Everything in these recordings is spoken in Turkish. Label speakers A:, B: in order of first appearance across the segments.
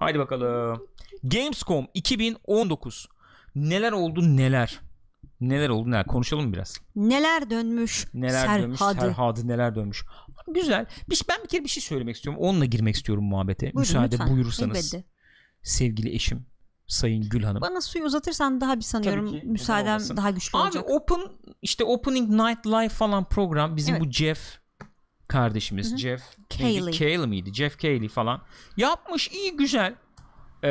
A: Haydi bakalım. Gamescom 2019. Neler oldu neler? Neler oldu neler? Konuşalım biraz.
B: Neler dönmüş?
A: Neler
B: Serhadı.
A: dönmüş? Serhadı neler dönmüş? Güzel. Bir, ben bir kere bir şey söylemek istiyorum. Onunla girmek istiyorum muhabbete.
B: Buyurun,
A: Müsaade
B: lütfen.
A: buyurursanız.
B: Elbette.
A: Sevgili eşim Sayın Gül Hanım.
B: Bana suyu uzatırsan daha bir sanıyorum
A: Tabii ki,
B: müsaadem
A: olmasın.
B: daha güçlü
A: Abi
B: olacak.
A: Open işte Opening Night Live falan program bizim
B: Evet.
A: bu Jeff kardeşimiz
B: Hı hı.
A: Jeff
B: Cayley.
A: Cayley miydi? Jeff Cayley falan yapmış iyi güzel. Ee,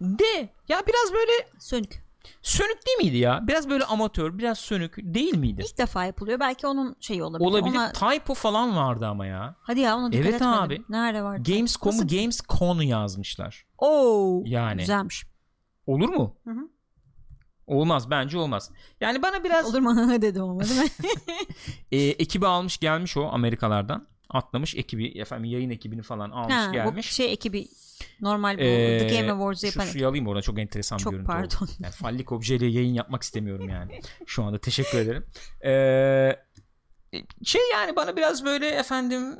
A: de ya biraz böyle
B: Sönük.
A: sönük değil miydi ya? Biraz böyle amatör, biraz sönük değil miydi?
B: İlk defa yapılıyor. Belki onun şeyi olabilir.
A: Olabilir.
B: Ona...
A: Typo falan vardı ama ya.
B: Hadi ya ona dikkat
A: Evet
B: etmedim.
A: abi.
B: Nerede var?
A: Gamescom'u
B: Nasıl?
A: Gamescon yazmışlar.
B: Oo.
A: Yani.
B: Güzelmiş.
A: Olur mu?
B: Hı hı.
A: Olmaz bence olmaz. Yani bana biraz
B: Olur mu dedim ama değil mi?
A: e, ekibi almış gelmiş o Amerikalardan. Atlamış ekibi efendim yayın ekibini falan almış
B: ha,
A: gelmiş.
B: Bu şey ekibi normal bu
A: Ee,
B: The Game Awards'u
A: şu
B: yapan.
A: suyu alayım orada çok enteresan
B: Çok
A: bir görüntü
B: pardon.
A: oldu. Yani fallik objeyle yayın yapmak istemiyorum yani. Şu anda teşekkür ederim. Ee, şey yani bana biraz böyle efendim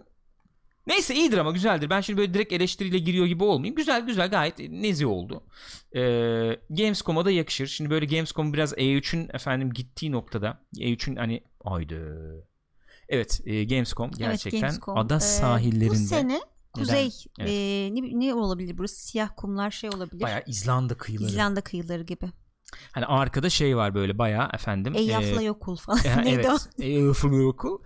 A: Neyse iyidir ama güzeldir. Ben şimdi böyle direkt eleştiriyle giriyor gibi olmayayım. Güzel güzel gayet nezih oldu. Ee, Gamescom'a da yakışır. Şimdi böyle Gamescom biraz E3'ün efendim gittiği noktada E3'ün hani aydı. Evet e, Gamescom gerçekten
B: Gamescom.
A: ada
B: Ee,
A: sahillerinde
B: Bu sene kuzey
A: Evet.
B: e, ne, ne olabilir burası? Siyah kumlar şey olabilir.
A: bayağı İzlanda kıyıları.
B: İzlanda kıyıları gibi.
A: Hani arkada şey var böyle bayağı efendim.
B: Eyjafla
A: e,
B: Yokul falan.
A: e, evet. Eyjafla Yokul.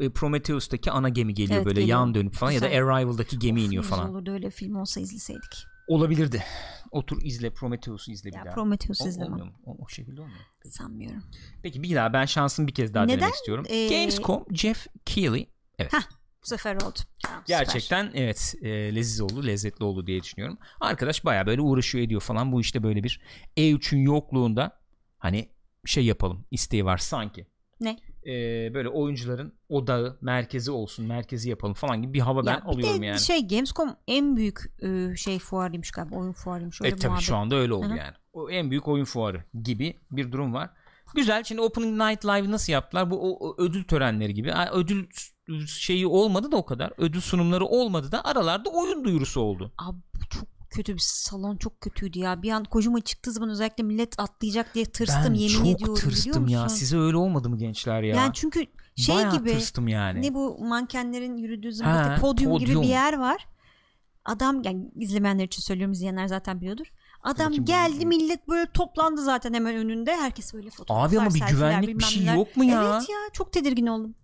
A: E, Prometheus'taki ana gemi geliyor
B: Evet,
A: böyle
B: geliyor.
A: yan dönüp falan ya da
B: Güzel.
A: Arrival'daki gemi
B: Of,
A: iniyor
B: güzel
A: falan.
B: olurdu öyle film olsa izleseydik.
A: Olabilirdi. Otur izle Prometheus'u izle bir
B: Ya
A: daha.
B: Prometheus
A: O,
B: izlemem.
A: olmuyor mu? O, o şekilde olmuyor. Peki.
B: Sanmıyorum.
A: Peki bir daha ben şansımı bir kez daha
B: Neden?
A: denemek istiyorum.
B: Ee,
A: Gamescom Jeff Keighley
B: Bu sefer oldu. Tamam, süper.
A: Gerçekten evet e, leziz oldu, lezzetli oldu diye düşünüyorum. Arkadaş baya böyle uğraşıyor ediyor falan. Bu işte böyle bir E3'ün yokluğunda hani şey yapalım isteği var sanki.
B: Ne?
A: E, böyle oyuncuların odağı, merkezi olsun, merkezi yapalım falan gibi bir hava ben
B: Ya bir
A: alıyorum yani.
B: şey Gamescom en büyük e, şey fuarıymış galiba oyun fuarıymış öyle
A: E tabii
B: muhabbet.
A: şu anda öyle oldu
B: Hı hı.
A: yani. O en büyük oyun fuarı gibi bir durum var. Güzel. Şimdi Opening Night Live nasıl yaptılar? Bu o, o ödül törenleri gibi. Ödül şeyi olmadı da o kadar. Ödül sunumları olmadı da aralarda oyun duyurusu oldu.
B: Abi çok kötü bir salon çok kötüydü ya. Bir an Kojima çıktığı zaman özellikle millet atlayacak diye tırstım
A: ben
B: yemin
A: çok
B: ediyorum
A: tırstım
B: biliyor
A: ya.
B: musun?
A: Size öyle olmadı mı gençler ya?
B: Yani çünkü şey
A: Bayağı
B: gibi
A: tırstım yani.
B: ne bu mankenlerin yürüdüğü zaman podyum, gibi
A: podyum.
B: bir yer var. Adam yani izlemeyenler için söylüyorum izleyenler zaten biliyordur. Adam
A: bakayım,
B: geldi
A: bu-
B: millet böyle toplandı zaten hemen önünde. Herkes böyle fotoğraflar,
A: Abi ama bir güvenlik bir şey yok mu ya?
B: Evet ya çok tedirgin oldum.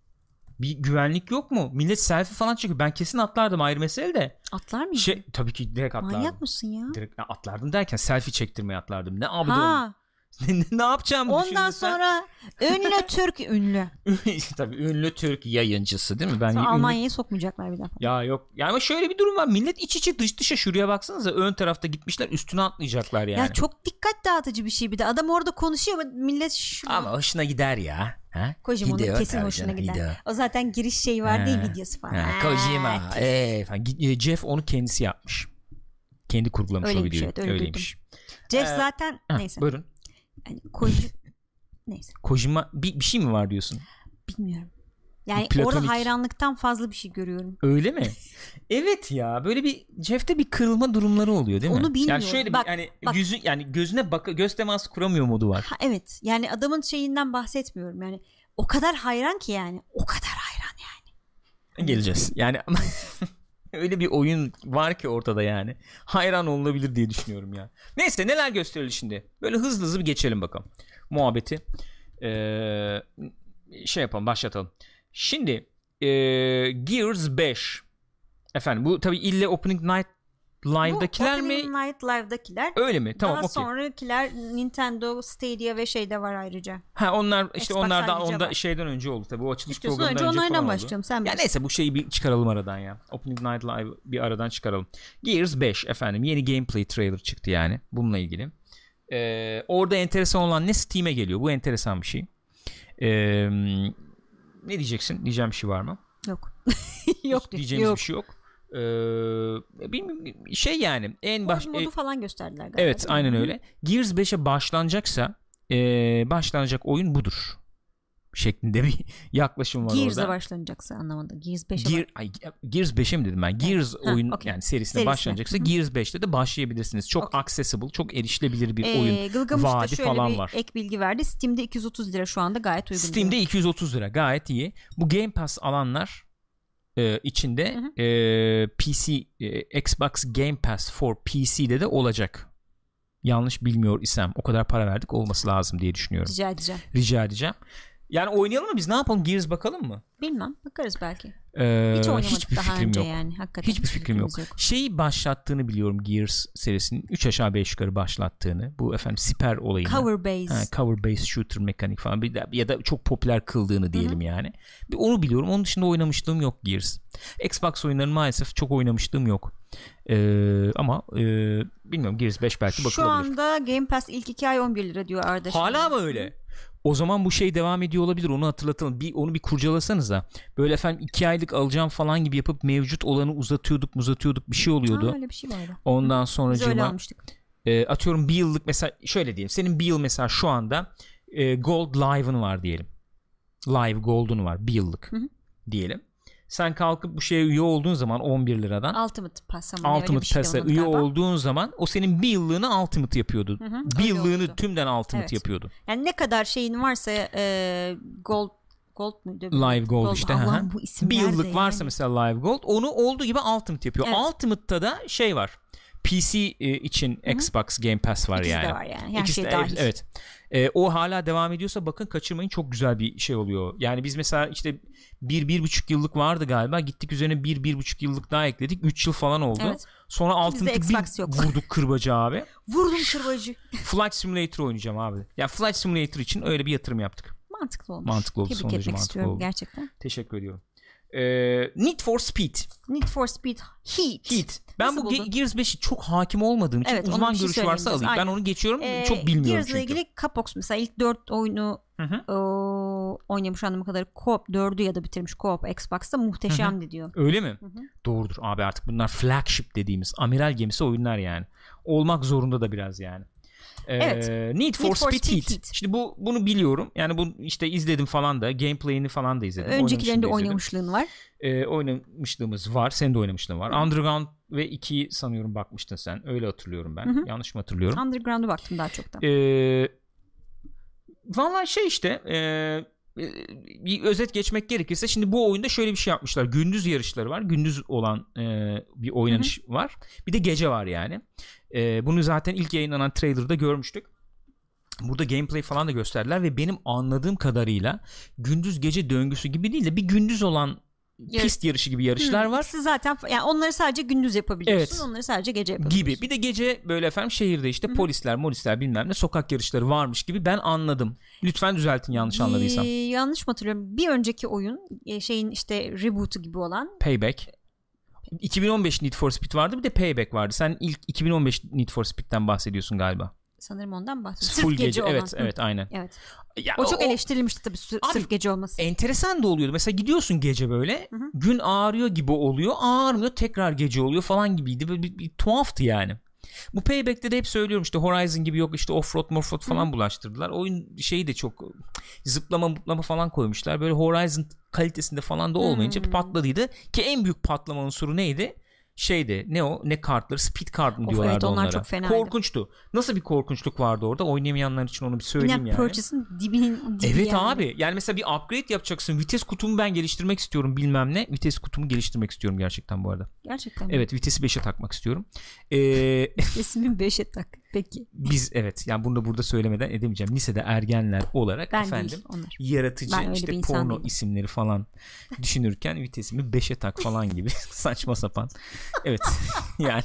A: Bir güvenlik yok mu? Millet selfie falan çekiyor. Ben kesin atlardım ayrı mesele de.
B: Atlar mıydın?
A: Şey tabii ki direkt atlardım.
B: Manyak mısın ya?
A: Direkt atlardım derken selfie çektirmeye atlardım. Ne abi
B: Ha.
A: ne, ne yapacağım
B: Ondan sonra ünlü Türk ünlü.
A: tabii ünlü Türk yayıncısı değil mi? Ben ünlü-
B: Almanya'ya sokmayacaklar bir daha.
A: Ya yok. Ya ama şöyle bir durum var. Millet iç içe dış dışa şuraya baksanıza ön tarafta gitmişler üstüne atlayacaklar yani.
B: Ya çok dikkat dağıtıcı bir şey bir de. Adam orada konuşuyor ama millet şu
A: Ama hoşuna gider ya. Ha?
B: Kocaman'ın
A: Gidiyor
B: kesin
A: tabii
B: hoşuna
A: canım,
B: gider.
A: gidiyor.
B: O zaten giriş şeyi var değil
A: Ha,
B: videosu falan.
A: Ha, Kojima.
B: kesin.
A: Ee, falan. E, Jeff onu kendisi yapmış. Kendi kurgulamış o
B: Öyleymiş,
A: videoyu.
B: evet, öyle
A: Öyleymiş.
B: Jeff
A: Ee,
B: zaten
A: Ha,
B: neyse.
A: Buyurun.
B: Yani Koji neyse
A: Kojima bir, bir şey mi var diyorsun?
B: bilmiyorum. Yani
A: Platonik.
B: orada hayranlıktan fazla bir şey görüyorum.
A: Öyle mi? evet ya böyle bir Jeff'te bir kırılma durumları oluyor değil mi?
B: Onu bilmiyorum.
A: Yani şöyle
B: Bak,
A: bir hani
B: bak.
A: yüzü yani gözüne bak göz teması kuramıyor modu var.
B: Ha, evet yani adamın şeyinden bahsetmiyorum yani. O kadar hayran ki yani. O kadar hayran yani.
A: Geleceğiz. Yani öyle bir oyun var ki ortada yani. Hayran olunabilir diye düşünüyorum ya. Neyse neler gösterildi şimdi. Böyle hızlı hızlı bir geçelim bakalım. Muhabbeti. Ee, şey yapalım başlatalım. Şimdi ee, Gears 5. Efendim bu tabi ille Opening Night Live'dakiler
B: Bu
A: mi?
B: Opening Night Live'dakiler.
A: Öyle mi? Tamam
B: Daha
A: okey.
B: sonrakiler Nintendo, Stadia ve şeyde var ayrıca.
A: Ha onlar işte
B: Xbox
A: onlar da
B: ayrıca
A: onda
B: var.
A: şeyden önce oldu tabii. O açılış
B: İstiyorsan
A: programından
B: önce
A: önce
B: onlardan başlayalım. Sen
A: Ya
B: bilirsin.
A: neyse bu şeyi bir çıkaralım aradan ya. Opening Night Live bir aradan çıkaralım. Gears 5 efendim yeni gameplay trailer çıktı yani bununla ilgili. Ee, orada enteresan olan ne Steam'e geliyor. Bu enteresan bir şey. Ee, ne diyeceksin? Diyeceğim bir şey var mı?
B: Yok. Yok.
A: Diyeceğimiz
B: yok.
A: bir şey yok. Ee, bilmiyorum, şey yani en baş...
B: Mod- modu
A: e,
B: falan gösterdiler galiba.
A: evet aynen öyle. Gears 5'e başlanacaksa ee, başlanacak oyun budur. Şeklinde bir yaklaşım var
B: Gears'la
A: orada.
B: başlanacaksa anlamında. Gears 5'e
A: Gear, ay, Gears 5'e mi dedim ben? Gears
B: Ha,
A: oyun
B: okey.
A: yani serisine,
B: Serisine.
A: başlanacaksa
B: Hı hı.
A: Gears 5'te de başlayabilirsiniz. Çok
B: Okey.
A: accessible, çok erişilebilir bir
B: Ee,
A: oyun.
B: Gılgamış'ta
A: vaadi
B: şöyle
A: falan
B: bir
A: var.
B: ek bilgi verdi. Steam'de 230 lira şu anda gayet uygun.
A: Steam'de
B: diyor.
A: 230 lira gayet iyi. Bu Game Pass alanlar e, içinde
B: Hı hı.
A: e, PC e, Xbox Game Pass for PC'de de olacak. Yanlış bilmiyor isem o kadar para verdik olması lazım diye düşünüyorum.
B: Rica edeceğim.
A: Rica edeceğim. Yani oynayalım mı biz ne yapalım Gears bakalım mı?
B: Bilmem bakarız belki.
A: Ee,
B: Hiç oynamadık
A: hiçbir
B: daha
A: fikrim
B: önce
A: yok.
B: yani. Hakikaten
A: Hiçbir fikrim yok.
B: fikrimiz
A: Şeyi başlattığını biliyorum Gears serisinin 3 aşağı 5 yukarı başlattığını. Bu efendim siper olayını.
B: Cover base.
A: Ha, cover based shooter mekanik falan bir de, ya da çok popüler kıldığını diyelim yani. Bir onu biliyorum. Onun dışında oynamışlığım yok Gears. Xbox oyunlarını maalesef çok oynamışlığım yok. Ee, ama e, bilmiyorum Gears 5 belki
B: Şu
A: bakılabilir.
B: anda Game Pass ilk 2 ay 11 lira diyor Arda.
A: Hala mı öyle? O zaman bu şey devam ediyor olabilir. Onu hatırlatalım. Bir onu bir kurcalasanız da. Böyle efendim iki aylık alacağım falan gibi yapıp mevcut olanı uzatıyorduk, uzatıyorduk bir şey oluyordu.
B: Ha, öyle bir şey vardı.
A: Ondan
B: Biz
A: sonra
B: öyle almıştık.
A: e, atıyorum bir yıllık mesela şöyle diyelim. Senin bir yıl mesela şu anda e, Gold Live'ın var diyelim. Live Gold'un var bir yıllık
B: Hı hı.
A: diyelim. Sen kalkıp bu şeye üye olduğun zaman 11 liradan
B: Ultimate Pass ama öyle bir
A: Ultimate
B: şey
A: Pass'a üye
B: galiba.
A: olduğun zaman o senin bir yıllığını Ultimate yapıyordu.
B: Hı hı,
A: bir yıllığını
B: oldu.
A: tümden Ultimate
B: Evet.
A: yapıyordu.
B: Yani ne kadar şeyin varsa e, Gold Gold muydu?
A: Live Gold işte, hı hı.
B: Allah'ım bu isimler
A: bir yıllık varsa
B: yani.
A: mesela Live Gold onu olduğu gibi Ultimate yapıyor.
B: Evet.
A: Ultimate'ta da şey var. PC e, için Xbox Game Pass var
B: İkisi
A: yani.
B: de var yani. Her
A: İkisi
B: şey
A: de-
B: dahil.
A: Evet. E, o hala devam ediyorsa bakın kaçırmayın çok güzel bir şey oluyor. Yani biz mesela işte bir, bir buçuk yıllık vardı galiba. Gittik üzerine bir, bir buçuk yıllık daha ekledik. Üç yıl falan oldu.
B: Evet.
A: Sonra
B: Xbox
A: bir
B: yok.
A: vurduk kırbacı abi.
B: Vurdum kırbacı.
A: Flight Simulator oynayacağım abi. Yani Flight Simulator için öyle bir yatırım yaptık.
B: Mantıklı olmuş.
A: Mantıklı oldu,
B: Tebrik etmek
A: mantıklı
B: istiyorum
A: oldu.
B: gerçekten.
A: Teşekkür ediyorum. E, Need for Speed.
B: Need for Speed Heat.
A: Heat. Ben
B: Nasıl
A: bu
B: buldun?
A: Gears 5'i çok hakim olmadığım için
B: Evet,
A: uzman
B: şey
A: görüşü varsa alayım.
B: biraz.
A: Ben onu geçiyorum.
B: Ee,
A: çok bilmiyorum
B: Gears'la
A: çünkü.
B: ilgili Capox mesela ilk 4 oyunu
A: Hı hı.
B: o, oynamış anladığım kadarıyla co-op 4'ü ya da bitirmiş co-op Xbox'ta muhteşemdi diyor.
A: Öyle mi?
B: hı.
A: Doğrudur abi artık bunlar flagship dediğimiz amiral gemisi oyunlar yani. Olmak zorunda da biraz yani. Ee,
B: Evet.
A: Need for,
B: Need for
A: Speed,
B: Speed
A: Heat.
B: Heat.
A: Şimdi bu bunu biliyorum. Yani bu işte izledim falan da gameplay'ini falan da izledim.
B: Öncekilerinde oynamışlığın var.
A: Ee, oynamışlığımız var. Senin de oynamışlığın var. Underground ve 2'yi sanıyorum bakmıştın sen. Öyle hatırlıyorum ben.
B: Hı hı.
A: Yanlış mı hatırlıyorum?
B: Underground'a baktım daha çok da.
A: Ee, Valla şey işte e, e, bir özet geçmek gerekirse şimdi bu oyunda şöyle bir şey yapmışlar. Gündüz yarışları var. Gündüz olan e, bir oynanış var. Bir de gece var yani. E, bunu zaten ilk yayınlanan trailer'da görmüştük. Burada gameplay falan da gösterdiler ve benim anladığım kadarıyla gündüz gece döngüsü gibi değil de bir gündüz olan
B: Yarış-
A: pist yarışı gibi yarışlar
B: Hı,
A: var.
B: ikisi zaten yani onları sadece gündüz yapabiliyorsun.
A: Evet.
B: Onları sadece gece yapabiliyorsun.
A: gibi. Bir de gece böyle efendim şehirde işte polisler, molisler bilmem ne sokak yarışları varmış gibi ben anladım. Lütfen düzeltin yanlış anladıysam.
B: Ee, yanlış mı hatırlıyorum? Bir önceki oyun e, şeyin işte reboot'u gibi olan
A: Payback. 2015 Need for Speed vardı bir de Payback vardı. Sen ilk 2015 Need for Speed'ten bahsediyorsun galiba.
B: sanırım ondan bahsediyorum.
A: Full
B: Sırf gece,
A: gece.
B: olan.
A: Evet
B: Hı,
A: evet aynen.
B: Evet.
A: Ya,
B: O çok eleştirilmişti tabii sır-
A: Abi,
B: sırf gece olması.
A: enteresan da oluyordu. Mesela gidiyorsun gece böyle.
B: Hı hı.
A: Gün ağrıyor gibi oluyor. Ağrımıyor tekrar gece oluyor falan gibiydi. Böyle bir, bir tuhaftı yani. Bu Payback'te de hep söylüyorum işte Horizon gibi yok işte offroad morfroad falan bulaştırdılar. Oyun şeyi de çok zıplama mutlama falan koymuşlar. Böyle Horizon kalitesinde falan da olmayınca
B: Hmm.
A: patladıydı. Ki en büyük patlama unsuru neydi? Şeydi ne o ne kartları speed kart mı diyorlardı
B: evet, onlar
A: onlara.
B: çok fenaydı.
A: Korkunçtu. Nasıl bir korkunçluk vardı orada oynayamayanlar için onu bir söyleyeyim
B: Yine
A: yani.
B: Purchase'ın dibinin dibi
A: Evet
B: yani.
A: abi. Yani mesela bir upgrade yapacaksın. Vites kutumu ben geliştirmek istiyorum bilmem ne. Vites kutumu geliştirmek istiyorum gerçekten bu arada.
B: Gerçekten.
A: Evet vitesi 5'e takmak istiyorum. Ee,
B: Resmin 5'e tak. Peki.
A: biz evet yani bunu da burada söylemeden edemeyeceğim. Lisede ergenler olarak
B: Ben
A: efendim
B: değil onlar.
A: yaratıcı
B: Ben bir
A: işte porno
B: değilim.
A: isimleri falan düşünürken vitesimi 5'e tak falan gibi saçma sapan. Evet yani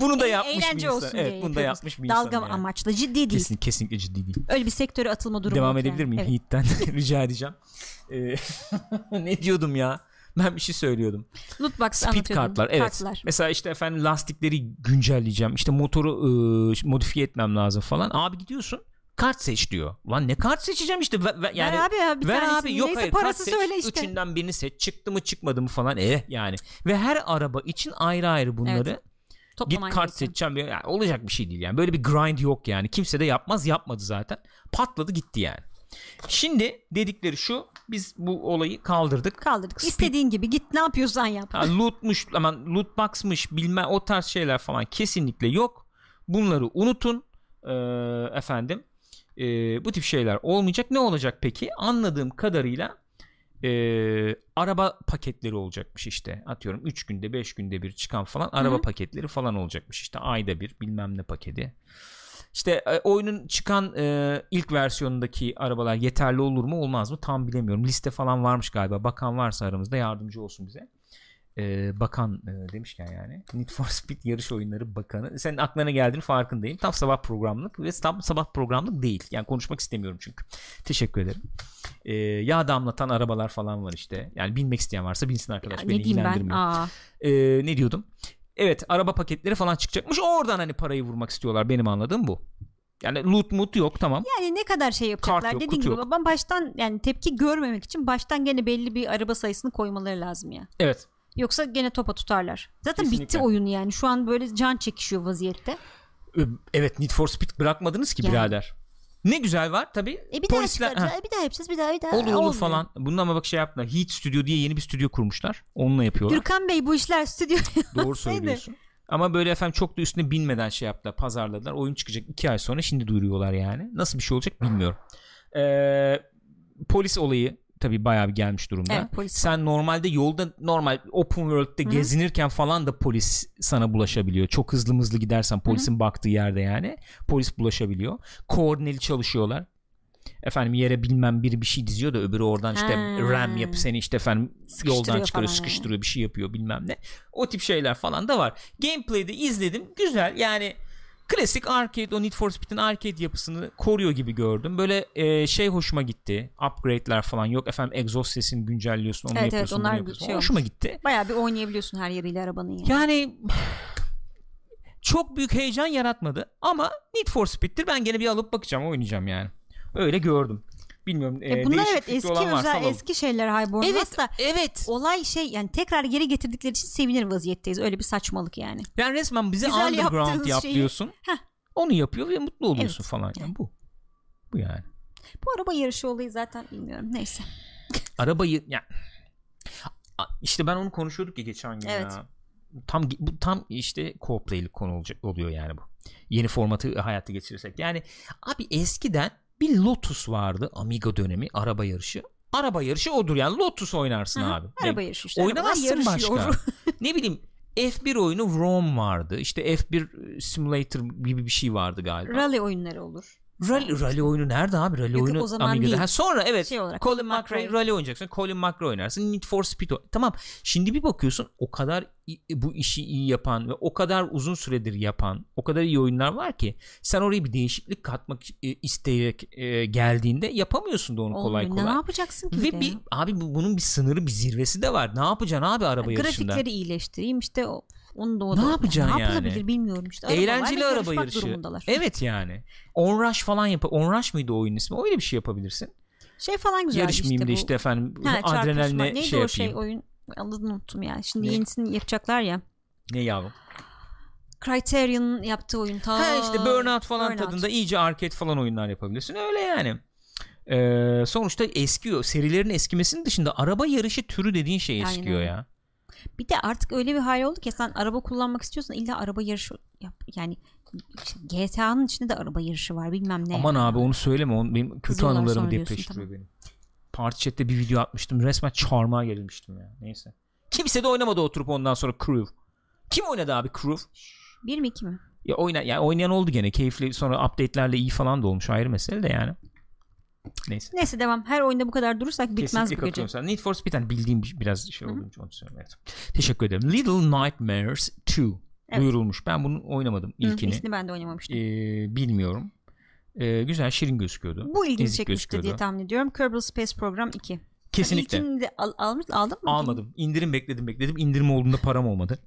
A: bunu da
B: E-
A: yapmış bir
B: eğlence
A: insan.
B: olsun
A: Evet bunu da yapmış bir
B: Dalga
A: yani.
B: amaçlı ciddi değil.
A: Kesin, kesinlikle ciddi değil.
B: Öyle bir sektöre atılma durumu
A: Devam edebilir
B: yani.
A: miyim
B: Evet.
A: Heat'ten? Rica edeceğim. Ee, ne diyordum ya? Ben bir şey söylüyordum.
B: Lootbox
A: Speed kartlar evet.
B: Kartlar.
A: Mesela işte efendim lastikleri güncelleyeceğim. İşte motoru ıı, modifiye etmem lazım falan. Abi gidiyorsun kart seç diyor. Lan ne kart seçeceğim işte Ve- ve- yani
B: ver abi ya bir
A: ver
B: tanesini.
A: abi yok
B: Neyse
A: hayır
B: parası
A: kart seç.
B: söyle işte.
A: Üçünden birini seç. Çıktı mı çıkmadı mı falan. Eh yani. Ve her araba için ayrı ayrı bunları
B: Evet.
A: git
B: Toplaman
A: kart
B: gerekiyor.
A: seçeceğim. Yani olacak bir şey değil yani. Böyle bir grind yok yani. Kimse de yapmaz yapmadı zaten. Patladı gitti yani. Şimdi dedikleri şu biz bu olayı kaldırdık.
B: Kaldırdık.
A: Speed-
B: İstediğin gibi git ne yapıyorsan yap.
A: Ha, lootmuş aman loot box'mış bilmem o tarz şeyler falan kesinlikle yok. Bunları unutun Ee, efendim. Ee, bu tip şeyler olmayacak. Ne olacak peki? Anladığım kadarıyla ee, araba paketleri olacakmış işte. Atıyorum 3 günde 5 günde bir çıkan falan araba
B: Hı.
A: paketleri falan olacakmış işte. Ayda bir bilmem ne paketi. İşte e, oyunun çıkan e, ilk versiyonundaki arabalar yeterli olur mu olmaz mı tam bilemiyorum. Liste falan varmış galiba. Bakan varsa aramızda yardımcı olsun bize. E, bakan e, demişken yani Need for Speed yarış oyunları bakanı. Senin aklına geldiğini farkındayım. Tam sabah programlık ve tam sabah programlık değil. Yani konuşmak istemiyorum çünkü. Teşekkür ederim. E, yağ damlatan arabalar falan var işte. Yani binmek isteyen varsa binsin arkadaş.
B: Ya
A: Beni
B: ne diyeyim ben?
A: ilgilendirmiyor.
B: Aa,
A: E, ne diyordum? Evet araba paketleri falan çıkacakmış. Oradan hani parayı vurmak istiyorlar. Benim anladığım bu. Yani loot mut yok tamam.
B: yani ne kadar şey
A: Kart
B: yapacaklar
A: yok,
B: dediğin
A: kutu
B: gibi
A: yok.
B: ben baştan yani tepki görmemek için baştan gene belli bir araba sayısını koymaları lazım ya.
A: Evet.
B: Yoksa gene topa tutarlar. Zaten bitti
A: Kesinlikle.
B: oyun yani. Şu an böyle can çekişiyor vaziyette.
A: Evet Need for Speed bırakmadınız ki
B: Yani.
A: birader. Ne güzel var tabii.
B: E bir daha
A: polisler
B: çıkaracağız.
A: Ha,
B: e bir daha yapacağız. Bir daha bir daha.
A: olur olur
B: Olmuyor.
A: falan. Bunun ama bak şey yaptılar. Heat Studio diye yeni bir stüdyo kurmuşlar. Onunla yapıyorlar.
B: Gürkan Bey bu işler stüdyo.
A: Doğru söylüyorsun. Ama böyle efendim çok da üstüne binmeden şey yaptılar. Pazarladılar. Oyun çıkacak iki ay sonra şimdi duyuruyorlar yani. Nasıl bir şey olacak bilmiyorum. Ee, polis olayı tabii bayağı bir gelmiş durumda.
B: Evet, polis
A: Sen normalde yolda normal open world'de
B: Hı.
A: gezinirken falan da polis sana bulaşabiliyor. Çok hızlı hızlı gidersen polisin baktığı yerde yani polis bulaşabiliyor. Koordineli çalışıyorlar. Efendim yere bilmem biri bir şey diziyor da öbürü oradan işte
B: Ha.
A: ram yapıp seni işte efendim yoldan çıkarıyor,
B: falan
A: sıkıştırıyor, bir şey yapıyor bilmem ne. O tip şeyler falan da var. Gameplay'de izledim. Güzel. Yani klasik arcade o Need for Speed'in arcade yapısını koruyor gibi gördüm. Böyle e, şey hoşuma gitti. Upgrade'ler falan yok. Efendim egzoz sesini güncelliyorsun, onu
B: Evet, evet,
A: yapıyorsun, bunu
B: onlar
A: yapıyorsun.
B: şey
A: hoşuma gitti.
B: Bayağı bir oynayabiliyorsun her yeriyle arabanın yani.
A: Yani çok büyük heyecan yaratmadı ama Need for Speed'tir. Ben gene bir alıp bakacağım, oynayacağım yani. Öyle gördüm. Bilmiyorum.
B: E
A: e,
B: bunlar evet eski
A: olan varsa
B: özel
A: alalım.
B: eski şeyler Highborn
A: Evet,
B: da
A: evet.
B: olay şey yani tekrar geri getirdikleri için sevinir vaziyetteyiz. Öyle bir saçmalık yani.
A: Yani resmen bize
B: Güzel
A: underground yap
B: şeyi-
A: diyorsun.
B: Heh.
A: Onu yapıyor ve mutlu oluyorsun falan. Yani bu. Bu yani.
B: Bu araba yarışı olayı zaten bilmiyorum. Neyse.
A: Arabayı yani işte ben onu konuşuyorduk ya geçen gün
B: Evet.
A: ya. Tam bu tam işte co-play'lik konu olacak oluyor yani bu. Yeni formatı hayata geçirirsek. Yani abi eskiden bir Lotus vardı Amiga dönemi araba yarışı. Araba yarışı odur yani Lotus oynarsın
B: Hı hı,
A: abi.
B: Araba yarışı işte.
A: Oynamazsın başka. ne bileyim F1 oyunu Rome vardı. İşte F1 Simulator gibi bir şey vardı galiba.
B: Rally oyunları olur.
A: Rally, rally oyunu nerede abi? Rally
B: Yok,
A: oyunu
B: o zaman
A: Amiga'da.
B: değil.
A: Ha, sonra evet.
B: Şey olarak,
A: Colin McRae rally oynayacaksın. Colin McRae oynarsın. Need for Speed. o- Tamam. Şimdi bir bakıyorsun o kadar i- bu işi iyi yapan ve o kadar uzun süredir yapan o kadar iyi oyunlar var ki sen oraya bir değişiklik katmak e, isteyerek e, geldiğinde yapamıyorsun da onu kolay
B: Olmuyor.
A: kolay.
B: Ne yapacaksın ki?
A: Ve
B: de
A: bir abi bu- bunun bir sınırı bir zirvesi de var. Ne yapacaksın abi araba yarışında?
B: Grafikleri iyileştireyim işte o, onu da o
A: Ne
B: da-
A: yapacaksın
B: ne yapılabilir
A: yani?
B: bilmiyorum işte. Araba
A: Eğlenceli araba yarışı.
B: durumundalar.
A: Evet yani. On Rush falan yap. On Rush mıydı o oyunun ismi? Öyle bir şey yapabilirsin.
B: Şey falan güzel
A: Yarışmayayım
B: işte bu.
A: işte efendim
B: Ha, çarpışma.
A: adrenaline
B: Neydi
A: şey
B: o
A: yapayım.
B: şey oyun? Adını unuttum ya. Şimdi
A: Ne?
B: yenisini yapacaklar ya.
A: Ne yavrum?
B: Criterion'ın yaptığı oyun. Ta
A: Ha işte Burnout falan
B: Burnout.
A: tadında iyice arcade falan oyunlar yapabilirsin. Öyle yani. Ee, sonuçta eskiyor. Serilerin eskimesinin dışında araba yarışı türü dediğin şey
B: Aynen
A: eskiyor
B: öyle.
A: ya.
B: Bir de artık öyle bir hal oldu ki sen araba kullanmak istiyorsan illa araba yarışı yap. Yani GTA'nın içinde de araba yarışı var bilmem ne.
A: Aman abi onu söyleme. Onu, benim kötü
B: Kızıyorlar
A: anılarımı depreştiriyor benim. Parti chat'te bir video atmıştım. Resmen çarmıha gerilmiştim ya. Neyse. Kimse de oynamadı oturup ondan sonra Crew. Kim oynadı abi Crew?
B: Bir mi iki mi?
A: Ya oyna yani oynayan oldu gene. Keyifli sonra update'lerle iyi falan da olmuş. Ayrı mesele de yani. Neyse.
B: Neyse devam. Her oyunda bu kadar durursak bitmez
A: Kesinlikle
B: bu gece.
A: sana. Need for Speed hani bildiğim bir- biraz şey olduğu için onu. Teşekkür ederim. Little Nightmares 2
B: Evet.
A: duyurulmuş. Ben bunu oynamadım
B: Hı,
A: ilkini.
B: ilkini ben de oynamamıştım.
A: Ee, bilmiyorum. Ee, güzel şirin gözüküyordu.
B: bu ilgini
A: ezik
B: çekmiştir diye
A: gözüküyordu.
B: tahmin ediyorum. Kerbal Space Program 2.
A: Kesinlikle.
B: İlkini de al, almış, aldın mı?
A: Almadım. İndirim bekledim bekledim. İndirim olduğunda param olmadı.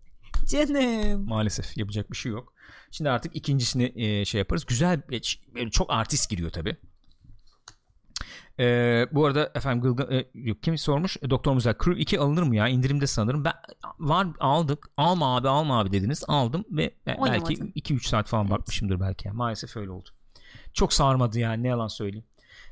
B: Canım.
A: Maalesef yapacak bir şey yok. Şimdi artık ikincisini e, şey yaparız. Güzel e, e, çok artist giriyor tabi. Bu arada efendim Gılga, e, kim sormuş? E, Doktor Muzel Crew 2 alınır mı ya? İndirimde sanırım. Ben var aldık. Alma abi alma abi dediniz. Aldım ve e, belki
B: Oynamadım.
A: 2-3 saat falan bakmışımdır belki. Maalesef öyle oldu. Çok sarmadı yani ne yalan söyleyeyim.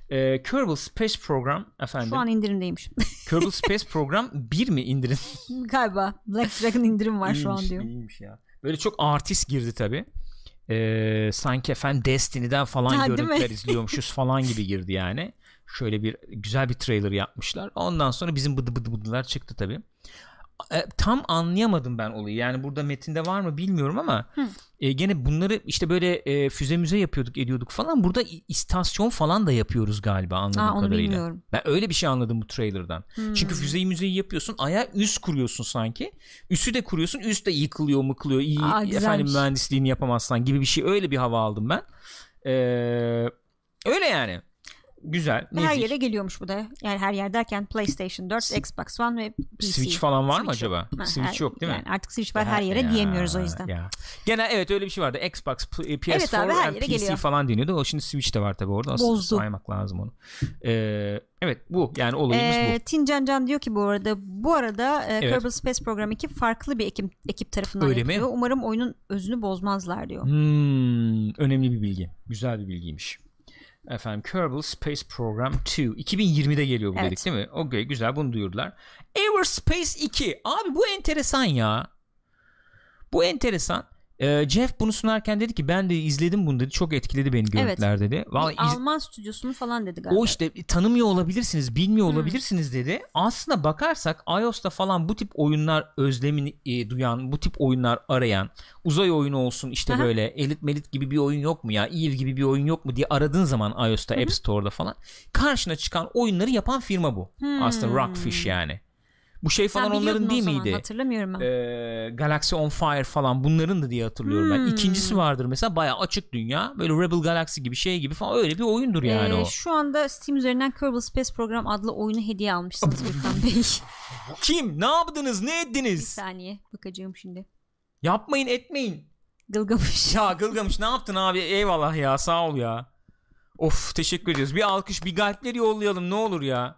A: Ee, Kerbal Space Program efendim.
B: Şu an indirimdeymiş.
A: Kerbal Space Program 1 mi indirim?
B: Galiba Black Dragon indirim var şu an diyor.
A: iyiymiş ya. Böyle çok artist girdi tabi. Ee, sanki efendim Destiny'den falan
B: Ha,
A: görüntüler izliyormuşuz falan gibi girdi yani. Şöyle bir güzel bir trailer yapmışlar. Ondan sonra bizim bıdı bıdı bıdılar çıktı tabi. E, tam anlayamadım ben olayı. Yani burada metinde var mı bilmiyorum ama
B: Hı.
A: e, gene bunları işte böyle e, füze müze yapıyorduk ediyorduk falan. Burada istasyon falan da yapıyoruz galiba anladığım
B: Aa,
A: kadarıyla.
B: bilmiyorum.
A: Ben öyle bir şey anladım bu trailer'dan.
B: Hmm.
A: Çünkü füzeyi müzeyi yapıyorsun. Aya üst kuruyorsun sanki. Üstü de kuruyorsun. Üst de yıkılıyor mıkılıyor. İyi
B: Aa,
A: efendim mühendisliğini yapamazsan gibi bir şey. Öyle bir hava aldım ben. Ee, öyle yani. Güzel.
B: Her
A: nezih.
B: yere geliyormuş bu da. Yani her yer derken PlayStation 4, Xbox One ve PC.
A: Switch falan var mı
B: Switch
A: acaba?
B: yok. Ha,
A: Switch
B: her-
A: yok değil mi?
B: Yani artık Switch var her yere
A: ya,
B: diyemiyoruz o yüzden.
A: Ya. Gene evet öyle bir şey vardı. Xbox, P- PS4
B: Evet abi, her yere
A: PC
B: geliyor.
A: falan deniyordu. O şimdi Switch de var tabii orada. Aslında
B: Bozdu.
A: saymak lazım onu. Ee, evet bu yani olayımız
B: Ee,
A: bu.
B: Tin Can Can diyor ki bu arada bu arada e,
A: Evet.
B: Kerbal Space Program 2 farklı bir ekip, ekip tarafından
A: Öyle mi?
B: yapılıyor. Umarım oyunun özünü bozmazlar diyor.
A: Hmm, önemli bir bilgi. Güzel bir bilgiymiş. Efendim Kerbal Space Program 2 2020'de geliyor bu
B: Evet.
A: dedik değil mi? Okey güzel bunu duyurdular. Everspace 2 abi bu enteresan ya. Bu enteresan. Ee, Jeff bunu sunarken dedi ki ben de izledim bunu dedi. Çok etkiledi beni görüntüler dedi. Vallahi iz-
B: Alman stüdyosunun falan dedi galiba.
A: o işte tanımıyor olabilirsiniz, bilmiyor
B: Hmm.
A: olabilirsiniz dedi. Aslında bakarsak iOS'ta falan bu tip oyunlar özlemini e, duyan, bu tip oyunlar arayan, uzay oyunu olsun işte
B: Aha.
A: böyle elit melit gibi bir oyun yok mu ya, Eve gibi bir oyun yok mu diye aradığın zaman iOS'ta App Store'da falan karşına çıkan oyunları yapan firma bu.
B: Hmm.
A: Aslında Rockfish yani. Bu şey
B: Sen
A: falan
B: biliyordun
A: onların değil
B: zaman,
A: miydi?
B: Hatırlamıyorum ben.
A: Ee, Galaxy on Fire falan bunların da diye hatırlıyorum ben.
B: Hmm.
A: İkincisi vardır mesela bayağı açık dünya. Böyle Rebel Galaxy gibi şey gibi falan öyle bir oyundur yani
B: Ee,
A: o.
B: Şu anda Steam üzerinden Kerbal Space Program adlı oyunu hediye almışsınız Gürkan Bey.
A: Kim? Ne yaptınız? Ne
B: bir
A: ettiniz?
B: saniye bakacağım şimdi.
A: Yapmayın etmeyin.
B: Gılgamış.
A: Ya Gılgamış ne yaptın abi? Eyvallah ya sağ ol ya. Of teşekkür ediyoruz. Bir alkış bir galpleri yollayalım ne olur ya.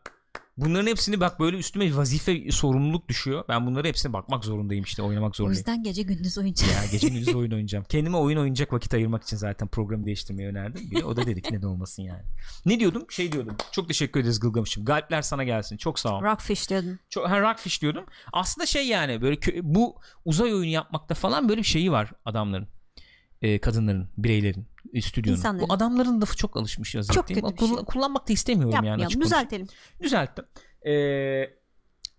A: Bunların hepsini bak böyle üstüme vazife sorumluluk düşüyor. Ben bunları hepsine bakmak zorundayım işte oynamak
B: O
A: zorundayım.
B: yüzden gece gündüz oynayacağım.
A: Ya gece gündüz oyun oynayacağım. Kendime oyun oynayacak vakit ayırmak için zaten programı değiştirmeyi önerdim. Bir de o da dedi ki neden olmasın yani. Ne diyordum? Şey diyordum. Çok teşekkür ederiz Gılgamış'ım. Galpler sana gelsin. Çok sağ ol.
B: Rockfish diyordun.
A: Çok, ha, Rockfish diyordum. Aslında şey yani böyle kö- bu uzay oyunu yapmakta falan böyle bir şeyi var adamların. Ee, kadınların, bireylerin, e, stüdyonun.
B: İnsanların.
A: Bu adamların lafı çok alışmış yazık
B: Çok kötü bir şey.
A: Kull- Kullanmak da istemiyorum yani.
B: Yapmayalım.
A: konuşayım.
B: Düzeltelim.
A: Düzelttim. Ee,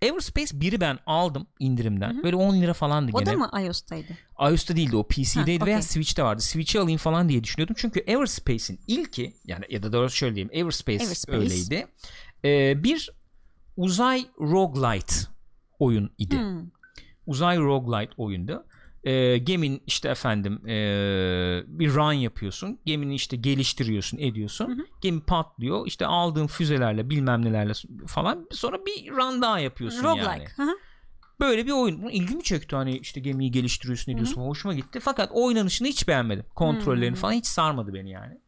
A: Everspace 1'i ben aldım indirimden.
B: Hı hı.
A: Böyle 10 lira falandı
B: O
A: gene.
B: da mı iOS'taydı?
A: iOS'ta değildi o PC'deydi
B: Ha,
A: veya
B: okey.
A: Switch'te vardı. Switch'i alayım falan diye düşünüyordum. Çünkü Everspace'in ilki yani ya da doğrusu şöyle diyeyim Everspace,
B: Everspace.
A: öyleydi. Ee, bir uzay roguelite oyun idi.
B: Hmm.
A: Uzay roguelite oyundu. Ee, gemin işte efendim ee, bir run yapıyorsun. Gemini işte geliştiriyorsun, ediyorsun.
B: Hı hı.
A: Gemi patlıyor. İşte aldığın füzelerle bilmem nelerle falan sonra bir run daha yapıyorsun yani.
B: Roguelike. Hı hı.
A: Böyle bir oyun. Bu ilgimi çekti hani işte gemiyi geliştiriyorsun ediyorsun falan. Hoşuma gitti. Fakat oynanışını hiç beğenmedim. Kontrollerini
B: Hmm.
A: falan hiç sarmadı beni yani.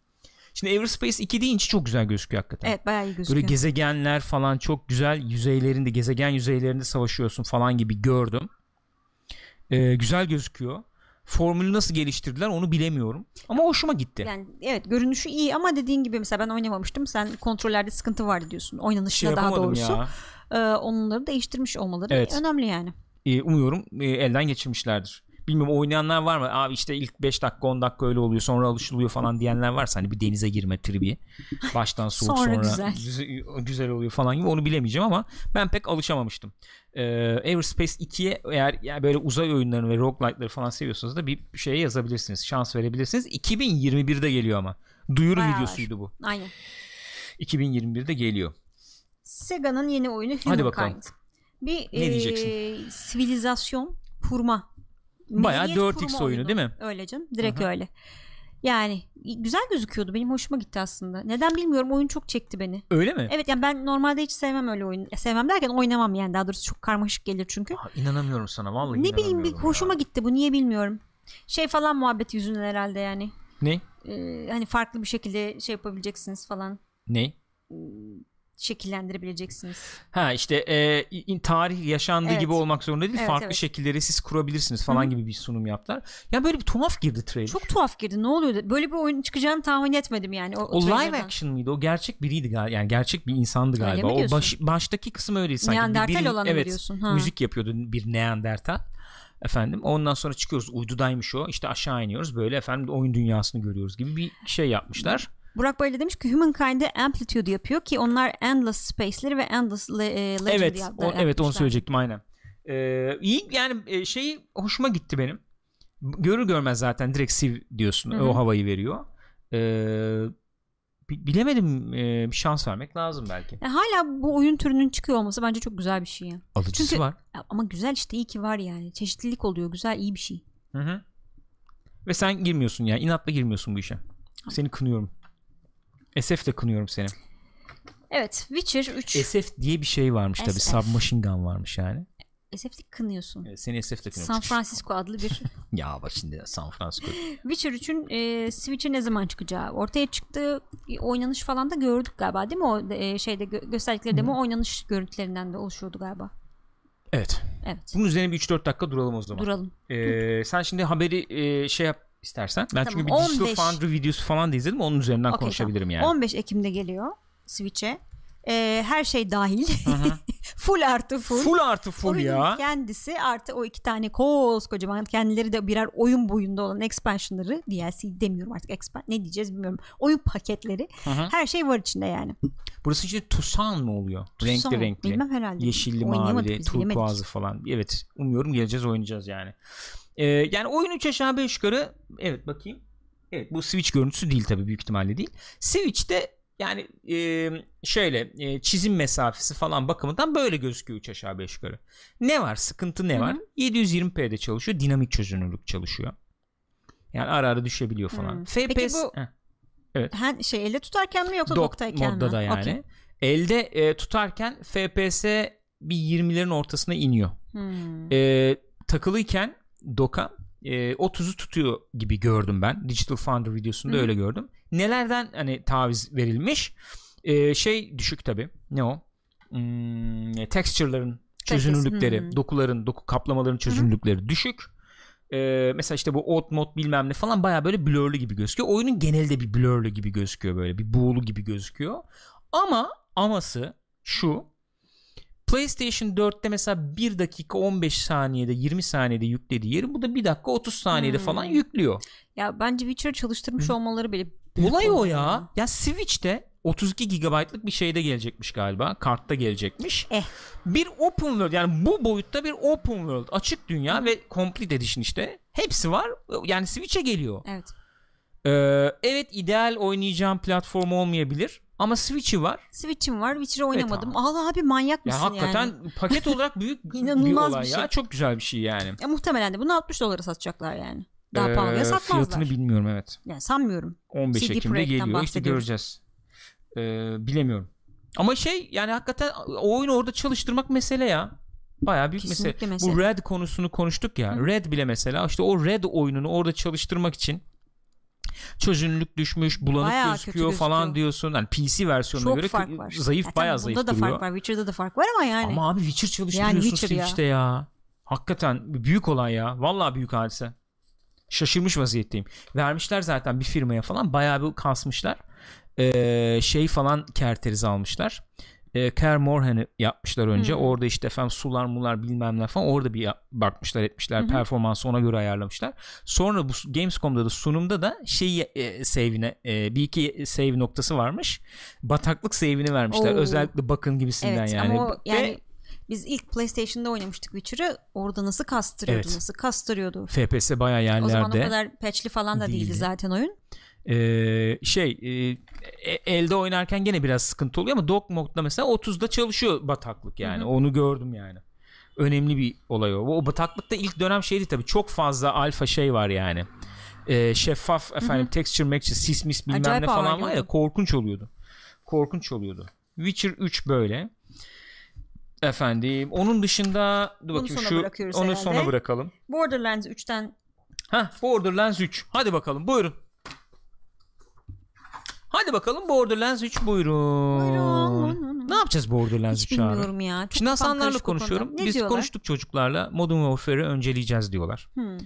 A: Şimdi Everspace 2 deyince çok güzel gözüküyor hakikaten.
B: Evet bayağı iyi gözüküyor.
A: Böyle gezegenler falan çok güzel yüzeylerinde gezegen yüzeylerinde savaşıyorsun falan gibi gördüm. Ee, güzel gözüküyor. Formülü nasıl geliştirdiler onu bilemiyorum. Ama hoşuma gitti.
B: Yani evet görünüşü iyi ama dediğin gibi mesela ben oynamamıştım. Sen kontrollerde sıkıntı var diyorsun.
A: şey
B: Oynanışında daha doğrusu.
A: ya.
B: Ee, onları değiştirmiş olmaları
A: Evet.
B: önemli yani.
A: Ee, umuyorum e, elden geçirmişlerdir. Bilmiyorum oynayanlar var mı? Abi işte ilk 5 dakika 10 dakika öyle oluyor sonra alışılıyor falan diyenler varsa hani bir denize girme tribi. Baştan soğuk
B: Sonra
A: sonra,
B: güzel.
A: güzel. güzel oluyor falan gibi onu bilemeyeceğim ama ben pek alışamamıştım. Ee, Everspace 2'ye eğer yani böyle uzay oyunlarını ve roguelite'ları falan seviyorsanız da bir şeye yazabilirsiniz. Şans verebilirsiniz. 2021'de geliyor ama. Duyuru
B: Bayağı
A: videosuydu bu.
B: Aynen.
A: 2021'de geliyor.
B: Sega'nın yeni oyunu
A: Hadi bakalım.
B: Humankind. Bir
A: Ne
B: e,
A: diyeceksin?
B: sivilizasyon kurma.
A: Bayağı
B: Medeniyet
A: 4X
B: kurma
A: oyunu değil mi?
B: Öyle canım. Direkt
A: hı.
B: öyle. Yani güzel gözüküyordu. Benim hoşuma gitti aslında. Neden bilmiyorum. Oyun çok çekti beni.
A: Öyle mi?
B: Evet yani ben normalde hiç sevmem öyle oyun. Sevmem derken oynamam yani. Daha doğrusu çok karmaşık gelir çünkü.
A: Aa, inanamıyorum sana vallahi
B: ne bileyim bir hoşuma
A: ya.
B: gitti bu. Niye bilmiyorum. Şey falan muhabbet yüzünden herhalde yani.
A: Ne?
B: Ee, hani farklı bir şekilde şey yapabileceksiniz falan.
A: Ne?
B: Şekillendirebileceksiniz.
A: Ha işte e, tarih yaşandığı
B: Evet.
A: gibi olmak zorunda değil.
B: Evet,
A: Farklı
B: evet.
A: şekilleri siz kurabilirsiniz falan gibi bir sunum yaptılar. Ya böyle bir tuhaf girdi trailer.
B: Çok tuhaf girdi. Ne oluyordu? Böyle bir oyun çıkacağını tahmin etmedim yani. O, o
A: o live action mıydı? O gerçek biriydi galiba. Yani gerçek bir insandı galiba. O baş, baştaki kısım öyleydi sanki.
B: Neandertal olanı
A: evet,
B: diyorsun? Ha.
A: Müzik yapıyordu bir Neandertal. Efendim ondan sonra çıkıyoruz uydudaymış o işte aşağı iniyoruz böyle efendim oyun dünyasını görüyoruz gibi bir şey yapmışlar.
B: Burak böyle demiş ki Humankind'e Amplitude yapıyor ki onlar Endless Space'leri ve Endless Le- e, Legend'ı
A: evet o, evet onu söyleyecektim aynen. Ee, iyi yani e, şeyi hoşuma gitti benim. Görür görmez zaten direkt Civ diyorsun
B: Hı hı.
A: o havayı veriyor. Ee, bi- bilemedim e, bir şans vermek lazım belki.
B: Ya hala bu oyun türünün çıkıyor olması bence çok güzel bir şey ya.
A: Alıcısı
B: Çünkü-
A: var.
B: Ama güzel işte iyi ki var yani. Çeşitlilik oluyor. Güzel iyi bir şey.
A: Hı hı. Ve sen girmiyorsun yani inatla girmiyorsun bu işe. Seni kınıyorum. SF de kınıyorum seni.
B: Evet Witcher 3
A: SF diye bir şey varmış tabi. Submachine Gun varmış yani.
B: SF'lik kınıyorsun.
A: Evet, seni SF de kınıyorum.
B: San Francisco adlı bir
A: ya bak şimdi San Francisco.
B: Witcher 3'ün e, Switch'e ne zaman çıkacağı ortaya çıktı bir oynanış falan da gördük galiba değil mi o e, şeyde gö- gösterdikleri demo oynanış görüntülerinden de oluşuyordu galiba.
A: Evet.
B: Evet.
A: Bunun üzerine bir 3-4 dakika duralım o zaman.
B: Duralım.
A: Ee, sen şimdi haberi e, şey yap istersen. Ben
B: Tamam,
A: çünkü bir Digital
B: 15
A: Foundry videosu falan da izledim. Onun üzerinden
B: Okey,
A: konuşabilirim
B: tamam.
A: yani.
B: 15 Ekim'de geliyor Switch'e. E, her şey dahil. full artı full.
A: Full artı full
B: Oyunun
A: ya.
B: kendisi artı o iki tane koskocaman kendileri de birer oyun boyunda olan expansionları DLC demiyorum artık expan ne diyeceğiz bilmiyorum. Oyun paketleri
A: Hı hı.
B: her şey var içinde yani.
A: Burası işte Tucson mı oluyor? renkli
B: Son,
A: renkli.
B: Bilmem herhalde.
A: Yeşilli, mavili, turkuazlı falan. Evet umuyorum geleceğiz oynayacağız yani. Ee, yani oyun 3 aşağı 5 yukarı evet bakayım. Evet bu Switch görüntüsü değil tabii büyük ihtimalle değil. Switch'te yani e, şöyle e, çizim mesafesi falan bakımından böyle gözüküyor 3 aşağı 5 yukarı. Ne var? Sıkıntı ne
B: Hı hı.
A: var? 720p'de çalışıyor. Dinamik çözünürlük çalışıyor. Yani ara ara düşebiliyor falan.
B: Hmm.
A: FPS
B: Peki bu-
A: Heh.
B: Ha, şey elle tutarken mi yoksa
A: Dock
B: doktayken
A: modda
B: mi?
A: da yani.
B: Okey.
A: Elde e, tutarken FPS bir 20'lerin ortasına iniyor.
B: Hmm.
A: E, takılıyken doka e, 30'u tutuyor gibi gördüm ben. Digital Foundry videosunda
B: Hı hı.
A: öyle gördüm. Nelerden hani taviz verilmiş? E, şey düşük tabi. Ne o? Hmm, e, texture'ların çözünürlükleri,
B: hı.
A: dokuların, doku kaplamaların çözünürlükleri düşük. E, mesela işte bu old mod bilmem ne falan baya böyle blurlu gibi gözüküyor. Oyunun genelde bir blurlu gibi gözüküyor böyle. Bir buğulu gibi gözüküyor. Ama aması şu PlayStation 4'te mesela 1 dakika 15 saniyede 20 saniyede yüklediği yeri bu da 1 dakika 30 saniyede
B: Hmm.
A: falan yüklüyor.
B: Ya bence Witcher çalıştırmış
A: Hı.
B: olmaları bile
A: Olay o ya. Ya Switch'te 32 GB'lık bir şeyde gelecekmiş galiba. Kartta gelecekmiş.
B: Eh.
A: Bir open world yani bu boyutta bir open world açık dünya ve complete edition işte. Hepsi var. Yani Switch'e geliyor.
B: Evet.
A: Ee, evet ideal oynayacağım platform olmayabilir ama Switch'i var.
B: Switch'im var. Witcher'ı oynamadım.
A: abi.
B: Allah abi manyak
A: Ya
B: mısın
A: hakikaten
B: yani?
A: paket olarak büyük bir
B: İnanılmaz
A: olay
B: bir
A: ya.
B: şey.
A: Çok güzel bir şey yani.
B: Ya muhtemelen de bunu 60 dolara satacaklar yani. Daha
A: Ee,
B: pahalıya satmazlar.
A: Fiyatını bilmiyorum evet.
B: yani sanmıyorum.
A: 15
B: CD
A: Ekim'de geliyor işte göreceğiz. Ee, bilemiyorum. Ama şey yani hakikaten o oyunu orada çalıştırmak mesele ya. Bayağı büyük mesele.
B: Mesele.
A: Bu Red konusunu konuştuk ya.
B: Hı.
A: Red bile mesela işte o Red oyununu orada çalıştırmak için çözünürlük düşmüş, bulanık
B: Bayağı
A: gözüküyor falan
B: gözüküyor.
A: diyorsun. Yani PC versiyonuna
B: Çok
A: göre
B: fark var.
A: zayıf
B: Zaten
A: bayağı
B: bunda
A: zayıf
B: da
A: duruyor.
B: fark var. Witcher'da da fark var ama yani.
A: Ama abi Witcher çalıştırıyorsun
B: Witcher ya.
A: Switch'te ya. Hakikaten büyük olay ya. Vallahi büyük hadise. Şaşırmış vaziyetteyim. Vermişler zaten bir firmaya falan. Bayağı bir kasmışlar. Ee, şey falan kerteriz almışlar. Ee, Care Morhan'ı yapmışlar önce.
B: Hmm.
A: Orada işte efendim sular mular bilmem ne falan. Orada bir bakmışlar etmişler.
B: Hı hı.
A: Performansı ona göre ayarlamışlar. Sonra bu Gamescom'da da sunumda da şeyi e, save'ine e, bir iki save noktası varmış. Bataklık save'ini vermişler.
B: Oo.
A: Özellikle bakın gibisinden
B: Evet
A: yani.
B: ama o
A: Ve-
B: yani biz ilk PlayStation'da oynamıştık Witcher'ı. Orada nasıl kastırıyordu,
A: Evet.
B: nasıl kastırıyordu.
A: FPS bayağı yerlerde.
B: O zaman o kadar patchli falan da değildi,
A: Değildi.
B: zaten oyun.
A: Ee, şey e, elde oynarken gene biraz sıkıntı oluyor ama dock modda mesela 30'da çalışıyor bataklık yani.
B: Hı hı.
A: onu gördüm yani. Önemli bir olay o. O bataklıkta ilk dönem şeydi tabii çok fazla alfa şey var yani. Ee, şeffaf efendim texture maxture sis mis bilmem
B: Acayip
A: ne falan var ya korkunç oluyordu. Korkunç oluyordu. Witcher 3 böyle. Efendim onun dışında dur bakayım
B: sona
A: şu onu
B: herhalde.
A: sona bırakalım.
B: Borderlands 3'ten
A: Heh, Borderlands 3. Hadi bakalım buyurun. Hadi bakalım Borderlands 3 buyurun.
B: Buyurun.
A: Ne yapacağız Borderlands
B: Hiç
A: 3'ü abi?
B: bilmiyorum ya. Çok
A: Şimdi
B: kafam
A: Hasanlarla
B: karışık o konuda.
A: konuşuyorum.
B: Ne
A: Biz
B: diyorlar?
A: konuştuk çocuklarla Modern Warfare'ı önceleyeceğiz diyorlar.
B: Hmm.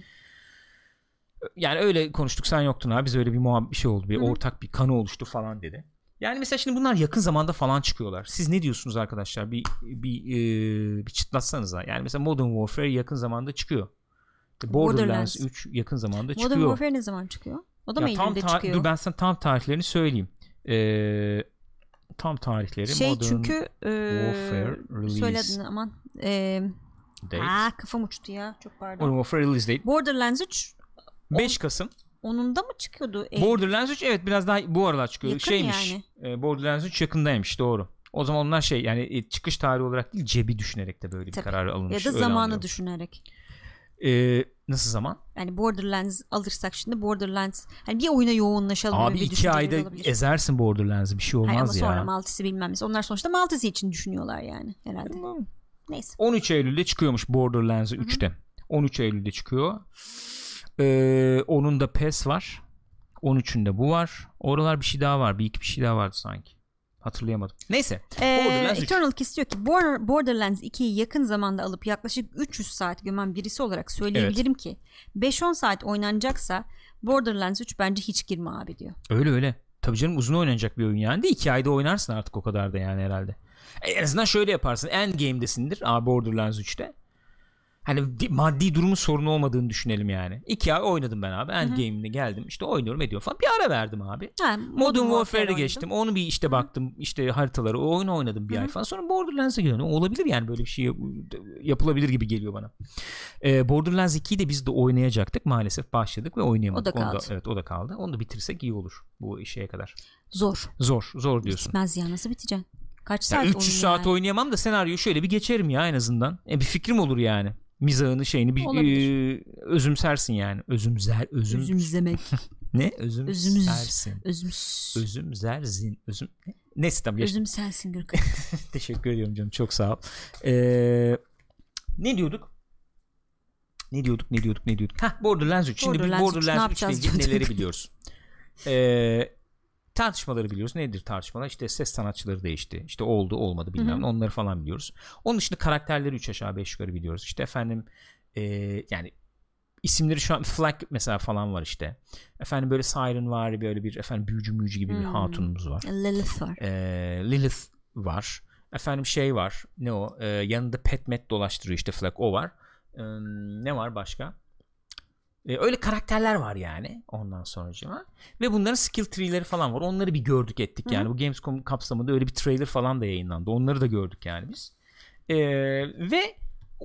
A: Yani öyle konuştuk sen yoktun abi. Biz öyle bir muhabbet bir şey oldu. Bir ortak bir kanı oluştu falan dedi. Yani mesela şimdi bunlar yakın zamanda falan çıkıyorlar. Siz ne diyorsunuz arkadaşlar? Bir bir e, bir çıtlatsanıza. Yani mesela Modern Warfare yakın zamanda çıkıyor. Borderlands,
B: Borderlands.
A: 3 yakın zamanda
B: Modern
A: çıkıyor.
B: Warfare ne zaman çıkıyor? O da mı
A: Ya tam
B: Eylül'de çıkıyor?
A: dur ben sana tam tarihlerini söyleyeyim. Ee, tam tarihleri
B: şey
A: Modern
B: çünkü e,
A: Warfare release
B: söyle adını aman. E,
A: date.
B: aa, kafam uçtu ya çok pardon.
A: Modern Warfare release date
B: Borderlands 3
A: 5 Kasım.
B: onun da mı çıkıyordu? Eylül?
A: Borderlands 3 evet biraz daha bu aralar çıkıyor.
B: Yakın
A: Şeymiş.
B: yani.
A: e, Borderlands 3 yakındaymış doğru. O zaman onlar şey yani e, çıkış tarihi olarak değil cebi düşünerek de böyle bir
B: Tabii.
A: karar
B: ya
A: alınmış.
B: da
A: öyle
B: zamanı düşünerek.
A: E, nasıl zaman?
B: Yani Borderlands alırsak şimdi Borderlands hani bir oyuna yoğunlaşalım
A: Abi iki ayda
B: olabilir.
A: ezersin Borderlands'ı bir şey
B: Hayır, ama
A: olmaz
B: sonra
A: ya.
B: Maltesi bilmem ne. Onlar sonuçta Maltesi için düşünüyorlar yani herhalde.
A: Tamam.
B: Neyse.
A: 13 Eylül'de çıkıyormuş Borderlands 3'te. 13 Eylül'de çıkıyor. Ee, onun da PES var. 13'ünde bu var. Oralar bir şey daha var. Bir iki bir şey daha vardı sanki. Hatırlayamadım. Neyse.
B: Ee,
A: Borderlands 3.
B: Eternal Kiss diyor ki Border- Borderlands 2'yi yakın zamanda alıp yaklaşık 300 saat gömen birisi olarak söyleyebilirim ki 5-10 saat oynanacaksa Borderlands 3 bence hiç girme abi diyor.
A: Öyle öyle. Tabii canım uzun oynanacak bir oyun yani. De iki ayda oynarsın artık o kadar da yani herhalde. E, En azından şöyle yaparsın. Endgame'desindir Borderlands 3'te. Hani di- maddi durumun sorunu olmadığını düşünelim yani. İki ay oynadım ben abi. Endgame'de geldim. işte oynuyorum ediyorum falan. Bir ara verdim abi.
B: Ha,
A: Modern Warfare'e
B: oynadım.
A: geçtim. Onu bir işte baktım. işte haritaları. O oyunu oynadım bir ay falan. Sonra Borderlands'e geliyorum. Olabilir yani böyle bir şey yap- yapılabilir gibi geliyor bana. Ee, Borderlands 2'yi de biz de oynayacaktık. Maalesef başladık ve oynayamadık.
B: O da
A: Onu
B: kaldı.
A: evet o da kaldı. Onu da bitirsek iyi olur bu şeye kadar.
B: Zor.
A: Zor. Zor diyorsun.
B: Bitmez ya nasıl biteceksin? Kaç
A: Ya
B: saat
A: 300
B: oyun
A: saat
B: yani?
A: oynayamam da senaryoyu şöyle bir geçerim ya en azından. E, bir fikrim olur yani. Mizahını şeyini bir
B: Olabilir.
A: e, özümsersin yani. Özümzer özüm
B: Özümzemek.
A: ne? Özüm
B: Özümüz.
A: sersin.
B: Özümüz.
A: Özümzerzin. Özüm ne? Neyse tamam.
B: Özüm sensin Gürkan.
A: Teşekkür ediyorum canım çok sağ ol. Ee, ne diyorduk? Ne diyorduk ne diyorduk ne diyorduk? Hah Borderlands 3. Şimdi
B: Borderlands
A: biz
B: 3 ne
A: Borderlands 3 ile
B: yapacağız
A: ilgili neleri biliyoruz? Ee, tartışmaları biliyoruz. Nedir tartışmalar? İşte ses sanatçıları değişti. İşte oldu olmadı bilmem ne. Onları falan biliyoruz. Onun dışında karakterleri 3 aşağı 5 yukarı biliyoruz. İşte efendim ee, yani isimleri şu an Flag mesela falan var işte. Efendim böyle Siren var böyle bir efendim büyücü müyücü gibi bir
B: Hmm.
A: hatunumuz var.
B: Lilith var.
A: Ee, Lilith var. Efendim şey var. Ne o? Ee, yanında pet met dolaştırıyor işte Flag o var. Ee, ne var başka? Ee, öyle karakterler var yani ondan sonracıma. Ve bunların skill tree'leri falan var. Onları bir gördük ettik yani. Bu Gamescom kapsamında öyle bir trailer falan da yayınlandı. Onları da gördük yani biz. Ee, ve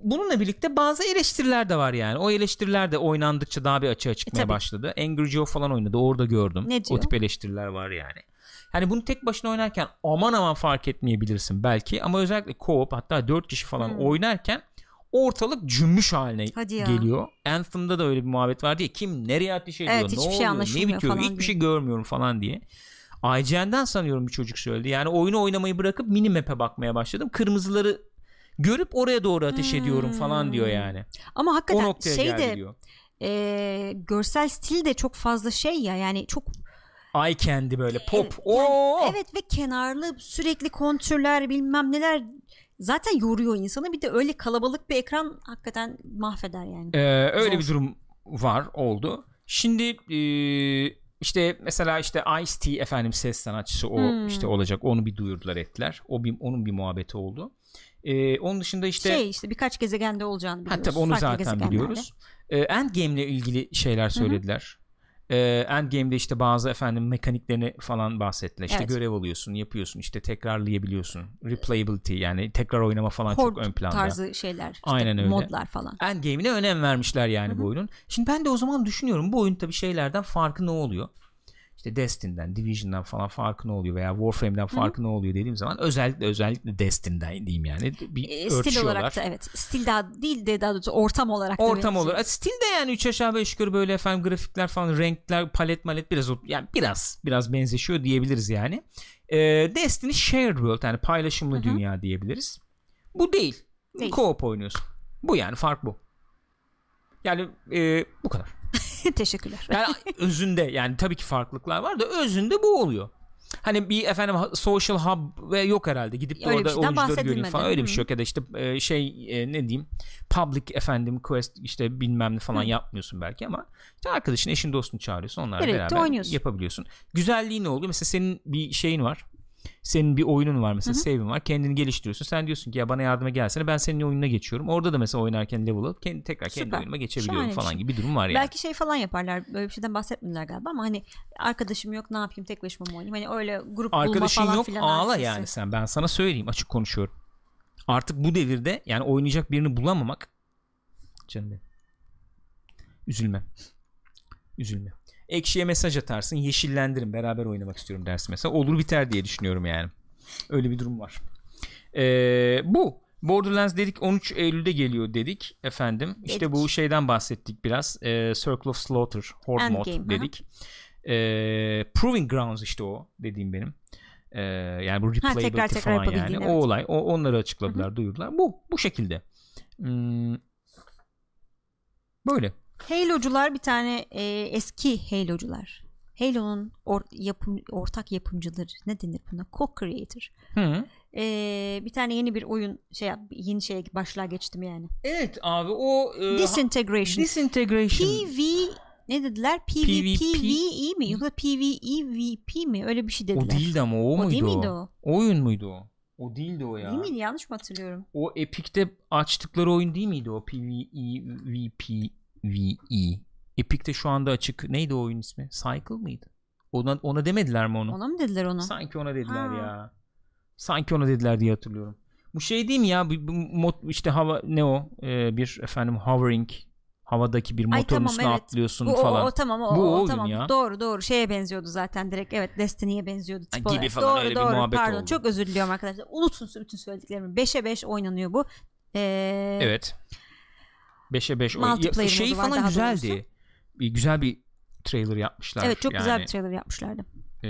A: bununla birlikte bazı eleştiriler de var yani. O eleştiriler de oynandıkça daha bir açığa çıkmaya
B: tabii.
A: başladı. Angry Joe falan oynadı. Orada gördüm.
B: Ne
A: O
B: diyor?
A: tip eleştiriler var yani. Hani bunu tek başına oynarken aman aman fark etmeyebilirsin belki ama özellikle co-op hatta 4 kişi falan
B: Hmm.
A: oynarken ortalık cümbüş haline geliyor. Anthem'da da öyle bir muhabbet var diye kim nereye ateş ediyor,
B: Evet,
A: ne
B: şey
A: oluyor, ne
B: anlaşılmıyor
A: bitiyor,
B: falan
A: hiçbir
B: diye.
A: şey görmüyorum falan diye. IGN'den sanıyorum bir çocuk söyledi. Yani oyunu oynamayı bırakıp minimap'e bakmaya başladım. Kırmızıları görüp oraya doğru ateş ediyorum falan diyor
B: Hmm.
A: yani.
B: Ama
A: O
B: hakikaten
A: noktaya
B: şey
A: geldi
B: de
A: diyor.
B: e, görsel stil de çok fazla şey ya yani çok
A: Eye candy böyle pop.
B: Evet,
A: Oo!
B: evet ve kenarlı sürekli kontürler bilmem neler zaten yoruyor insanı bir de öyle kalabalık bir ekran hakikaten mahveder yani.
A: Ee, öyle
B: Zor.
A: bir durum var oldu. Şimdi e, işte mesela işte Ice-T efendim ses sanatçısı o
B: Hmm.
A: işte olacak onu bir duyurdular ettiler. O bir onun bir muhabbeti oldu. Ee, onun dışında işte
B: şey işte birkaç gezegende olacağını
A: ha,
B: biliyoruz.
A: tabii onu
B: farklı
A: zaten biliyoruz. Ee, Endgame ile ilgili şeyler söylediler. Ee, Endgame'de işte bazı efendim mekaniklerini falan bahsettiler. İşte
B: Evet.
A: görev alıyorsun, yapıyorsun, işte tekrarlayabiliyorsun. Replayability yani tekrar oynama falan
B: Horde
A: çok ön planda.
B: tarzı şeyler. işte
A: Aynen öyle.
B: Modlar falan.
A: Endgame'ine önem vermişler yani bu oyunun. Şimdi ben de o zaman düşünüyorum bu oyun tabii şeylerden farkı ne oluyor? İşte Destin'den, Division'dan falan farkı ne oluyor veya Warframe'den farkı ne oluyor dediğim zaman özellikle özellikle Destin'den diyeyim yani. Bir
B: E, stil olarak da evet. Stil daha değil de daha doğrusu ortam olarak da
A: Ortam
B: benziyor.
A: olarak. Stil de yani 3 aşağı 5 yukarı böyle efendim grafikler falan renkler palet malet biraz yani biraz biraz benzeşiyor diyebiliriz yani. Ee, Destiny shared world yani paylaşımlı dünya diyebiliriz. Bu değil.
B: Değil.
A: Co-op oynuyorsun. Bu yani fark bu. Yani e, bu kadar.
B: Teşekkürler.
A: Yani özünde yani tabii ki farklılıklar var da özünde bu oluyor. Hani bir efendim social hub ve yok herhalde. Gidip de
B: Öyle bir
A: orada oyuncuları göreyim falan. Öyle bir
B: Hı.
A: şey yok ya da işte e, şey e, ne diyeyim public efendim quest işte bilmem ne falan
B: Hı.
A: yapmıyorsun belki ama işte arkadaşın eşin dostunu çağırıyorsun onlarla
B: Birlikte
A: beraber
B: oynuyorsun.
A: yapabiliyorsun. Güzelliği ne oluyor? Mesela senin bir şeyin var. Senin bir oyunun var mesela save'in var. Kendini geliştiriyorsun. Sen diyorsun ki ya bana yardıma gelsene ben senin oyununa geçiyorum. Orada da mesela oynarken level alıp kendi tekrar kendi
B: Süper.
A: oyunuma geçebiliyorum
B: Şahane
A: falan
B: şey.
A: gibi bir durum var yani.
B: Belki şey falan yaparlar. Böyle bir şeyden bahsetmediler galiba ama hani arkadaşım yok ne yapayım tek başıma mı oynayayım? Hani öyle grup bulma
A: Arkadaşın
B: falan
A: yok
B: filan
A: ağla
B: hadisesi.
A: yani sen ben sana söyleyeyim açık konuşuyorum. Artık bu devirde yani oynayacak birini bulamamak canım benim. Üzülme. Üzülme. Ekşiye mesaj atarsın yeşillendirin beraber oynamak istiyorum dersin mesela. Olur biter diye düşünüyorum yani. Öyle bir durum var. Ee, bu. Borderlands dedik 13 Eylül'de geliyor dedik efendim. İşte
B: Dedik.
A: bu şeyden bahsettik biraz. Ee, Circle of Slaughter Horde
B: Endgame,
A: mod
B: hı hı.
A: dedik. Ee, Proving Grounds işte o dediğim benim. Ee, yani bu replayability
B: tekrar tekrar
A: falan yani.
B: yapabildiğin,
A: O
B: evet.
A: olay. O, onları açıkladılar, duyurdular. Bu bu şekilde. Hmm, böyle.
B: Halo'cular bir tane e, eski Halo'cular. Halo'nun or- yapım, ortak yapımcıları ne denir buna? Co-creator.
A: Hı.
B: E, bir tane yeni bir oyun şey yap, yeni şeye başlığa geçtim yani.
A: Evet abi o e,
B: Disintegration.
A: disintegration.
B: PV ne dediler? PV,
A: PvP.
B: PvE mi yoksa PvEVP mi? Öyle bir şey dediler.
A: o değildi ama o,
B: O
A: muydu
B: değil
A: o?
B: miydi o?
A: Oyun muydu o? O değildi o ya.
B: Değil miydi? Yanlış mı hatırlıyorum?
A: O Epic'te açtıkları oyun değil miydi o? PvE VPVE. Epic'te şu anda açık. Neydi o oyun ismi? Cycle mıydı? Ona, ona demediler mi onu?
B: Ona mı dediler onu?
A: Sanki ona dediler
B: Ha.
A: ya. Sanki ona dediler diye hatırlıyorum. Bu şey değil mi ya? Bu, bu mod, işte hava ne o? Ee, bir efendim hovering havadaki bir
B: Ay,
A: motorun
B: tamam,
A: üstüne
B: evet.
A: atlıyorsun
B: Bu, o,
A: falan.
B: o, tamam o,
A: Bu
B: o,
A: oyun
B: tamam.
A: ya.
B: Doğru doğru şeye benziyordu zaten direkt. Evet Destiny'ye benziyordu tip
A: gibi
B: olarak.
A: falan,
B: doğru,
A: öyle bir
B: doğru,
A: muhabbet
B: pardon.
A: oldu.
B: Çok özür diliyorum arkadaşlar. Unutun bütün söylediklerimi. 5'e 5 oynanıyor bu. Ee,
A: Evet. 5'e 5 oyun.
B: Multiplayer
A: şey falan güzeldi.
B: doğrusu.
A: Bir, güzel bir trailer yapmışlar.
B: Evet çok güzel
A: Yani,
B: bir trailer yapmışlardı.
A: e,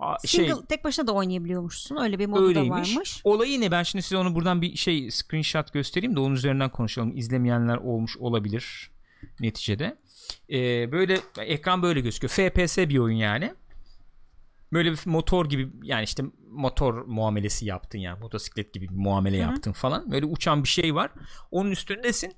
A: a- şey
B: Single tek başına da oynayabiliyormuşsun. Öyle bir modu da
A: öyleymiş.
B: varmış.
A: Olayı ne? Ben şimdi size onu buradan bir şey screenshot göstereyim de onun üzerinden konuşalım. İzlemeyenler olmuş olabilir neticede. Ee, böyle ekran böyle gözüküyor. FPS bir oyun yani. Böyle bir motor gibi yani işte motor muamelesi yaptın yani motosiklet gibi bir muamele
B: Hı hı.
A: yaptın falan. Böyle uçan bir şey var. Onun üstündesin.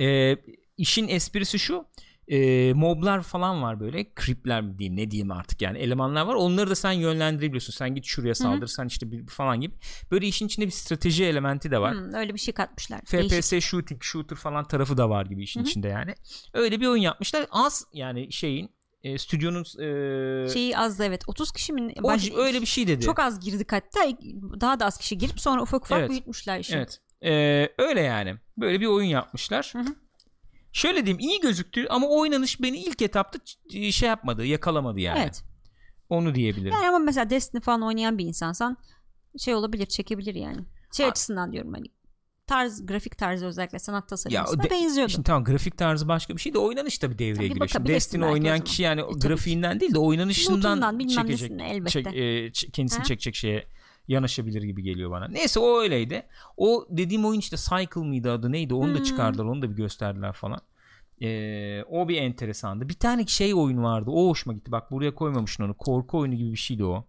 A: Ee, işin esprisi şu. e, moblar falan var böyle creepler mi diyeyim ne diyeyim artık yani elemanlar var onları da sen yönlendirebiliyorsun sen git şuraya saldır sen işte bir falan gibi böyle işin içinde bir strateji elementi de var
B: Hmm, öyle bir şey katmışlar. Değişik.
A: FPS shooting shooter falan tarafı da var gibi işin
B: Hı hı.
A: içinde yani öyle bir oyun yapmışlar az yani şeyin e, stüdyonun e,
B: Şeyi az evet. 30 kişi mi?
A: o-
B: Baş-
A: öyle bir şey dedi
B: Çok az girdik hatta. Daha da az kişi girip sonra ufak ufak
A: Evet.
B: büyütmüşler işi.
A: Evet. Ee, öyle yani. Böyle bir oyun yapmışlar.
B: Hı hı.
A: Şöyle diyeyim iyi gözüktü ama oynanış beni ilk etapta ç- şey yapmadı, yakalamadı yani.
B: Evet.
A: Onu diyebilirim.
B: Yani ama mesela Destiny falan oynayan bir insansan şey olabilir, çekebilir yani. Şey
A: A-
B: açısından diyorum hani tarz, grafik tarzı özellikle sanat tasarımına
A: de-
B: benziyordu.
A: Şimdi tamam grafik tarzı başka bir şey de oynanış tabii devreye
B: Tabii
A: giriyor. Şimdi Destiny oynayan kişi yani
B: E,
A: grafiğinden değil de oynanışından çekecek,
B: elbette.
A: çek- e, kendisini
B: Ha.
A: çekecek şeye yanaşabilir gibi geliyor bana. Neyse o öyleydi. O dediğim oyun işte Cycle mıydı adı neydi onu da
B: Hmm.
A: çıkardılar onu da bir gösterdiler falan. Ee, o bir enteresandı. Bir tane şey oyun vardı. O hoşuma gitti. Bak buraya koymamışsın onu. Korku oyunu gibi bir şeydi o.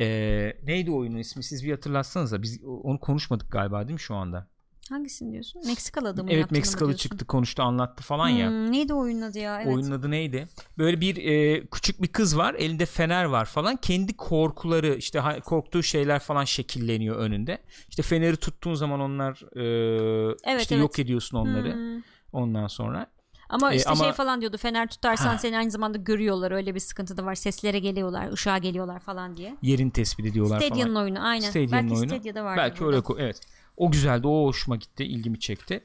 A: Ee, neydi oyunun ismi? Siz bir hatırlatsanıza. Biz onu konuşmadık galiba değil mi şu anda?
B: Hangisini diyorsun? Meksikalı adamı
A: evet Meksikalı çıktı konuştu anlattı falan ya.
B: Hmm, neydi o oyunun adı ya? Evet.
A: Oyunun adı neydi? Böyle bir e, küçük bir kız var. Elinde fener var falan. Kendi korkuları işte korktuğu şeyler falan şekilleniyor önünde. İşte feneri tuttuğun zaman onlar e,
B: Evet,
A: işte
B: evet.
A: yok ediyorsun onları.
B: Hmm.
A: Ondan sonra.
B: Ama
A: E,
B: işte
A: ama-
B: şey falan diyordu fener tutarsan
A: Ha.
B: seni aynı zamanda görüyorlar öyle bir sıkıntı da var seslere geliyorlar ışığa geliyorlar falan diye.
A: yerin tespit ediyorlar
B: Stadia'nın
A: falan.
B: oyunu aynen.
A: Stadia'nın
B: Belki
A: oyunu.
B: Stadia'da vardı.
A: Belki
B: burada.
A: öyle ko- evet. O güzeldi. O hoşuma gitti. ilgimi çekti.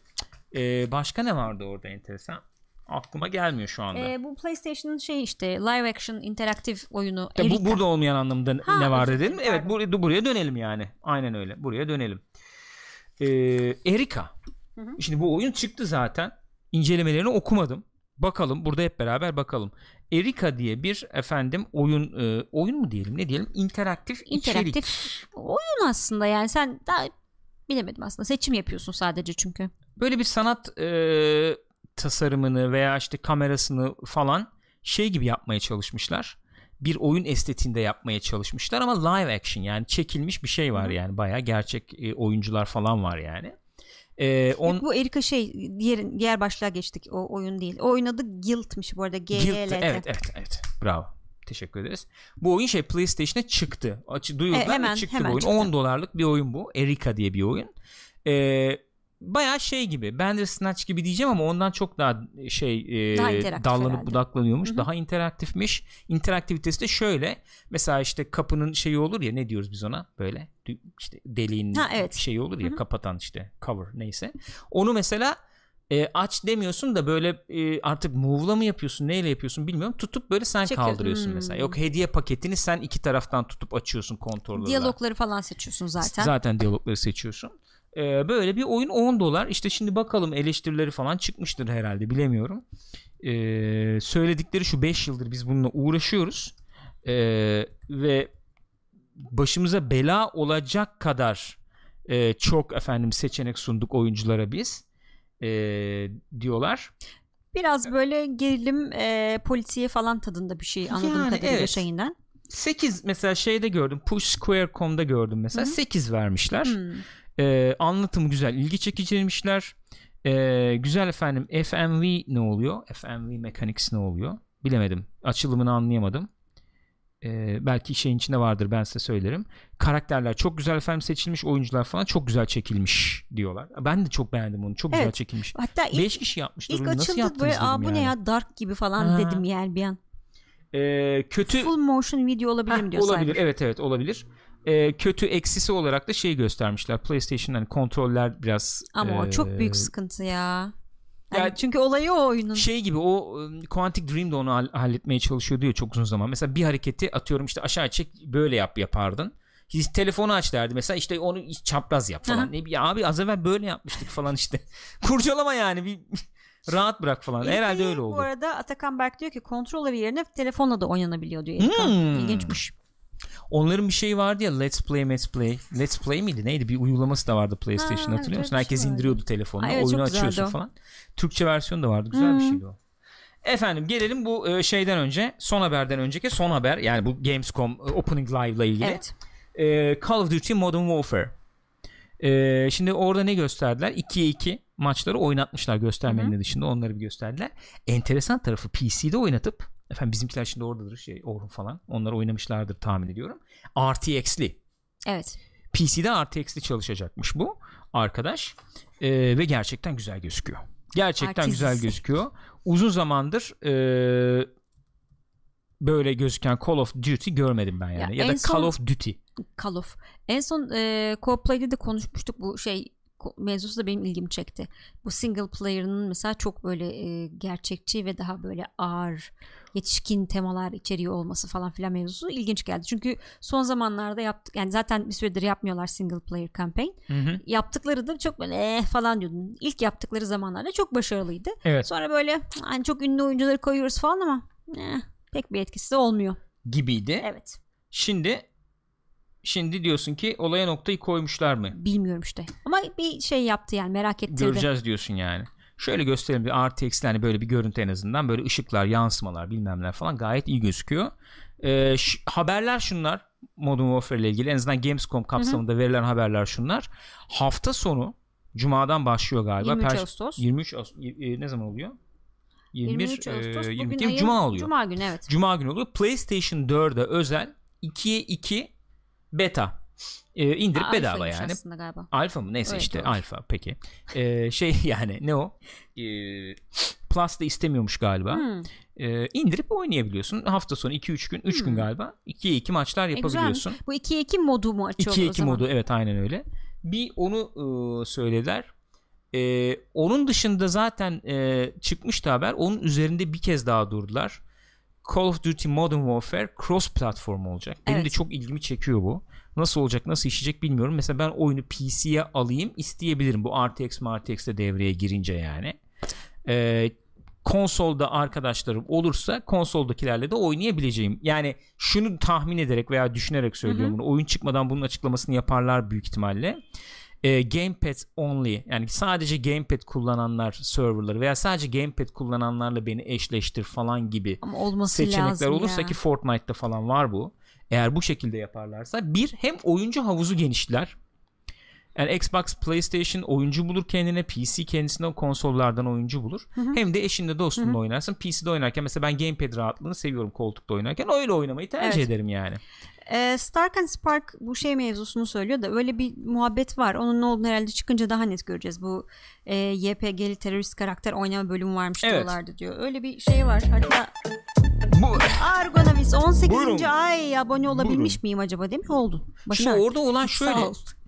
A: Ee, başka ne vardı orada enteresan? Aklıma gelmiyor şu anda.
B: Ee, bu PlayStation'ın şey işte live action interaktif oyunu
A: Ya bu
B: Erika.
A: burada olmayan anlamda
B: Ha,
A: ne var dedim. Evet buraya, buraya dönelim yani. Aynen öyle. Buraya dönelim. Ee, Erika.
B: Hı hı.
A: Şimdi bu oyun çıktı zaten. İncelemelerini okumadım. Bakalım burada hep beraber bakalım. Erika diye bir efendim oyun e, oyun mu diyelim ne diyelim interaktif,
B: interaktif
A: içerik.
B: oyun aslında yani sen daha bilemedim aslında seçim yapıyorsun sadece çünkü.
A: Böyle bir sanat e, tasarımını veya işte kamerasını falan şey gibi yapmaya çalışmışlar. bir oyun estetiğinde yapmaya çalışmışlar ama live action yani çekilmiş bir şey var yani bayağı gerçek e, oyuncular falan var yani.
B: Ee, on... Yok, bu Erika şey diğer diğer başlığa geçtik o oyun değil. O oyun adı Guilt'miş bu arada G Guilt,
A: evet evet evet bravo teşekkür ederiz. Bu oyun şey PlayStation'a çıktı. Açı, duyurdular e, hemen, çıktı hemen bu oyun. Çıktı. 10 dolarlık bir oyun bu. Erika diye bir oyun. Ee, baya şey gibi Bandersnatch gibi diyeceğim ama ondan çok daha şey e, daha dallanıp herhalde. budaklanıyormuş. Hı-hı. Daha interaktifmiş. İnteraktivitesi de şöyle. Mesela işte kapının şeyi olur ya ne diyoruz biz ona böyle işte deliğin ha, evet. şeyi olur ya Hı-hı. kapatan işte cover neyse. Onu mesela e, aç demiyorsun da böyle e, artık move'la mı yapıyorsun neyle yapıyorsun bilmiyorum tutup böyle sen Çekiyor. kaldırıyorsun hmm. mesela yok hediye paketini sen iki taraftan tutup açıyorsun kontrolörle
B: diyalogları falan seçiyorsun zaten
A: zaten diyalogları seçiyorsun ee, böyle bir oyun 10 dolar. İşte şimdi bakalım eleştirileri falan çıkmıştır herhalde bilemiyorum. Ee, söyledikleri şu 5 yıldır biz bununla uğraşıyoruz. Ee, ve başımıza bela olacak kadar e, çok efendim seçenek sunduk oyunculara biz e, diyorlar.
B: Biraz böyle gerilim e, polisiye falan tadında bir şey anladığım yani, kadarıyla evet. şeyinden.
A: 8 mesela şeyde gördüm pushsquare.com'da gördüm mesela Hı-hı. 8 vermişler. Hı-hı. E, anlatım güzel, ilgi çekiciymişler. E, güzel efendim FMV ne oluyor? FMV Mechanics ne oluyor? Bilemedim. Açılımını anlayamadım. E, belki şeyin içinde vardır ben size söylerim. Karakterler çok güzel efendim seçilmiş, oyuncular falan çok güzel çekilmiş diyorlar. Ben de çok beğendim onu. Çok evet. güzel çekilmiş. Hatta ilk, 5 kişi yapmışlar.
B: İlk açıldı böyle Aa, bu yani. ne ya dark gibi falan ha. dedim yani bir an.
A: Ee, kötü
B: full motion video olabilir mi diyor
A: olabilir sanki. evet evet olabilir e, kötü eksisi olarak da şey göstermişler. PlayStation hani kontroller biraz
B: ama e, o çok büyük sıkıntı ya. Yani ya, çünkü olayı o oyunun.
A: Şey gibi o Quantic Dream de onu halletmeye çalışıyor diyor çok uzun zaman. Mesela bir hareketi atıyorum işte aşağı çek böyle yap yapardın. Hiç telefonu aç derdi mesela işte onu çapraz yap falan. Ne ya abi az evvel böyle yapmıştık falan işte. Kurcalama yani bir rahat bırak falan. İlk Herhalde öyle oldu.
B: Bu arada Atakan Berk diyor ki kontrolleri yerine telefonla da oynanabiliyor diyor. Hmm. İlginçmiş.
A: Onların bir şeyi vardı ya Let's Play Let's Play. Let's Play miydi neydi? Bir uygulaması da vardı PlayStation ha, hatırlıyor musun? Herkes şey indiriyordu telefonu. Evet, oyunu açıyorsun falan. Türkçe versiyonu da vardı. Güzel hmm. bir şeydi o. Efendim gelelim bu e, şeyden önce son haberden önceki son haber yani bu Gamescom e, Opening Live ile ilgili. Evet. E, Call of Duty Modern Warfare. E, şimdi orada ne gösterdiler? 2'ye 2 maçları oynatmışlar göstermenin dışında onları bir gösterdiler. Enteresan tarafı PC'de oynatıp Efendim bizimkiler şimdi oradadır şey Orhun falan. Onlar oynamışlardır tahmin ediyorum. RTX'li.
B: Evet.
A: PC'de RTX'li çalışacakmış bu arkadaş. Ee, ve gerçekten güzel gözüküyor. Gerçekten Artist. güzel gözüküyor. Uzun zamandır e, böyle gözüken Call of Duty görmedim ben yani. Ya, ya da son, Call of Duty.
B: Call of. En son e, Co-Play'de de konuşmuştuk bu şey mevzusu da benim ilgimi çekti. Bu single player'ının mesela çok böyle e, gerçekçi ve daha böyle ağır yetişkin temalar içeriyor olması falan filan mevzusu ilginç geldi. Çünkü son zamanlarda yaptık yani zaten bir süredir yapmıyorlar single player campaign. Hı hı. Yaptıkları da çok böyle eh falan diyordun. İlk yaptıkları zamanlarda çok başarılıydı. Evet. Sonra böyle hani çok ünlü oyuncuları koyuyoruz falan ama eh, pek bir etkisi de olmuyor.
A: Gibiydi.
B: Evet.
A: Şimdi Şimdi diyorsun ki olaya noktayı koymuşlar mı?
B: Bilmiyorum işte. Ama bir şey yaptı yani merak ettirdi.
A: Göreceğiz diyorsun yani. Şöyle gösterelim bir RTX hani böyle bir görüntü en azından böyle ışıklar, yansımalar, bilmemler falan gayet iyi gözüküyor. Ee, haberler şunlar. Modern Warfare ile ilgili en azından Gamescom kapsamında Hı-hı. verilen haberler şunlar. Hafta sonu Cuma'dan başlıyor galiba.
B: 23 Ağustos.
A: 23 Ağustos. E, ne zaman oluyor?
B: 21 23 Ağustos. E, 22
A: ayın, Cuma oluyor.
B: Cuma günü evet.
A: Cuma günü oluyor. PlayStation 4'e özel 2'ye 2 beta e, indirip Aa, bedava yani.
B: galiba.
A: Alfa mı? Neyse Öyle işte olur. alfa peki. E, şey yani ne o? E, Plus da istemiyormuş galiba. Hmm. E, indirip oynayabiliyorsun. Hafta sonu 2-3 gün, 3 hmm. gün galiba. 2'ye 2 maçlar e, yapabiliyorsun.
B: E, Bu 2'ye 2 modu mu açıyor
A: 2'ye 2 modu evet aynen öyle. Bir onu e, söylediler. E, onun dışında zaten e, çıkmıştı haber. Onun üzerinde bir kez daha durdular. Call of Duty Modern Warfare cross platform olacak. Benim evet. de çok ilgimi çekiyor bu. Nasıl olacak, nasıl işleyecek bilmiyorum. Mesela ben oyunu PC'ye alayım isteyebilirim. Bu RTX RTX de devreye girince yani. Ee, konsolda arkadaşlarım olursa konsoldakilerle de oynayabileceğim. Yani şunu tahmin ederek veya düşünerek söylüyorum bunu. Oyun çıkmadan bunun açıklamasını yaparlar büyük ihtimalle. E, gamepad only yani sadece gamepad kullananlar serverları veya sadece gamepad kullananlarla beni eşleştir falan gibi
B: Ama olması
A: seçenekler olursa
B: ya.
A: ki Fortnite'da falan var bu. Eğer bu şekilde yaparlarsa bir hem oyuncu havuzu genişler. Yani Xbox, PlayStation oyuncu bulur kendine, PC kendisine o konsollardan oyuncu bulur. Hem de eşinle dostunla oynarsın. PC'de oynarken mesela ben gamepad rahatlığını seviyorum koltukta oynarken. Öyle oynamayı tercih
B: Evet.
A: ederim yani.
B: Ee, Stark and Spark bu şey mevzusunu söylüyor da öyle bir muhabbet var. Onun ne olduğunu herhalde çıkınca daha net göreceğiz. Bu e, YPG'li terörist karakter oynama bölümü varmış
A: Evet.
B: diyorlardı diyor. Öyle bir şey var. Hatta
A: Bu
B: Argonavis 18.
A: Buyurun.
B: ay abone olabilmiş
A: Buyurun.
B: miyim acaba değil mi? Oldun.
A: Şimdi
B: Başar.
A: orada olan şöyle.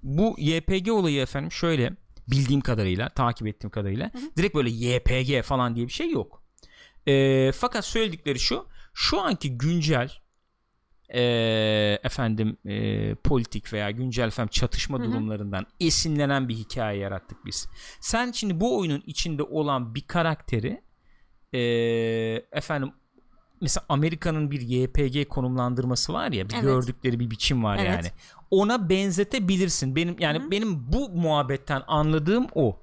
A: Bu YPG olayı efendim şöyle bildiğim kadarıyla takip ettiğim kadarıyla direkt böyle YPG falan diye bir şey yok. Ee, fakat söyledikleri şu şu anki güncel ee, efendim ee, politik veya güncel efendim çatışma durumlarından esinlenen bir hikaye yarattık biz. Sen şimdi bu oyunun içinde olan bir karakteri ee, efendim mesela Amerika'nın bir YPG konumlandırması var ya bir
B: Evet.
A: gördükleri bir biçim var
B: Evet.
A: yani. Ona benzetebilirsin. Benim yani benim bu muhabbetten anladığım o.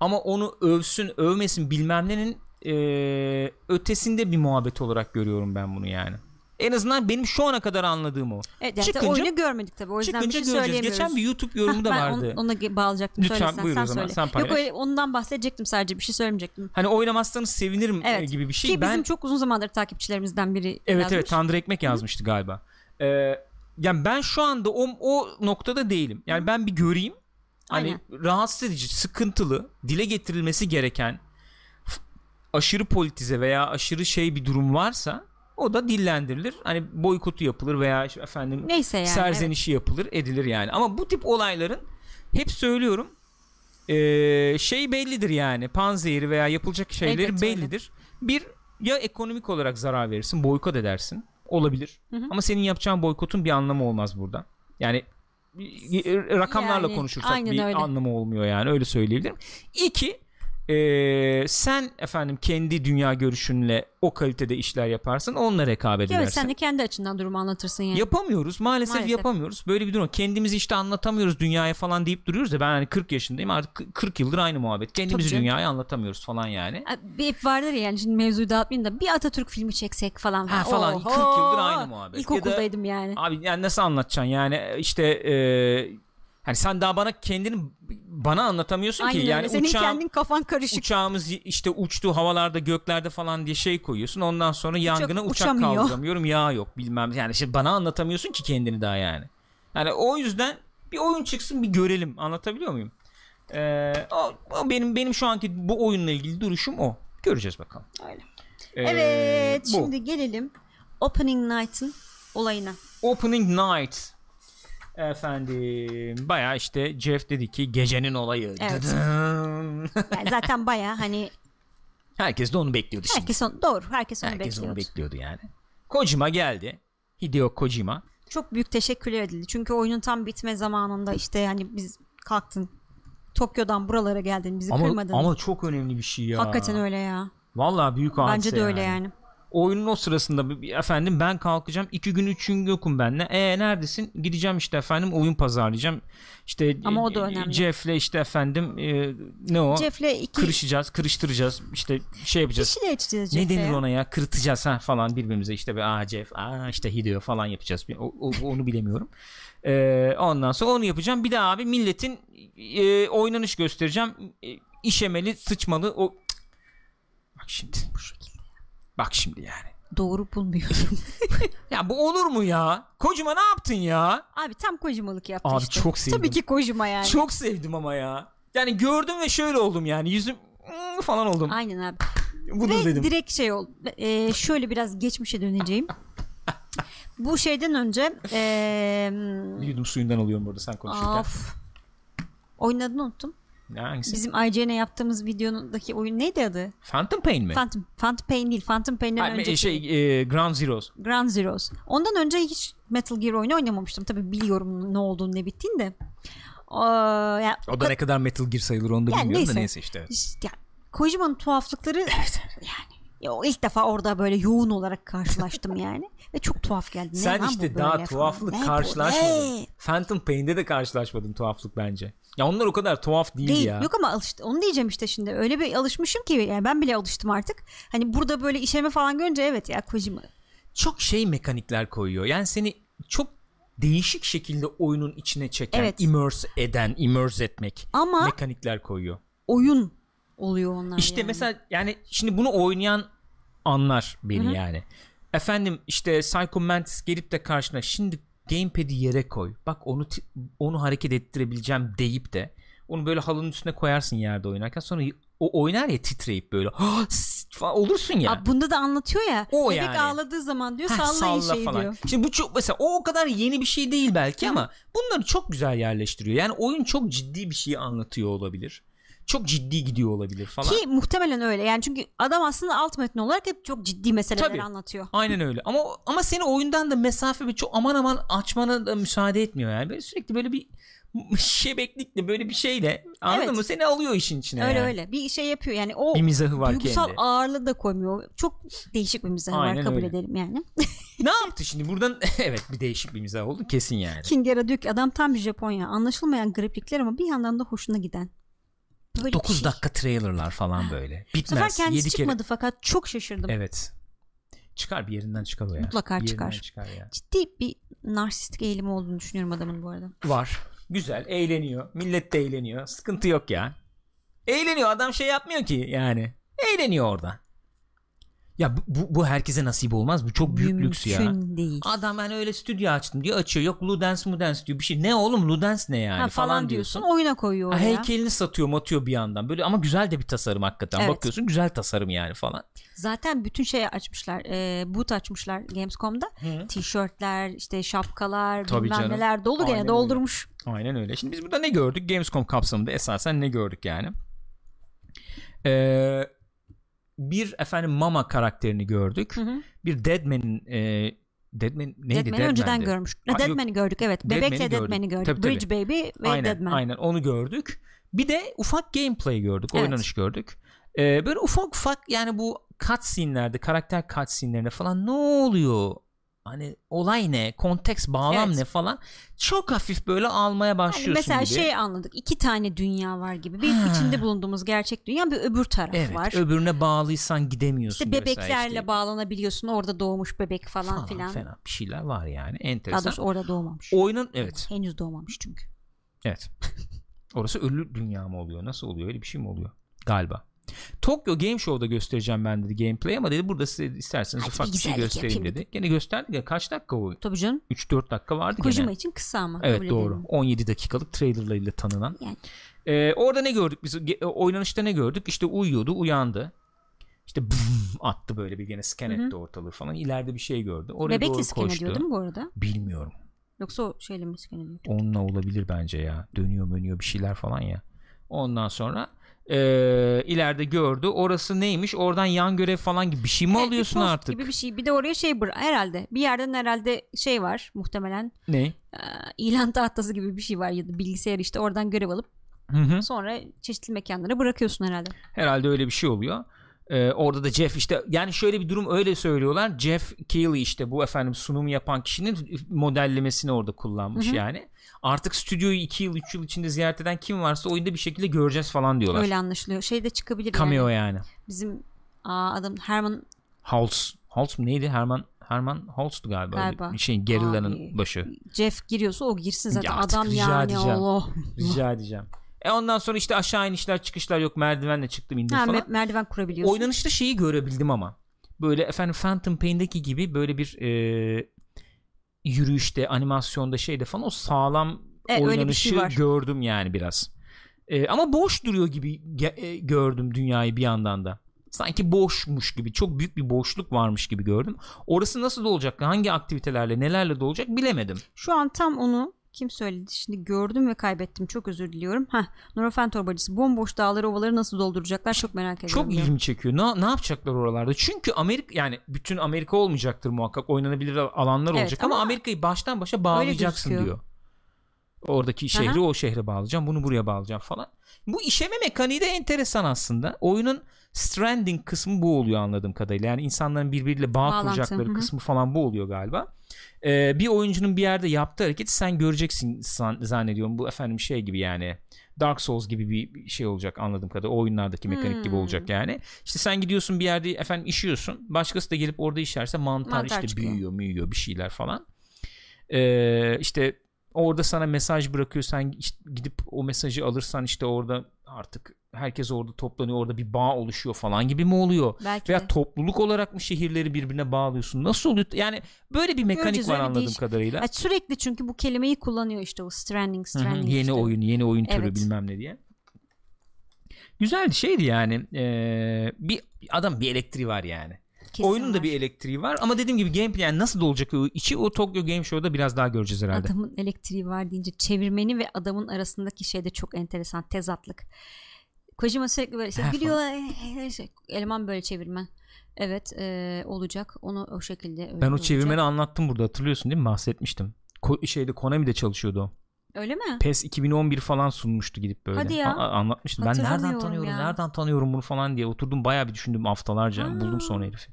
A: Ama onu övsün, övmesin bilmem nenin ee, ötesinde bir muhabbet olarak görüyorum ben bunu yani. En azından benim şu ana kadar anladığım o.
B: Evet, yani
A: Çıkınca-
B: oyunu görmedik tabii. O yüzden bir şey
A: göreceğiz.
B: söyleyemiyoruz.
A: Geçen bir YouTube yorumu da
B: ben
A: vardı.
B: on- ona ge- bağlayacaktım.
A: Lütfen,
B: Söyle sen,
A: buyur
B: sen
A: o zaman,
B: söyle.
A: sen paylaş.
B: Yok öyle ondan bahsedecektim sadece bir şey söylemeyecektim.
A: Hani oynamazsanız sevinirim e,
B: Evet.
A: gibi bir şey.
B: Ki
A: ben
B: bizim çok uzun zamandır takipçilerimizden biri
A: Evet
B: yazmış.
A: evet Tanrı Ekmek yazmıştı galiba. Ee, yani ben şu anda o, o noktada değilim. Yani ben bir göreyim. Hani rahatsız edici, sıkıntılı, dile getirilmesi gereken aşırı politize veya aşırı şey bir durum varsa o da dillendirilir. Hani boykotu yapılır veya işte efendim
B: Neyse yani.
A: serzenişi yapılır, edilir yani. Ama bu tip olayların hep söylüyorum ee, şey bellidir yani. Panzehiri veya yapılacak şeyleri
B: öyle.
A: bellidir. Bir ya ekonomik olarak zarar verirsin, boykot edersin. Olabilir. Ama senin yapacağın boykotun bir anlamı olmaz burada. Yani rakamlarla
B: Yani,
A: konuşursak bir
B: öyle.
A: anlamı olmuyor yani öyle söyleyebilirim. İki ee, sen efendim kendi dünya görüşünle o kalitede işler yaparsın onunla rekabet
B: Evet
A: edersin.
B: sen de kendi açından durumu anlatırsın yani.
A: Yapamıyoruz maalesef,
B: Maalesef.
A: yapamıyoruz. Böyle bir durum. Kendimizi işte anlatamıyoruz dünyaya falan deyip duruyoruz ya ben hani 40 yaşındayım artık 40 yıldır aynı muhabbet. Kendimizi
B: canım.
A: dünyaya anlatamıyoruz falan yani.
B: Bir hep vardır ya yani şimdi mevzuyu dağıtmayayım da bir Atatürk filmi çeksek falan.
A: Ha falan, 40 yıldır aynı muhabbet.
B: İlkokuldaydım yani.
A: Abi yani nasıl anlatacaksın yani işte e, hani sen daha bana kendini bana anlatamıyorsun
B: Aynen
A: ki
B: öyle.
A: yani
B: Senin
A: uçağım,
B: kendin kafan karışık.
A: uçağımız işte uçtu havalarda göklerde falan diye şey koyuyorsun ondan sonra yangına uçak
B: uçamıyor.
A: kaldıramıyorum yağ yok bilmem yani işte bana anlatamıyorsun ki kendini daha yani. Yani o yüzden bir oyun çıksın bir görelim anlatabiliyor muyum? Ee, o, o benim benim şu anki bu oyunla ilgili duruşum o. Göreceğiz bakalım.
B: Öyle.
A: Ee,
B: Evet
A: bu.
B: şimdi gelelim Opening Night'ın olayına.
A: Opening Night efendim baya işte Jeff dedi ki gecenin olayı.
B: Evet. Yani zaten baya hani
A: Herkes de onu bekliyordu şimdi.
B: herkes on, doğru herkes onu
A: Herkes
B: bekliyordu.
A: onu bekliyordu yani. Kojima geldi. Hideo Kojima.
B: Çok büyük teşekkürler edildi. Çünkü oyunun tam bitme zamanında işte hani biz kalktın Tokyo'dan buralara geldin bizi
A: Ama
B: kırmadın.
A: ama çok önemli bir şey ya.
B: Hakikaten öyle ya.
A: Vallahi büyük hadise
B: Bence de öyle yani.
A: Oyunun o sırasında efendim ben kalkacağım iki gün üç gün yokum benle. E neredesin? Gideceğim işte efendim oyun pazarlayacağım. İşte
B: Ama o da
A: e,
B: önemli.
A: Jeff'le işte efendim e, ne o?
B: Jeff'le iki
A: Kırışacağız, kırıştıracağız. işte şey yapacağız.
B: şeyler içeceğiz
A: Ne
B: Jeff'le
A: denir ona ya? Kırıtacağız ha falan birbirimize işte bir aa Jeff, aa işte Hideo falan yapacağız. O, o- onu bilemiyorum. Ee, ondan sonra onu yapacağım. Bir de abi milletin e, oynanış göstereceğim. E, işemeli, sıçmalı o Bak şimdi bu. Bak şimdi yani.
B: Doğru bulmuyorum.
A: Ya bu olur mu ya? Kocuma ne yaptın ya?
B: Abi tam kojimalık yaptı
A: Abi
B: işte.
A: çok sevdim.
B: Tabii ki kojima yani.
A: Çok sevdim ama ya. Yani gördüm ve şöyle oldum yani. Yüzüm "Hmm" falan oldum.
B: Aynen abi.
A: Budur
B: Ve
A: dedim.
B: direkt şey oldu. Ee, şöyle biraz geçmişe döneceğim. Bu şeyden önce
A: Bir yudum suyundan alıyorum burada sen konuşurken.
B: of. Oyunun adını unuttum.
A: Ne hangisi?
B: Bizim IGN'e yaptığımız videodaki oyun neydi adı?
A: Phantom Pain mi?
B: Phantom. Phantom Pain değil. Phantom Pain'den
A: Ha,
B: önceki
A: şey e, Ground Zeroes.
B: Ground Zeroes. Ondan önce hiç Metal Gear oyunu oynamamıştım. Tabii biliyorum ne olduğunu ne bittiğini de. Aa, ya,
A: O da ne kadar Metal Gear sayılır onu da
B: Yani
A: bilmiyorum da
B: neyse.
A: neyse işte.
B: işte, Kojima'nın tuhaflıkları
A: Evet.
B: yani Ya, o ilk defa orada böyle yoğun olarak karşılaştım yani. Ve çok tuhaf geldi. Ne
A: Sen işte daha tuhaflık
B: falan?
A: Karşılaşmadın.
B: Ne?
A: Phantom Pain'de de karşılaşmadın tuhaflık bence. Ya onlar o kadar tuhaf değil,
B: Değil.
A: ya.
B: Yok ama alıştı. Onu diyeceğim işte şimdi. Öyle bir alışmışım ki yani ben bile alıştım artık. Hani burada böyle işeme falan görünce evet ya Kojima.
A: Çok şey mekanikler koyuyor. Yani seni çok değişik şekilde oyunun içine çeken,
B: Evet.
A: immerse eden, immerse etmek
B: Ama
A: mekanikler koyuyor.
B: oyun oluyor onlar
A: İşte
B: yani.
A: mesela yani şimdi bunu oynayan anlar beni yani. Efendim işte Psycho Mantis gelip de karşına şimdi gamepad'i yere koy. Bak onu onu hareket ettirebileceğim deyip de onu böyle halının üstüne koyarsın yerde oynarken sonra o oynar ya titreyip böyle falan olursun ya.
B: Aa, bunda da anlatıyor ya.
A: O
B: bebek
A: yani.
B: ağladığı zaman diyor
A: Heh,
B: sallayın
A: salla
B: şey
A: falan.
B: diyor.
A: Şimdi bu çok mesela o o kadar yeni bir şey değil belki ama bunları çok güzel yerleştiriyor. Yani oyun çok ciddi bir şeyi anlatıyor olabilir. Çok ciddi gidiyor olabilir falan.
B: Ki muhtemelen öyle. Yani çünkü adam aslında alt metni olarak hep çok ciddi meseleler
A: Tabii.
B: anlatıyor.
A: Aynen öyle. Ama ama seni oyundan da mesafe bir çok aman aman açmana da müsaade etmiyor yani. Böyle sürekli böyle bir şebeklikle böyle bir şeyle anladın
B: Evet.
A: mı? Seni alıyor işin içine.
B: Öyle
A: yani.
B: öyle. Bir şey yapıyor. Yani o
A: Bir mizahı var
B: duygusal
A: kendi.
B: ağırlığı da koymuyor. Çok değişik bir mizahı
A: Aynen
B: var kabul
A: öyle.
B: edelim yani.
A: ne yaptı şimdi buradan? evet bir değişik bir mizah oldu kesin yani.
B: Kingera ki adam tam bir Japonya. Anlaşılmayan griplikler ama bir yandan da hoşuna giden. Böyle
A: 9
B: bir şey.
A: dakika trailerlar falan böyle.
B: Bu sefer
A: Bitmez.
B: kendisi
A: 7 kere.
B: çıkmadı fakat çok şaşırdım.
A: Evet. Çıkar bir yerinden çıkar o ya.
B: Mutlaka
A: Bir
B: çıkar.
A: çıkar ya.
B: Ciddi bir narsistik eğilimi olduğunu düşünüyorum adamın bu arada.
A: Var. Güzel. Eğleniyor. Millet de eğleniyor. Sıkıntı yok ya. Eğleniyor. Adam şey yapmıyor ki yani. Eğleniyor orada. Ya bu, bu, herkese nasip olmaz. Bu çok büyük lüks ya.
B: Mümkün değil.
A: Adam ben öyle stüdyo açtım diyor açıyor. Yok Ludens Mudens diyor bir şey. Ne oğlum Ludens ne yani
B: ha,
A: falan, diyorsun.
B: Oyuna koyuyor
A: Ha, heykelini satıyor matıyor bir yandan. Böyle ama güzel de bir tasarım hakikaten.
B: Evet.
A: Bakıyorsun güzel tasarım yani falan.
B: Zaten bütün şey açmışlar. E, boot açmışlar Gamescom'da.
A: Hı.
B: Tişörtler, işte şapkalar,
A: Tabii
B: bilmem
A: canım.
B: neler dolu
A: Aynen
B: gene
A: öyle.
B: doldurmuş.
A: Aynen öyle. Şimdi biz burada ne gördük? Gamescom kapsamında esasen ne gördük yani? Ee, bir efendim Mama karakterini gördük.
B: Hı hı.
A: Bir Deadman'in e, Deadman neydi?
B: Deadman'i önceden
A: Deadman'di.
B: görmüş.
A: Ha.
B: Deadman'i gördük evet. Bebekle
A: gördük.
B: Deadman'i gördük.
A: Tabii, tabii.
B: Bridge Baby ve
A: aynen,
B: Deadman.
A: Aynen onu gördük. Bir de ufak gameplay gördük.
B: Evet.
A: Oynanış gördük. Ee, böyle ufak ufak yani bu cutscene'lerde karakter cutscene'lerinde falan ne oluyor? Hani olay ne? Konteks bağlam
B: Evet.
A: ne falan. Çok hafif böyle almaya
B: Yani
A: başlıyorsun
B: mesela
A: gibi.
B: şey anladık. iki tane dünya var gibi. Bir
A: Ha.
B: içinde bulunduğumuz gerçek dünya bir öbür taraf
A: Evet
B: var.
A: öbürüne bağlıysan gidemiyorsun.
B: İşte bebeklerle
A: işte.
B: bağlanabiliyorsun. Orada doğmuş bebek falan,
A: falan
B: filan.
A: fena bir şeyler var yani
B: Daha
A: enteresan.
B: doğrusu orada doğmamış.
A: Oyunun evet
B: Henüz doğmamış çünkü.
A: evet. Orası ölü dünya mı oluyor? Nasıl oluyor? Öyle bir şey mi oluyor? Galiba. Tokyo Game Show'da göstereceğim ben dedi gameplay ama dedi burada size isterseniz
B: Hadi
A: ufak
B: bir
A: şey göstereyim
B: yapayım
A: dedi. Gene gösterdik ya kaç dakika o?
B: Tabii canım.
A: 3-4 dakika vardı
B: Kojima
A: gene.
B: için kısa ama.
A: Evet doğru.
B: edelim.
A: 17 dakikalık trailerlarıyla tanınan.
B: Yani.
A: Ee, orada ne gördük biz? Ge- Oynanışta ne gördük? İşte uyuyordu, uyandı. İşte bum attı böyle bir gene scan etti ortalığı falan. İleride bir şey gördü. Oraya
B: Bebekle
A: doğru
B: scan
A: koştu.
B: ediyor değil mi bu arada?
A: Bilmiyorum.
B: Yoksa o şeyle mi scan ediyor?
A: Onunla olabilir bence ya. Dönüyor dönüyor bir şeyler falan ya. Ondan sonra e, ileride gördü. Orası neymiş? Oradan yan görev falan gibi bir şey mi
B: bir
A: alıyorsun
B: post
A: artık?
B: gibi bir şey. Bir de oraya şey bıra- herhalde. Bir yerden herhalde şey var muhtemelen.
A: Ne?
B: Ee, ilan tahtası gibi bir şey var ya da bilgisayar işte oradan görev alıp
A: Hı hı.
B: sonra çeşitli mekanlara bırakıyorsun herhalde.
A: Herhalde öyle bir şey oluyor. Ee, orada da Jeff işte yani şöyle bir durum öyle söylüyorlar. Jeff Keighley işte bu efendim sunumu yapan kişinin modellemesini orada kullanmış
B: Hı hı.
A: yani. Artık stüdyoyu 2 yıl 3 yıl içinde ziyaret eden kim varsa oyunda bir şekilde göreceğiz falan diyorlar.
B: Öyle anlaşılıyor. Şey de çıkabilir
A: Cameo
B: yani.
A: yani.
B: Bizim aa, adam Herman
A: Holtz. Holtz mu neydi? Herman Herman Holtz'tu galiba.
B: Galiba.
A: Bir şeyin gerillanın başı.
B: Jeff giriyorsa o girsin zaten.
A: Ya
B: adam
A: rica
B: yani
A: edeceğim.
B: Allah.
A: Rica edeceğim. E ondan sonra işte aşağı inişler çıkışlar yok merdivenle çıktım indim
B: Ha,
A: falan.
B: me- merdiven kurabiliyorsun.
A: Oynanışta şeyi görebildim ama. Böyle efendim Phantom Pain'deki gibi böyle bir e, yürüyüşte, animasyonda şeyde falan o sağlam
B: E, bir
A: oynanışı
B: şey var.
A: gördüm yani biraz. E, ama boş duruyor gibi e, gördüm dünyayı bir yandan da. Sanki boşmuş gibi, çok büyük bir boşluk varmış gibi gördüm. Orası nasıl da olacak, hangi aktivitelerle, nelerle de olacak bilemedim.
B: Şu an tam onu kim söyledi? Şimdi gördüm ve kaybettim. Çok özür diliyorum. Heh, Nurofen torbacısı. Bomboş dağları ovaları nasıl dolduracaklar çok merak ediyorum.
A: Çok ilgimi çekiyor. Ne, ne yapacaklar oralarda? Çünkü Amerika yani bütün Amerika olmayacaktır muhakkak. Oynanabilir alanlar
B: Evet,
A: olacak ama,
B: ama
A: Amerika'yı baştan başa bağlayacaksın diyor. Oradaki şehri o şehre bağlayacağım. Bunu buraya bağlayacağım falan. Bu işeme mekaniği de enteresan aslında. Oyunun stranding kısmı bu oluyor anladığım kadarıyla. Yani insanların birbiriyle bağ
B: Bağlantı,
A: kuracakları
B: hı hı.
A: kısmı falan bu oluyor galiba. Ee, bir oyuncunun bir yerde yaptığı hareketi sen göreceksin zannediyorum. Bu efendim şey gibi yani Dark Souls gibi bir şey olacak anladığım kadarıyla. O oyunlardaki mekanik gibi
B: Hmm.
A: olacak yani. İşte sen gidiyorsun bir yerde efendim işiyorsun. Başkası da gelip orada işerse mantar,
B: Mantar
A: işte
B: çıkıyor.
A: büyüyor, büyüyor bir şeyler falan. Ee, işte orada sana mesaj bırakıyor. Sen işte gidip o mesajı alırsan işte orada artık herkes orada toplanıyor. Orada bir bağ oluşuyor falan gibi mi oluyor?
B: Belki
A: Veya
B: de.
A: topluluk olarak mı şehirleri birbirine bağlıyorsun? Nasıl oluyor? Yani böyle bir mekanik
B: Göreceğiz,
A: var anladığım
B: değişik.
A: kadarıyla.
B: Ya sürekli çünkü bu kelimeyi kullanıyor işte o stranding stranding
A: yeni
B: işte.
A: oyun, yeni oyun türü
B: Evet.
A: bilmem ne diye. Güzeldi şeydi yani. Ee, bir adam bir elektriği var yani.
B: Kesin
A: Oyunun da
B: var.
A: bir elektriği var ama dediğim gibi gameplay yani nasıl da olacak o içi o Tokyo Game Show'da biraz daha göreceğiz herhalde.
B: Adamın elektriği var deyince çevirmeni ve adamın arasındaki şey de çok enteresan tezatlık. Kojima sürekli böyle işte
A: Ha,
B: gülüyor şey, eleman böyle çevirmen. Evet e, olacak onu o şekilde öyle
A: Ben o
B: olacak.
A: çevirmeni anlattım burada hatırlıyorsun değil mi? Bahsetmiştim. Ko- şeyde Konami'de çalışıyordu o.
B: Öyle mi?
A: PES 2011 falan sunmuştu gidip böyle.
B: Hadi ya.
A: A- anlatmıştım. Ben nereden tanıyorum?
B: ya.
A: Nereden tanıyorum bunu falan diye oturdum bayağı bir düşündüm haftalarca.
B: Ha.
A: Buldum sonra herifi.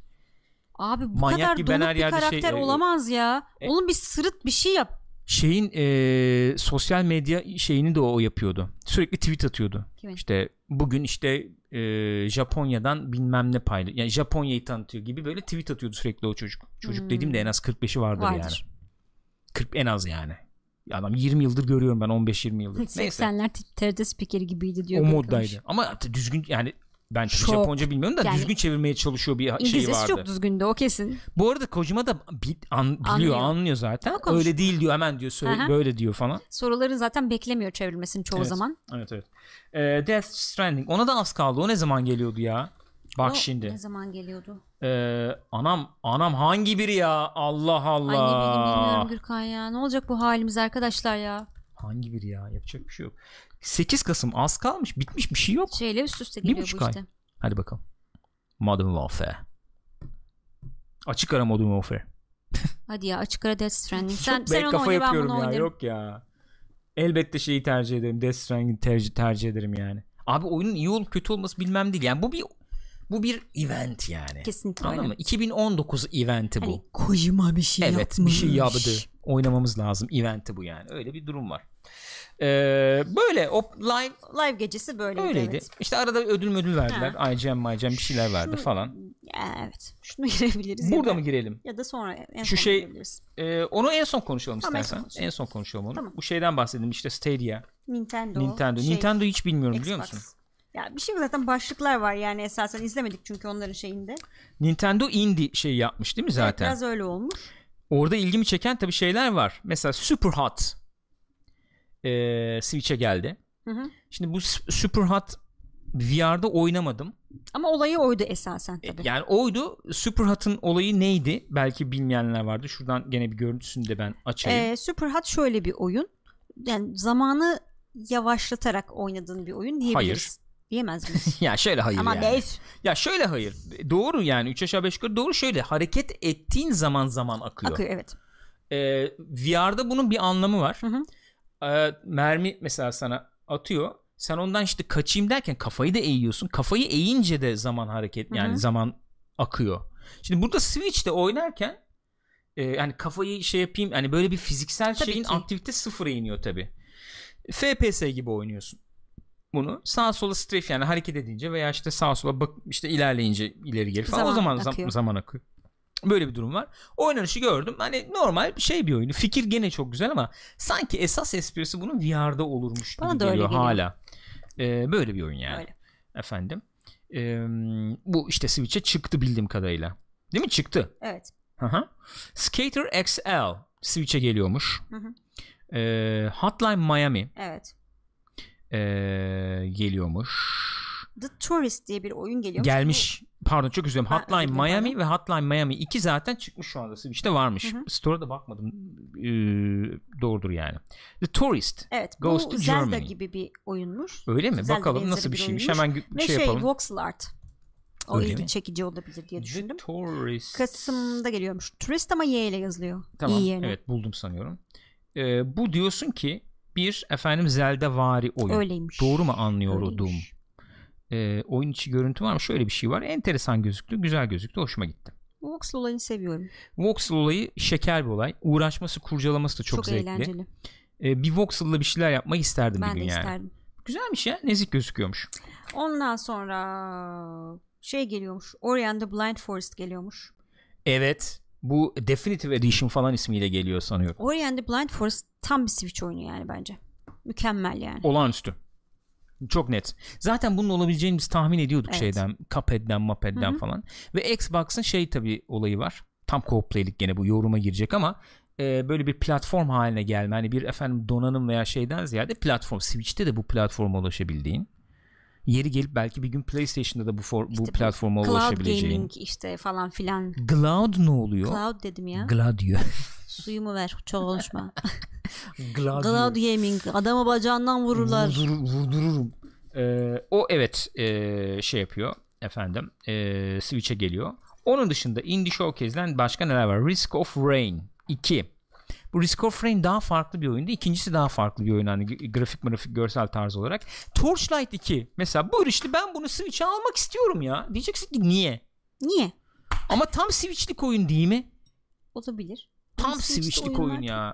B: Abi bu
A: Manyak
B: kadar
A: gibi ben
B: donuk
A: her
B: bir
A: yerde şey-
B: karakter
A: e,
B: olamaz ya.
A: e-
B: Onun bir sırıt bir şey yap.
A: Şeyin eee, sosyal medya şeyini de o yapıyordu. Sürekli tweet atıyordu.
B: Kimin?
A: İşte bugün işte eee, Japonya'dan bilmem ne paylı. Yani Japonya'yı tanıtıyor gibi böyle tweet atıyordu sürekli o çocuk. Çocuk
B: Hmm.
A: dediğimde en az 45'i vardır,
B: Vardır.
A: yani. 40 en az yani. Adam 20 yıldır görüyorum ben 15-20 yıldır. Neyse.
B: 80'ler TRT spikeri gibiydi diyor.
A: O moddaydı. Ama düzgün yani ben
B: Çok.
A: Japonca bilmiyorum da
B: Yani-
A: düzgün çevirmeye çalışıyor bir şey
B: İngilizcesi
A: vardı.
B: çok düzgündü o kesin.
A: Bu arada Kojima da bi- an- biliyor,
B: Anlıyor.
A: anlıyor zaten.
B: Ama konuş-
A: Öyle değil diyor hemen diyor söyle
B: Aha.
A: böyle diyor falan.
B: Soruların zaten beklemiyor çevrilmesini çoğu
A: Evet.
B: zaman.
A: Evet evet. Ee, Death Stranding ona da az kaldı. O ne zaman geliyordu ya? Bak
B: O
A: şimdi.
B: Ne zaman geliyordu?
A: Ee, anam anam hangi biri ya? Allah Allah.
B: Ay ne bileyim bilmiyorum Gürkan ya. Ne olacak bu halimiz arkadaşlar ya?
A: Hangi biri ya? Yapacak bir şey yok. 8 Kasım az kalmış. Bitmiş bir şey yok.
B: Şeyle üst üste
A: Bir
B: geliyor
A: buçuk
B: bu
A: ay.
B: işte.
A: Hadi bakalım. Modern Warfare. Açık ara Modern Warfare.
B: Hadi ya açık ara Death Stranding. Sen,
A: Çok
B: sen onu
A: kafa
B: oyna ben bunu
A: ya.
B: oynarım.
A: Yok ya. Elbette şeyi tercih ederim. Death Stranding'i tercih, tercih ederim yani. Abi oyunun iyi olup kötü olması bilmem değil. Yani bu bir bu bir event yani.
B: Kesinlikle
A: Anladın
B: öyle.
A: mı? 2019 eventi bu.
B: Hani Kojima bir şey
A: evet
B: yapmış.
A: bir şey yaptı. Oynamamız lazım. Eventi bu yani. Öyle bir durum var. Ee, böyle o live
B: Live gecesi böyleydi.
A: öyleydi.
B: Evet.
A: İşte arada ödül müdül verdiler. IGM, IGM bir şeyler verdi
B: Şu-
A: falan.
B: Ya, evet. Şunu girebiliriz. ya
A: Burada
B: da-
A: mı girelim?
B: Ya da sonra en
A: Şu
B: son
A: şey-
B: girebiliriz.
A: Ee, onu en son konuşalım
B: Tamam, en
A: istersen.
B: son konuşalım.
A: En son konuşalım onu.
B: Tamam.
A: Bu şeyden bahsedelim işte Stadia,
B: Nintendo.
A: Nintendo.
B: şey,
A: Nintendo hiç bilmiyorum biliyor
B: Xbox.
A: musun?
B: Ya bir şey zaten başlıklar var yani esasen izlemedik çünkü onların şeyinde.
A: Nintendo Indie şey yapmış değil mi zaten?
B: biraz öyle olmuş.
A: Orada ilgimi çeken tabii şeyler var. Mesela Super Hot ee, Switch'e geldi.
B: Hı hı.
A: Şimdi bu S- Super Hot VR'da oynamadım.
B: Ama olayı oydu esasen
A: E,
B: tabii.
A: Yani oydu. Super Hot'ın olayı neydi? Belki bilmeyenler vardı. Şuradan gene bir görüntüsünü de ben açayım.
B: Ee, Super Hot şöyle bir oyun. Yani zamanı yavaşlatarak oynadığın bir oyun diyebiliriz. Diyemez miyiz?
A: ya şöyle hayır
B: Ama
A: yani.
B: dev.
A: Ya şöyle hayır. Doğru yani 3 aşağı 5 yukarı doğru şöyle hareket ettiğin zaman zaman akıyor.
B: Akıyor evet.
A: Ee, VR'da bunun bir anlamı var.
B: Hı hı.
A: Ee, mermi mesela sana atıyor. Sen ondan işte kaçayım derken kafayı da eğiyorsun. Kafayı eğince de zaman hareket yani
B: Hı hı.
A: zaman akıyor. Şimdi burada Switch'te oynarken e, yani kafayı şey yapayım hani böyle bir fiziksel
B: Tabii
A: şeyin
B: ki.
A: aktivite sıfıra iniyor tabi. FPS gibi oynuyorsun bunu. Sağa sola strafe yani hareket edince veya işte sağa sola bak işte ilerleyince ileri geri falan o
B: Zaman
A: zaman zam-
B: akıyor.
A: zaman akıyor. Böyle bir durum var. Oynanışı gördüm. Hani normal şey bir oyunu. Fikir gene çok güzel ama sanki esas esprisi bunun VR'da olurmuş
B: Bana
A: gibi
B: da öyle
A: geliyor
B: geliyor.
A: hala. Ee, böyle bir oyun yani.
B: Öyle.
A: Efendim. Ee, bu işte Switch'e çıktı bildiğim kadarıyla. Değil mi? Çıktı.
B: Evet.
A: Hı. Skater XL Switch'e geliyormuş.
B: Hı hı.
A: Ee, Hotline Miami
B: Evet.
A: ee, geliyormuş.
B: The Tourist diye bir oyun geliyor.
A: Gelmiş. Pardon çok üzülüyorum.
B: Ha,
A: Hotline
B: dilerim,
A: Miami ve Hotline Miami 2 zaten çıkmış şu anda. Switch'te varmış.
B: Hı hı.
A: Store'a da bakmadım. Ee, doğrudur yani. The Tourist.
B: Evet.
A: Goes to
B: Zelda
A: Germany.
B: gibi bir oyunmuş.
A: Öyle mi?
B: Zelda
A: Bakalım nasıl bir
B: bir
A: şeymiş.
B: oyunmuş.
A: Hemen
B: Ve
A: şey,
B: şey,
A: yapalım.
B: voxel art. O
A: Öyle
B: ilgi
A: mi?
B: çekici olabilir diye düşündüm.
A: The Tourist.
B: Kasım'da geliyormuş. Turist ama Y ile yazılıyor.
A: Tamam.
B: İyi yerine.
A: Evet buldum sanıyorum. Ee, bu diyorsun ki bir efendim Zelda vari oyun.
B: Öyleymiş.
A: Doğru mu anlıyordum?
B: Öyleymiş.
A: Ee, oyun içi görüntü var mı? Şöyle bir şey var. Enteresan gözüktü, güzel gözüktü, hoşuma gitti.
B: Voxel olayını seviyorum.
A: Voxel olayı şeker bir olay. Uğraşması, kurcalaması da çok,
B: Çok,
A: zevkli.
B: eğlenceli.
A: Ee, bir Voxel'la bir şeyler yapmayı isterdim
B: Ben
A: bir
B: de
A: gün yani.
B: isterdim.
A: Güzelmiş ya. Nezik gözüküyormuş.
B: Ondan sonra şey geliyormuş. Ori and the Blind Forest geliyormuş.
A: Evet. Bu Definitive Edition falan ismiyle geliyor sanıyorum.
B: Ori and the Blind Forest tam bir Switch oyunu yani bence. Mükemmel yani.
A: Olağanüstü. Çok net. Zaten bunun olabileceğini biz tahmin ediyorduk
B: Evet.
A: şeyden. Cuphead'den, Muphead'den
B: Hı hı.
A: falan. Ve Xbox'ın şey tabii olayı var. Tam co play'lik gene bu yoruma girecek ama e, böyle bir platform haline gelme. Hani bir efendim donanım veya şeyden ziyade platform. Switch'te de bu platforma ulaşabildiğin. Yeri gelip belki bir gün PlayStation'da da bu for,
B: İşte bu
A: platforma
B: Cloud
A: ulaşabileceğin.
B: Gaming işte falan filan.
A: Cloud ne oluyor?
B: Cloud dedim ya.
A: Gladio.
B: Suyumu ver. Çok konuşma.
A: Gladio.
B: Cloud Gaming. Adamı bacağından vururlar.
A: Vurdur- vurdururum. Ee, o evet ee, şey yapıyor efendim ee, Switch'e geliyor. Onun dışında Indie Showcase'den başka neler var? Risk of Rain 2. Bu Risk of Rain daha farklı bir oyundu. İkincisi daha farklı bir oyun hani grafik grafik görsel tarz olarak. Torchlight 2 mesela buyur işte ben bunu Switch'e almak istiyorum ya. Diyeceksin ki niye?
B: Niye?
A: Ama tam Switch'lik oyun değil mi?
B: Olabilir.
A: Tam
B: Switch'te
A: Switch'lik oyun ya.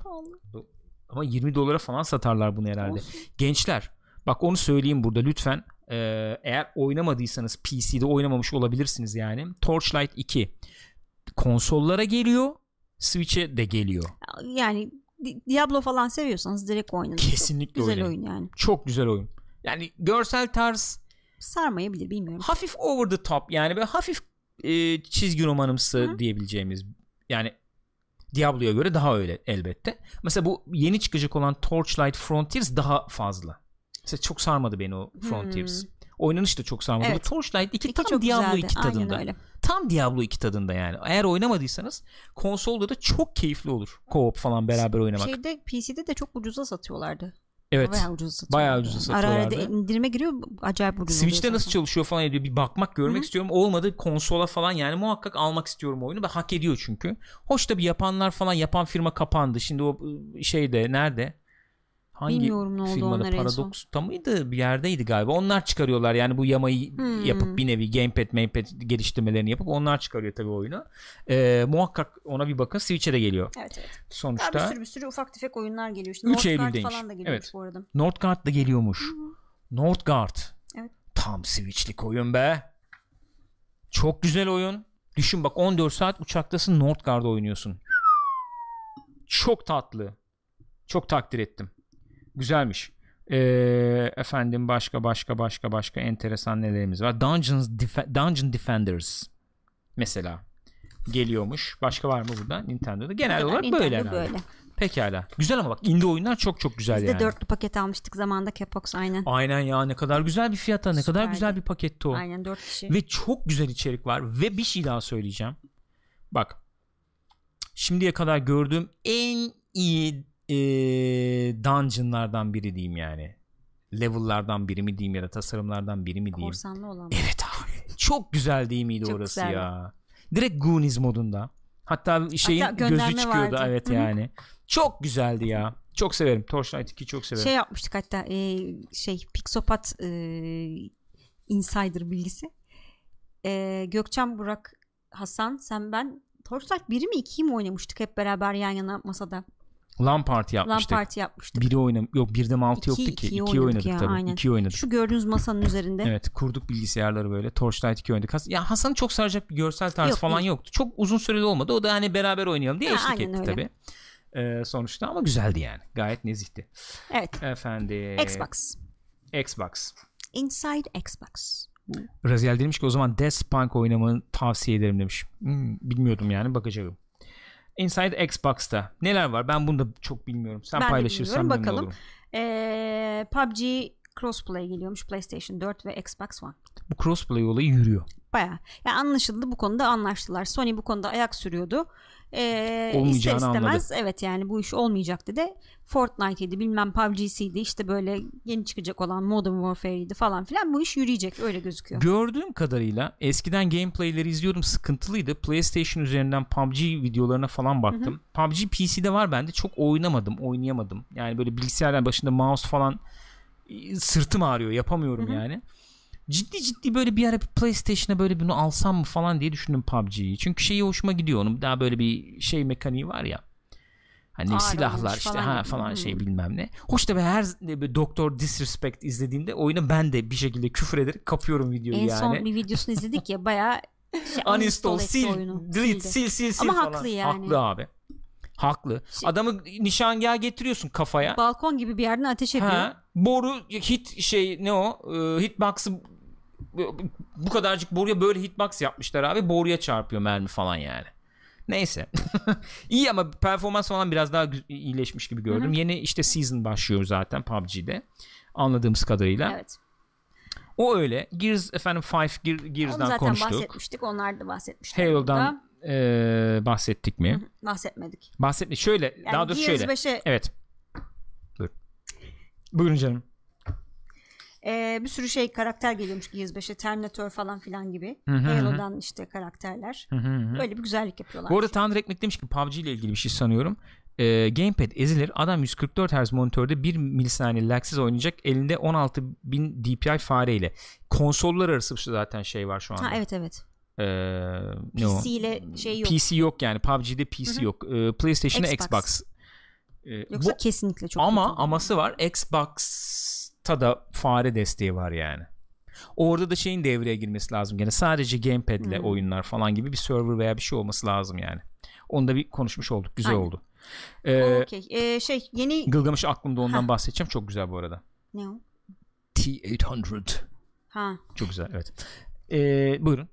A: Ama 20 dolara falan satarlar bunu herhalde.
B: Olsun.
A: Gençler bak onu söyleyeyim burada lütfen Ee, eğer oynamadıysanız PC'de oynamamış olabilirsiniz yani Torchlight 2 konsollara geliyor Switch'e de geliyor
B: Yani Di- Diablo falan seviyorsanız direkt oynayın. Çok
A: kesinlikle
B: güzel
A: oynayın.
B: oyun yani.
A: çok güzel oyun yani görsel tarz
B: Sarmayabilir bilmiyorum.
A: hafif over the top yani böyle hafif e, çizgi romanımsı
B: Hı.
A: diyebileceğimiz yani Diablo'ya göre daha öyle elbette. Mesela bu yeni çıkacak olan Torchlight Frontiers daha fazla. Mesela çok sarmadı beni o Frontiers. Oynanış da çok sarmadı.
B: Hmm. Evet.
A: Bu Torchlight 2
B: İki
A: tam
B: çok
A: Diablo
B: güzeldi.
A: 2 tadında.
B: Aynen öyle.
A: Tam Diablo 2 tadında yani. Eğer oynamadıysanız konsolda da çok keyifli olur. Co-op falan beraber oynamak.
B: Şeyde PC'de de çok ucuza satıyorlardı.
A: evet.
B: Bayağı ucuza satıyorlardı.
A: Bayağı ucuza
B: Ara ara
A: satıyorlardı.
B: indirime giriyor acayip ucuz
A: Switch'te nasıl çalışıyor falan diyor. Bir bakmak görmek
B: Hı hı.
A: istiyorum. Olmadı konsola falan yani muhakkak almak istiyorum oyunu hak ediyor çünkü. Hoş da bir yapanlar falan yapan firma kapandı. Şimdi o ıı, şeyde nerede? Hangi
B: Bilmiyorum ne oldu
A: firmada. Paradox'ta mıydı? Bir yerdeydi galiba. Onlar çıkarıyorlar yani bu yamayı
B: Hmm.
A: yapıp bir nevi gamepad, gamepad geliştirmelerini yapıp onlar çıkarıyor tabii oyunu. Ee, muhakkak ona bir bakın. Switch'e de geliyor.
B: Evet evet. Daha
A: Sonuçta
B: bir sürü bir sürü ufak tefek oyunlar geliyor. İşte
A: 3
B: Northgard
A: Eylül'deymiş.
B: falan da geliyormuş
A: Evet.
B: bu arada.
A: Northgard da geliyormuş. Northgard.
B: Evet.
A: Tam Switch'lik oyun be. Çok güzel oyun. Düşün bak 14 saat uçaktasın Northgard'da oynuyorsun. Çok tatlı. Çok takdir ettim. Güzelmiş. Ee, efendim başka başka başka başka enteresan nelerimiz var. Dungeons Def- Dungeon Defenders mesela geliyormuş. Başka var mı burada Nintendo'da? Genel olarak
B: Nintendo
A: böyle
B: böyle.
A: Pekala. Güzel ama bak indie oyunlar çok çok güzel
B: Biz
A: yani.
B: de dörtlü paket almıştık zamanda Capox aynen.
A: Aynen ya ne kadar güzel bir fiyata ne kadar
B: Süperdi.
A: güzel bir paketti o.
B: Aynen dört kişi.
A: Ve çok güzel içerik var ve bir şey daha söyleyeceğim. Bak şimdiye kadar gördüğüm en iyi e, dungeonlardan biri diyeyim yani. Level'lardan biri mi diyeyim ya da tasarımlardan biri mi diyeyim.
B: Korsanlı olan.
A: Evet abi. Çok güzel değil miydi
B: Çok
A: orası
B: güzeldi.
A: ya. Direkt Goonies modunda. Hatta şeyin
B: Hatta
A: gözü çıkıyordu
B: vardı.
A: evet yani. Çok güzeldi ya. Çok severim. Torchlight 2'yi çok severim.
B: Şey yapmıştık hatta e, şey Pixopat e, insider bilgisi. E, Gökçen Burak Hasan sen ben Torchlight 1'i mi 2'yi mi oynamıştık hep beraber yan yana masada.
A: LAN yapmıştık.
B: parti yapmıştık.
A: Biri oynam yok birde mi altı
B: İki-
A: yoktu ki.
B: ikiyi
A: İkiyi
B: oynadık
A: oynadık
B: ya,
A: tabii.
B: aynen.
A: İkiyi oynadık.
B: Şu gördüğünüz masanın üzerinde.
A: Evet kurduk bilgisayarları böyle. Torchlight 2 oynadık. Ya Hasan'ı çok saracak bir görsel tarzı
B: Yok,
A: falan
B: değil.
A: yoktu. Çok uzun süreli olmadı. O da hani beraber oynayalım diye
B: Ha,
A: eşlik etti
B: öyle.
A: tabii. Ee, sonuçta ama güzeldi yani. Gayet nezihti.
B: Evet.
A: Efendim.
B: Xbox.
A: Xbox.
B: Inside Xbox.
A: Raziel demiş ki o zaman Death Punk oynamanı tavsiye ederim demiş. Hmm, bilmiyordum yani bakacağım. Inside Xbox'ta neler var? Ben bunu da çok bilmiyorum. Sen
B: Ben
A: paylaşırsan memnun
B: Bakalım.
A: olurum.
B: Ee, PUBG Crossplay geliyormuş PlayStation 4 ve Xbox One.
A: Bu crossplay olayı yürüyor.
B: Baya. Yani anlaşıldı bu konuda anlaştılar. Sony bu konuda ayak sürüyordu. E, ister istemez evet yani bu iş olmayacak dedi. Fortnite'ydi bilmem PUBG'siydi işte böyle yeni çıkacak olan Modern Warfare'ydi falan filan bu iş yürüyecek öyle gözüküyor.
A: Gördüğüm kadarıyla eskiden gameplayleri izliyordum sıkıntılıydı. PlayStation üzerinden PUBG videolarına falan baktım. PUBG PC'de var bende çok oynamadım oynayamadım. Yani böyle bilgisayarlar başında mouse falan e, sırtım ağrıyor yapamıyorum
B: Hı hı.
A: yani. Ciddi ciddi böyle bir ara bir PlayStation'a böyle bunu alsam mı falan diye düşündüm PUBG'yi. Çünkü şeyi hoşuma gidiyor onun daha böyle bir şey mekaniği var ya. Hani
B: Ağır
A: silahlar işte
B: falan
A: ha falan
B: Hmm.
A: şey bilmem ne. Hoş da ben her Doktor Disrespect izlediğimde oyunu ben de bir şekilde küfür ederek kapıyorum videoyu
B: En
A: yani.
B: son bir videosunu izledik ya bayağı şey,
A: uninstall sil
B: oyunu,
A: delete sil sil sil
B: Ama
A: falan.
B: haklı yani.
A: Haklı abi. Haklı.
B: Şey-
A: Adamı nişangah getiriyorsun kafaya.
B: Balkon gibi bir yerden ateş ediyor.
A: Ha, boru hit şey ne o? Ee, hitbox'ı bu kadarcık boruya böyle hitbox yapmışlar abi. Boruya çarpıyor mermi falan yani. Neyse. İyi ama performans falan biraz daha iyileşmiş gibi gördüm. Yeni işte season başlıyor zaten PUBG'de. Anladığımız kadarıyla.
B: Evet.
A: O öyle. Gears efendim 5 Gear,
B: Onu
A: Gears'dan
B: zaten
A: konuştuk.
B: bahsetmiştik. Onlar da bahsetmişler.
A: Halo'dan eee, bahsettik mi?
B: Hı hı, bahsetmedik.
A: Bahsetme şöyle
B: Yani
A: daha doğrusu
B: Gears
A: şöyle.
B: 5'e
A: Evet. Buyur. Buyurun canım.
B: E, bir sürü şey karakter geliyormuş Gears 5'e. Terminator falan filan gibi.
A: Hı.
B: Halo'dan işte karakterler.
A: Hı hı hı.
B: Böyle bir güzellik yapıyorlar.
A: Bu arada Tanrı Ekmek demiş ki PUBG ile ilgili bir şey sanıyorum. Ee, gamepad ezilir. Adam 144 Hz monitörde 1 milisaniye lagsız oynayacak. Elinde 16.000 DPI fareyle. Konsollar arası zaten şey var şu anda.
B: ha evet evet.
A: Ee?
B: PC ile şey yok.
A: PC yok yani. PUBG'de PC
B: Hı hı.
A: yok. Ee, PlayStation'da
B: Xbox.
A: Xbox. Ee,
B: Yoksa
A: bu-
B: kesinlikle çok
A: ama
B: kötü.
A: aması var. Xbox'ta da fare desteği var yani. Orada da şeyin devreye girmesi lazım. Gene sadece gamepad'le
B: Hmm.
A: oyunlar falan gibi bir server veya bir şey olması lazım yani. Onu da bir konuşmuş olduk. Güzel
B: Aynen.
A: oldu. Ee,
B: Okey. E, şey yeni
A: Gılgamış aklımda ondan
B: Heh.
A: bahsedeceğim. Çok güzel bu arada.
B: ne o?
A: T800.
B: Ha.
A: Çok güzel evet. Ee, buyurun.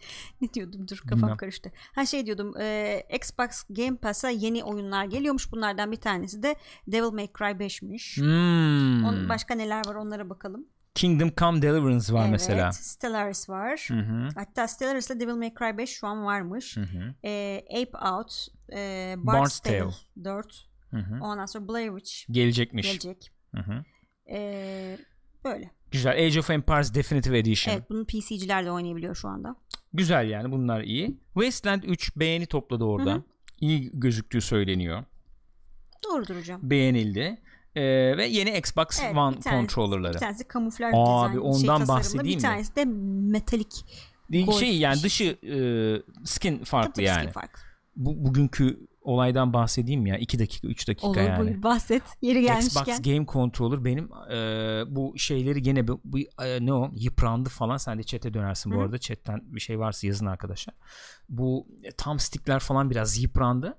B: Ne diyordum dur kafam
A: Bilmem.
B: karıştı. Ha şey diyordum e, Xbox Game Pass'a yeni oyunlar geliyormuş. Bunlardan bir tanesi de Devil May Cry 5'miş.
A: Hmm.
B: On, başka neler var onlara bakalım.
A: Kingdom Come Deliverance var
B: evet,
A: mesela.
B: Stellaris var.
A: Hı hı.
B: Hatta Stellaris'le Devil May Cry 5 şu an varmış.
A: Hı hı.
B: E, Ape Out, e,
A: Bard's Tale.
B: Tale 4.
A: Hı hı.
B: Ondan sonra Blair Witch
A: Gelecekmiş.
B: gelecek.
A: Hı hı.
B: E, böyle.
A: Güzel. Age of Empires Definitive Edition.
B: Evet bunu PC'ciler de oynayabiliyor şu anda.
A: Güzel yani bunlar iyi. Wasteland 3 beğeni topladı orada.
B: Hı hı.
A: İyi gözüktüğü söyleniyor.
B: Doğrudur hocam.
A: Beğenildi. Ee, ve yeni Xbox
B: Evet,
A: One
B: bir tanesi-
A: controllerları.
B: Bir tanesi kamuflaj
A: Abi,
B: dizayn, şey,
A: ondan
B: tasarımlı,
A: bahsedeyim
B: Bir
A: mi?
B: tanesi de metalik.
A: Şey yani
B: bir
A: dışı e, skin farklı
B: Tabii
A: yani.
B: skin farklı.
A: Bu bugünkü olaydan bahsedeyim ya 2 dakika 3 dakika
B: Olur
A: yani.
B: buyur bahset. Yeri gelmişken.
A: Xbox Game Controller benim e, bu şeyleri gene bu, bu, e, ne o yıprandı falan sen de chat'e dönersin bu
B: Hı.
A: arada chatten bir şey varsa yazın arkadaşlar. Bu e, tam stickler falan biraz yıprandı.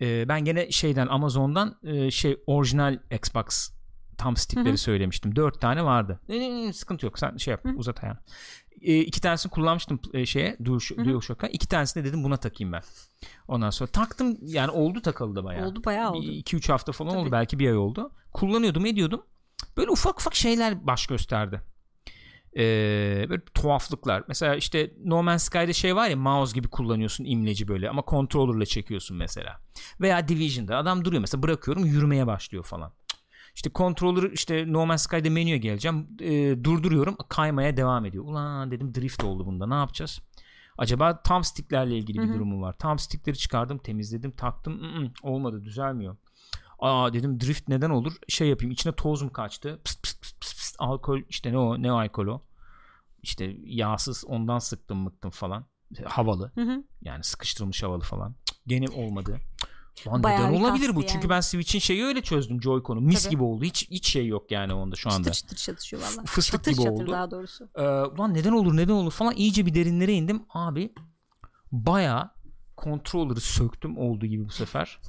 A: E, ben gene şeyden Amazon'dan e, şey orijinal Xbox tam stickleri
B: Hı hı.
A: söylemiştim. Dört tane vardı. E, e, sıkıntı yok sen şey yap
B: Hı.
A: uzat ayağını. E, iki tanesini kullanmıştım e, şeye. DualShock'a. İki tanesini de dedim buna takayım ben. Ondan sonra taktım yani oldu takalı da bayağı.
B: Oldu bayağı oldu.
A: 2-3 hafta falan
B: Tabii.
A: oldu belki bir ay oldu. Kullanıyordum ediyordum. Böyle ufak ufak şeyler baş gösterdi. Ee, böyle tuhaflıklar. Mesela işte No Man's Sky'da şey var ya mouse gibi kullanıyorsun imleci böyle ama controller'la çekiyorsun mesela. Veya Division'da adam duruyor mesela bırakıyorum yürümeye başlıyor falan. İşte controller işte No Man's Sky'da menüye geleceğim. Ee, durduruyorum kaymaya devam ediyor. Ulan dedim drift oldu bunda ne yapacağız? Acaba tam sticklerle ilgili
B: Hı
A: bir durumu var. Tam stickleri çıkardım, temizledim, taktım. Mm-mm, olmadı, düzelmiyor. Aa dedim drift neden olur? Şey yapayım, içine toz mu kaçtı? Pıst pıst pıst pıst pıst. Alkol işte ne o? Ne alkol o? İşte yağsız ondan sıktım mıktım falan. Havalı.
B: Hı hı.
A: Yani sıkıştırılmış havalı falan. Gene olmadı. Lan
B: Bayağı
A: neden olabilir bu?
B: kastı
A: Çünkü
B: yani.
A: ben Switch'in şeyi öyle çözdüm Joy-Con'u. Mis
B: Tabii.
A: gibi oldu. Hiç hiç şey yok yani onda şu anda.
B: Çıtır çıtır çalışıyor valla.
A: Fıstık
B: çatır
A: gibi
B: çatır
A: oldu.
B: daha doğrusu.
A: Ee, ulan neden olur neden olur falan iyice bir derinlere indim. Abi baya controller'ı söktüm olduğu gibi bu sefer.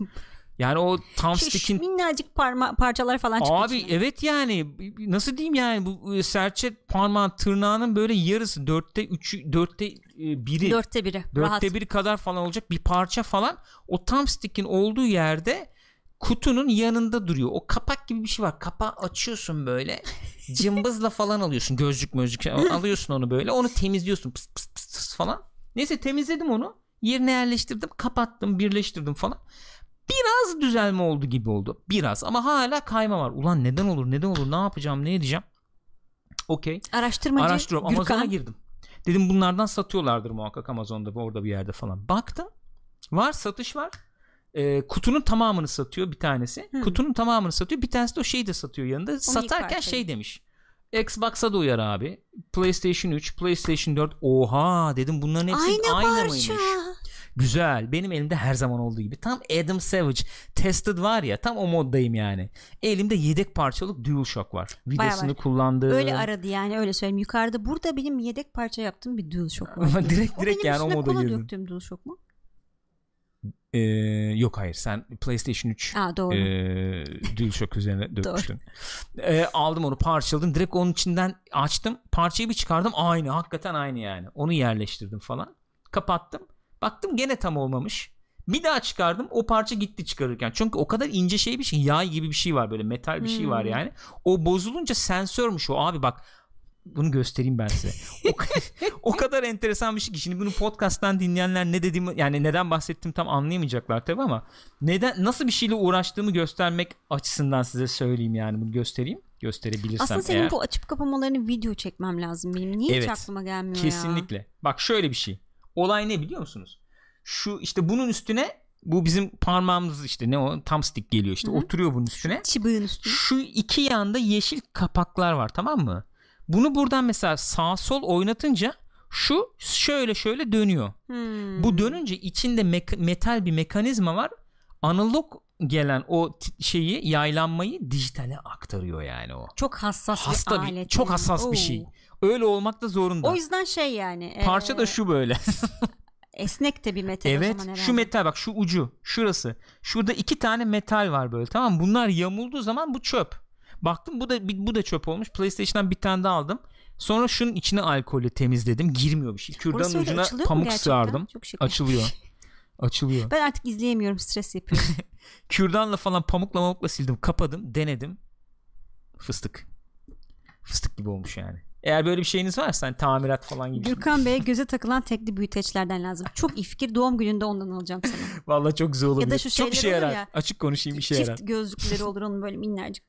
A: Yani o thumbstick'in
B: minnacık parma parçalar falan çıktı
A: Abi
B: içine.
A: evet yani nasıl diyeyim yani bu e, serçe parmağın tırnağının böyle yarısı dörtte üçü dörtte e, biri
B: Dörtte biri. Rahat.
A: dörtte biri kadar falan olacak bir parça falan o thumbstick'in olduğu yerde kutunun yanında duruyor. O kapak gibi bir şey var. Kapağı açıyorsun böyle. Cımbızla falan alıyorsun. Gözlük mözlük şey- alıyorsun onu böyle. Onu temizliyorsun. Pıs pıs pıs pıs falan. Neyse temizledim onu. Yerine yerleştirdim, kapattım, birleştirdim falan. Biraz düzelme oldu gibi oldu. Biraz ama hala kayma var. Ulan neden olur? Neden olur? Ne yapacağım? Ne edeceğim? Okey.
B: Araştırmacı
A: Araştırıyorum.
B: Gürkan.
A: Amazon'a girdim. Dedim bunlardan satıyorlardır muhakkak Amazon'da orada bir yerde falan. Baktım. Var satış var. Ee, kutunun tamamını satıyor bir tanesi.
B: Hmm.
A: Kutunun tamamını satıyor. Bir tanesi de o şeyi de satıyor yanında. Satarken
B: parçayı.
A: şey demiş. Xbox'a da uyar abi. PlayStation 3, PlayStation 4. Oha dedim bunların hepsi
B: Aynı,
A: aynı,
B: parça.
A: mıymış? Güzel. Benim elimde her zaman olduğu gibi. Tam Adam Savage Tested var ya tam o moddayım yani. Elimde yedek parçalık DualShock var. Vidasını
B: var.
A: kullandığım.
B: Öyle aradı yani öyle söyleyeyim. Yukarıda burada benim yedek parça yaptığım bir DualShock var.
A: Ama direkt
B: O
A: direkt
B: benim
A: yani o moda girdim.
B: döktüğüm DualShock mu?
A: Ee, yok hayır sen PlayStation 3
B: Aa doğru.
A: e, DualShock üzerine dökmüştün. Ee, aldım onu parçaladım. Direkt onun içinden açtım. Parçayı bir çıkardım. Aynı. Hakikaten aynı yani. Onu yerleştirdim falan. Kapattım. Baktım gene tam olmamış. Bir daha çıkardım. O parça gitti çıkarırken. Çünkü o kadar ince şey bir şey. Yay gibi bir şey var böyle. Metal bir şey var
B: Hmm.
A: yani. O bozulunca sensörmüş o. Abi bak bunu göstereyim ben size. O, o kadar enteresan bir şey ki şimdi bunu podcast'tan dinleyenler ne dediğimi yani neden bahsettim tam anlayamayacaklar tabii ama neden nasıl bir şeyle uğraştığımı göstermek açısından size söyleyeyim yani bunu göstereyim gösterebilirsem
B: Aslında senin
A: eğer.
B: bu açıp kapamalarını video çekmem lazım benim. Niye
A: Evet.
B: hiç aklıma gelmiyor ya?
A: Kesinlikle. Bak şöyle bir şey. Olay ne biliyor musunuz? Şu işte bunun üstüne bu bizim parmağımız işte ne o tam stick geliyor işte
B: Hı hı.
A: oturuyor bunun üstüne.
B: Çıbığın üstüne.
A: Şu iki yanda yeşil kapaklar var tamam mı? Bunu buradan mesela sağ sol oynatınca şu şöyle şöyle dönüyor.
B: Hmm.
A: Bu dönünce içinde mek- metal bir mekanizma var. Analog gelen o şeyi yaylanmayı dijitale aktarıyor yani o.
B: çok hassas
A: Hasta
B: bir
A: bir,
B: alet.
A: çok
B: yani.
A: hassas bir
B: Oo.
A: şey. Öyle olmak da zorunda.
B: O yüzden şey yani.
A: Parça da şu böyle.
B: Esnek de bir metal o
A: evet.
B: zaman herhalde.
A: Şu metal bak şu ucu, şurası. Şurada iki tane metal var böyle. Tamam mı? Bunlar yamulduğu zaman bu çöp. Baktım bu da bu da çöp olmuş. PlayStation'dan bir tane daha aldım. Sonra şunun içine alkolü temizledim. Girmiyor bir şey. Kürdanın ucuna pamuk sığardım.
B: Çok.
A: Açılıyor. Açılıyor.
B: Ben artık izleyemiyorum stres yapıyorum.
A: Kürdanla falan pamukla mamukla sildim. Kapadım. Denedim. Fıstık. Fıstık gibi olmuş yani. Eğer böyle bir şeyiniz varsa hani tamirat falan gibi.
B: Gürkan Bey'e göze takılan tekli büyüteçlerden lazım. Çok iyi fikir doğum gününde ondan alacağım sana.
A: Vallahi çok güzel olabilir.
B: Ya da şu
A: çok işe yarar.
B: ya.
A: Açık konuşayım işe yarar.
B: Çift gözlükleri olur onun böyle minnacık.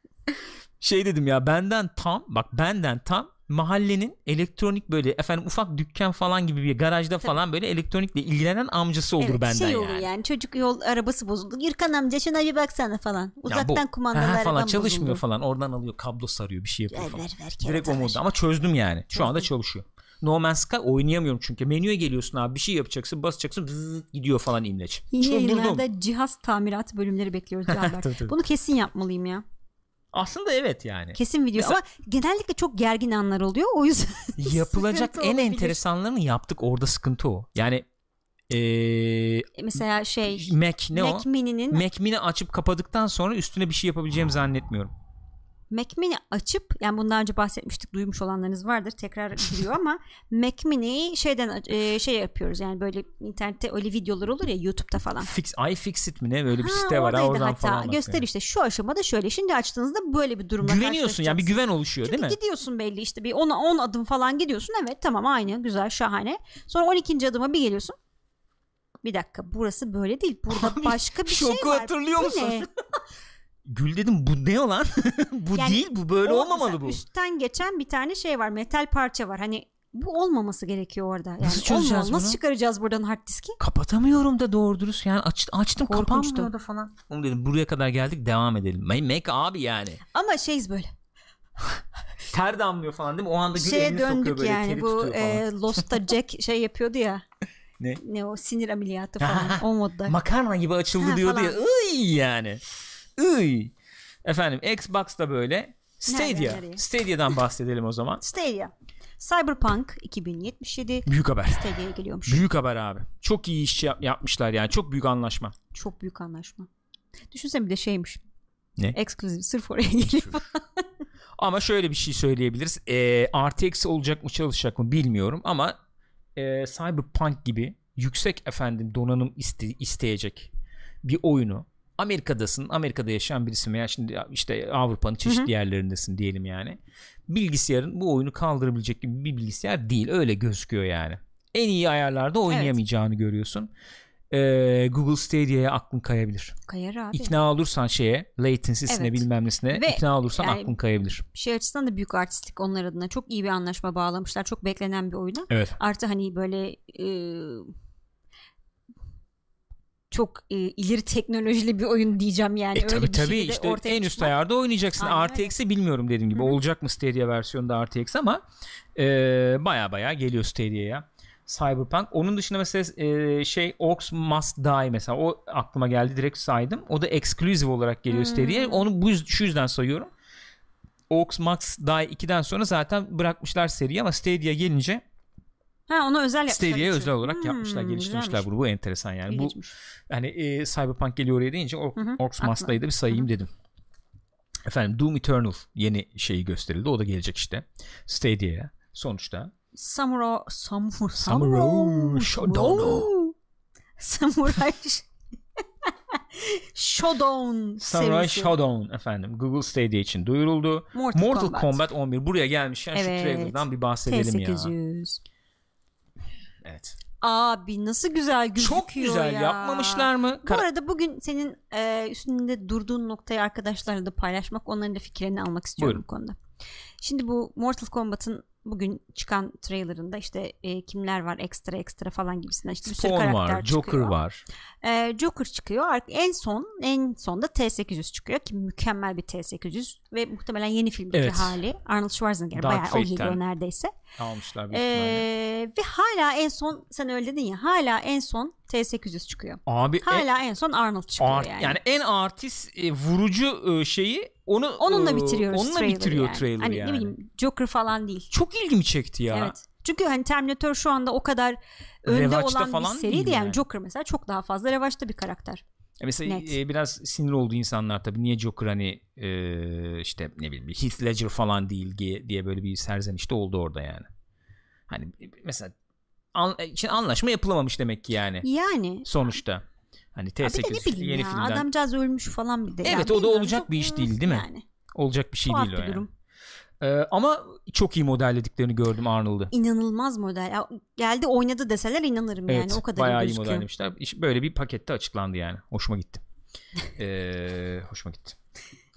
A: şey dedim ya benden tam bak benden tam mahallenin elektronik böyle efendim ufak dükkan falan gibi bir garajda falan böyle elektronikle ilgilenen amcası olur
B: evet,
A: benden
B: şey
A: yani.
B: olur yani. Çocuk yol arabası bozuldu. Gürkan amca şuna bir baksana falan.
A: Ya
B: Uzaktan
A: bu-
B: kumandalı
A: Ha, falan çalışmıyor
B: bozuldu.
A: falan oradan alıyor kablo sarıyor bir şey yapıyor
B: Ver
A: falan.
B: ver ver.
A: Direkt o modda ama çözdüm yani. Şu anda çalışıyor. No Man's Sky oynayamıyorum çünkü. Menüye geliyorsun abi bir şey yapacaksın basacaksın bzzz gidiyor falan imleç. Çıldırdım.
B: yayınlarda cihaz tamiratı bölümleri bekliyoruz.
A: Tabii, tabii.
B: Bunu kesin yapmalıyım ya.
A: Aslında evet yani.
B: Kesin video
A: Mesela-
B: ama genellikle çok gergin anlar oluyor. O yüzden
A: Yapılacak en
B: olabilir.
A: enteresanlarını yaptık orada sıkıntı o. Yani eee
B: mesela şey
A: Mac ne
B: Mac
A: o?
B: Mini'nin
A: Mac Mini açıp kapadıktan sonra üstüne bir şey yapabileceğimi zannetmiyorum.
B: Mac Mini açıp yani bundan önce bahsetmiştik duymuş olanlarınız vardır tekrar giriyor ama Mac Mini'yi şeyden e, şey yapıyoruz yani böyle internette öyle videolar olur ya YouTube'da falan.
A: Fix iFixit mi ne böyle bir
B: Ha,
A: site var ha oradan
B: hatta.
A: falan
B: Göster
A: yani.
B: işte şu aşamada şöyle şimdi açtığınızda böyle bir durumla
A: Güveniyorsun yani bir güven oluşuyor
B: Çünkü
A: değil mi?
B: gidiyorsun belli işte bir 10 10 adım falan gidiyorsun evet tamam aynı güzel şahane. Sonra 12. adıma bir geliyorsun. Bir dakika burası böyle değil. Burada başka bir şey
A: Şoku
B: var.
A: hatırlıyor
B: Bu
A: musun? Gül dedim bu ne lan? bu
B: Yani
A: değil bu böyle
B: O
A: olmamalı bu.
B: Üstten geçen bir tane şey var. Metal parça var. Hani bu olmaması gerekiyor orada. Yani
A: Nasıl çözeceğiz
B: olmamalı. Nasıl
A: bunu?
B: çıkaracağız buradan hard diski?
A: Kapatamıyorum da doğru dürüst yani aç, açtım
B: Korkunçtu.
A: kapanmıyor da falan. Oğlum dedim buraya kadar geldik devam edelim. Mac abi yani.
B: Ama şeyiz böyle.
A: Ter damlıyor falan değil mi? O anda Gül
B: Şeye
A: elini
B: döndük
A: böyle
B: yani bu e, Lost'ta Jack şey yapıyordu ya.
A: Ne?
B: Ne o sinir ameliyatı falan o modda.
A: Makarna gibi açıldı
B: Ha,
A: diyordu ya.
B: falan.
A: Iy yani. Iy. Efendim Xbox da böyle. Stadia.
B: nereye?
A: Stadia'dan bahsedelim o zaman.
B: Stadia. Cyberpunk 2077
A: Büyük haber.
B: Stadia'ya geliyormuş.
A: Büyük haber abi. Çok iyi iş yap- yapmışlar yani. Çok büyük anlaşma.
B: Çok büyük anlaşma. Düşünsene bir de şeymiş.
A: Ne?
B: Exclusive sırf oraya geliyor.
A: Ama şöyle bir şey söyleyebiliriz. Ee, RTX olacak mı çalışacak mı bilmiyorum ama e, Cyberpunk gibi yüksek efendim donanım iste- isteyecek bir oyunu Amerika'dasın. Amerika'da yaşayan birisi veya şimdi işte Avrupa'nın çeşitli yerlerindesin diyelim yani. Bilgisayarın bu oyunu kaldırabilecek gibi bir bilgisayar değil. Öyle gözüküyor yani. en iyi ayarlarda oynayamayacağını görüyorsun. Ee, Google Stadia'ya aklın kayabilir.
B: Kayar abi.
A: İkna olursan şeye, latency'sine
B: Evet.
A: bilmem nesine
B: Ve
A: ikna olursan
B: yani-
A: aklın kayabilir.
B: Şey açısından da büyük artistlik onlar adına. Çok iyi bir anlaşma bağlamışlar. Çok beklenen bir oyuna.
A: Evet.
B: Artı hani böyle e, çok e, ileri teknolojili bir oyun diyeceğim yani.
A: E
B: Öyle
A: tabi
B: bir
A: tabi
B: şeyi de
A: işte en üst ayarda oynayacaksın. RTX'i bilmiyorum dediğim gibi.
B: Hı hı.
A: Olacak mı Stadia versiyonunda RTX ama e, baya baya geliyor Stadia'ya. Cyberpunk. Onun dışında mesela e, şey Orcs Must Die mesela o aklıma geldi direkt saydım. O da exclusive olarak geliyor
B: Hmm.
A: Stadia'ya. Onu bu şu yüzden sayıyorum. Orcs Must Die 2'den sonra zaten bırakmışlar seriyi ama Stadia gelince
B: Ha onu özel yapmışlar.
A: Stadia'ya özel olarak
B: Hmm,
A: yapmışlar, geliştirmişler
B: güzelmiş.
A: bunu. Bu enteresan yani. Bu
B: İlginçmiş.
A: hani e, Cyberpunk geliyor oraya deyince Or- Orcs
B: aklıma.
A: Must Die'yi de bir sayayım dedim. Efendim Doom Eternal yeni şeyi gösterildi. O da gelecek işte. Stadia'ya. Sonuçta
B: Samurai Samurai
A: Samurai Shodown.
B: Samurai Shodown
A: Samurai
B: serisi.
A: Shodown efendim Google Stadia için duyuruldu.
B: Mortal,
A: Mortal
B: Kombat.
A: Kombat, 11 buraya gelmişken
B: Evet.
A: şu trailer'dan bir bahsedelim ya.
B: T800.
A: Evet.
B: Abi nasıl güzel gözüküyor
A: Çok güzel
B: ya.
A: yapmamışlar mı?
B: Bu
A: Kara-
B: arada bugün senin e, üstünde durduğun noktayı arkadaşlarla da paylaşmak, onların da fikirlerini almak istiyorum
A: Buyurun.
B: bu konuda. Şimdi bu Mortal Kombat'ın bugün çıkan trailerında işte e, kimler var ekstra ekstra falan gibisinden işte bir sürü
A: Spawn
B: karakter
A: var, Joker
B: çıkıyor.
A: var.
B: E, Joker çıkıyor. En son en sonda T800 çıkıyor ki mükemmel bir T800 ve muhtemelen yeni filmdeki
A: Evet.
B: hali Arnold Schwarzenegger
A: Dark
B: bayağı o
A: Fate'ten.
B: geliyor neredeyse.
A: Almışlar büyük ihtimalle.
B: E, ve hala en son sen öyle dedin ya hala en son T800 çıkıyor.
A: Abi e-
B: Hala en son Arnold çıkıyor
A: art-
B: yani.
A: yani. en artist e, vurucu e, şeyi onu
B: Onunla
A: e,
B: bitiriyoruz
A: Onunla
B: trailer'ı
A: bitiriyor
B: yani.
A: trailer
B: hani
A: yani.
B: ne bileyim Joker falan değil.
A: Çok ilgimi çekti ya.
B: Evet. Çünkü hani Terminator şu anda o kadar önde
A: Revaçta
B: olan
A: falan
B: bir
A: değil
B: seriydi yani.
A: yani.
B: Joker mesela çok daha fazla revaçta bir karakter.
A: Mesela
B: Net.
A: e, biraz sinir oldu insanlar tabii. Niye Joker hani e, işte ne bileyim Heath Ledger falan değil diye, diye böyle bir serzenişte oldu orada yani. Hani e, mesela an, e, için anlaşma yapılamamış demek ki yani
B: Yani
A: sonuçta. Hani
B: Abi bir de
A: T800
B: ne bileyim
A: yeni
B: ya
A: filmden
B: adamcağız ölmüş falan bir de.
A: Evet,
B: Yani
A: o da olacak bir iş değil, değil mi?
B: Yani
A: olacak bir şey
B: tuhaf
A: değil o
B: bir
A: yani.
B: durum.
A: E, ama çok iyi modellediklerini gördüm Arnold'u.
B: İnanılmaz model. Ya, geldi oynadı deseler inanırım yani
A: Evet
B: o kadar
A: bayağı
B: iyi
A: iyi
B: gözüküyor.
A: modellemişler. İş- Böyle bir pakette açıklandı yani. Hoşuma gitti. Ee, hoşuma gitti.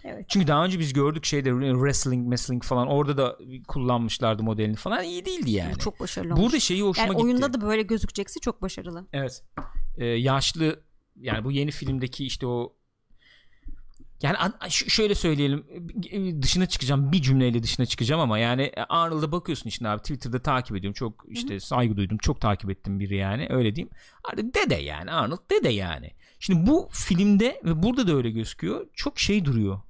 B: Evet.
A: Çünkü daha önce biz gördük şeyde wrestling, wrestling falan orada da kullanmışlardı modelini falan iyi değildi yani.
B: Çok başarılı olmuş.
A: Burada şeyi hoşuma
B: yani
A: gitti.
B: oyunda da böyle gözükecekse çok başarılı.
A: Evet. Ee, yaşlı yani bu yeni filmdeki işte o yani şöyle söyleyelim e, dışına çıkacağım bir cümleyle dışına çıkacağım ama yani Arnold'a bakıyorsun işte abi Twitter'da takip ediyorum çok işte saygı duydum çok takip ettim biri yani öyle diyeyim Abi dede yani Arnold dede yani şimdi bu filmde ve burada da öyle gözüküyor çok şey duruyor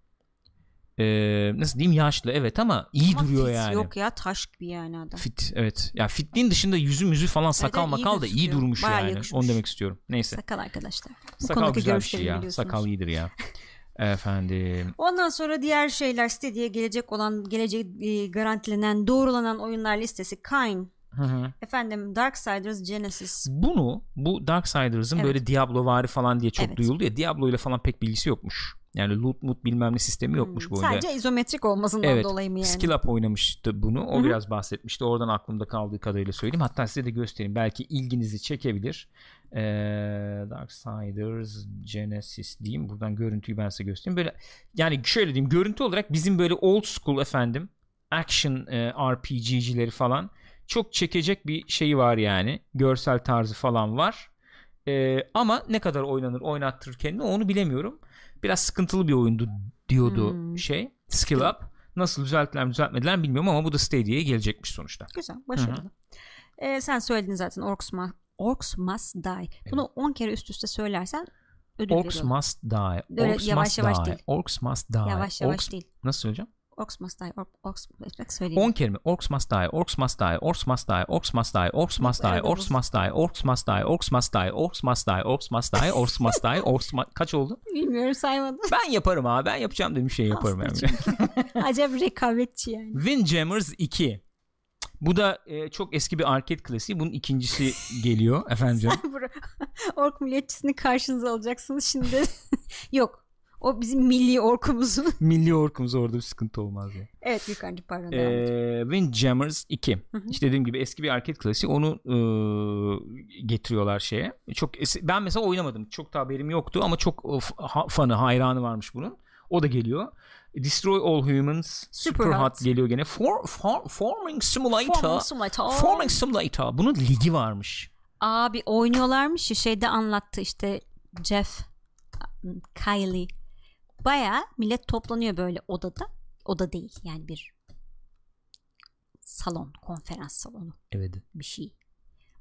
A: Ee, nasıl diyeyim yaşlı evet ama iyi
B: Ama
A: duruyor
B: fit
A: yani
B: Yok ya taş gibi yani adam.
A: fit evet ya fitliğin dışında yüzü müzü falan sakal
B: evet,
A: makal da iyi durmuş
B: Bayağı
A: yani
B: yakışmış.
A: onu demek istiyorum neyse
B: Sakal arkadaşlar. Bu
A: Sakal güzel bir şey ya. Sakal iyidir ya. Efendim.
B: Ondan sonra diğer şeyler Stadia'ya gelecek olan gelecek e, garantilenen doğrulanan oyunlar listesi Kine
A: Hı hı.
B: efendim Darksiders Genesis
A: Bunu bu Darksiders'ın
B: Evet.
A: böyle Diablo vari falan diye çok
B: Evet.
A: duyuldu ya. Diablo ile falan pek bilgisi yokmuş. Yani loot mut bilmem ne sistemi yokmuş
B: Hmm,
A: bu oyunda.
B: sadece izometrik olmasından
A: Evet.
B: dolayı mı yani?
A: Skill Up oynamıştı bunu. O
B: Hı hı.
A: biraz bahsetmişti. Oradan aklımda kaldığı kadarıyla söyleyeyim. Hatta size de göstereyim. Belki ilginizi çekebilir. Ee, Darksiders Genesis diyeyim. Buradan görüntüyü ben size göstereyim. Böyle yani şöyle diyeyim. Görüntü olarak bizim böyle old school efendim action e, RPG'cileri falan çok çekecek bir şeyi var yani. Görsel tarzı falan var. Ee, ama ne kadar oynanır oynattırır kendini onu bilemiyorum. Biraz sıkıntılı bir oyundu diyordu
B: Hmm.
A: şey Skill Up. Nasıl düzelttiler düzeltmediler mi bilmiyorum ama bu da Stadia'ya gelecekmiş sonuçta.
B: Güzel, başarılı. Ee, sen söyledin zaten Orcs, Ma- Orcs Must Die. Bunu 10 kere üst üste söylersen ödül
A: Orcs
B: veriyorum.
A: must die.
B: Öyle
A: Orcs
B: yavaş
A: must
B: yavaş
A: die.
B: değil.
A: Orcs must die.
B: Yavaş yavaş
A: Orcs...
B: değil.
A: Nasıl söyleyeceğim?
B: Orcs Must Die. Or- Orcs, bak söyleyeyim.
A: 10 kere mi? Orcs must die. Orcs must die. Orcs must die. Orcs must die. Orcs must die. Orcs must die. Orcs must die. Orcs must die. Orcs must die. Orcs must die. Orcs must die. Orcs must Kaç oldu?
B: Bilmiyorum saymadım.
A: Ben yaparım abi. Ben yapacağım dediğim şeyi yaparım yani.
B: Acayip rekabetçi yani.
A: Windjammers 2. Bu da e, çok eski bir arcade klasiği. Bunun ikincisi geliyor efendim.
B: Ork milliyetçisini karşınıza alacaksınız şimdi. Yok. O bizim milli orkumuzun.
A: Milli orkumuz orada bir sıkıntı olmaz ya.
B: evet Gürkan'cığım pardon.
A: Ee, Windjammers 2.
B: Hı hı.
A: İşte dediğim gibi eski bir arcade klasiği onu e, getiriyorlar şeye. Çok ben mesela oynamadım. Çok da haberim yoktu ama çok e, f- ha- fanı, hayranı varmış bunun. O da geliyor. Destroy All Humans Super,
B: Super
A: Hot.
B: Hot.
A: geliyor gene. For, for, forming Simulator.
B: Forming Simulator.
A: Forming Simulator. Bunun ligi varmış.
B: Abi oynuyorlarmış ya şeyde anlattı işte Jeff Kylie. Baya millet toplanıyor böyle odada. Oda değil yani bir salon, konferans salonu
A: Evet.
B: bir şey.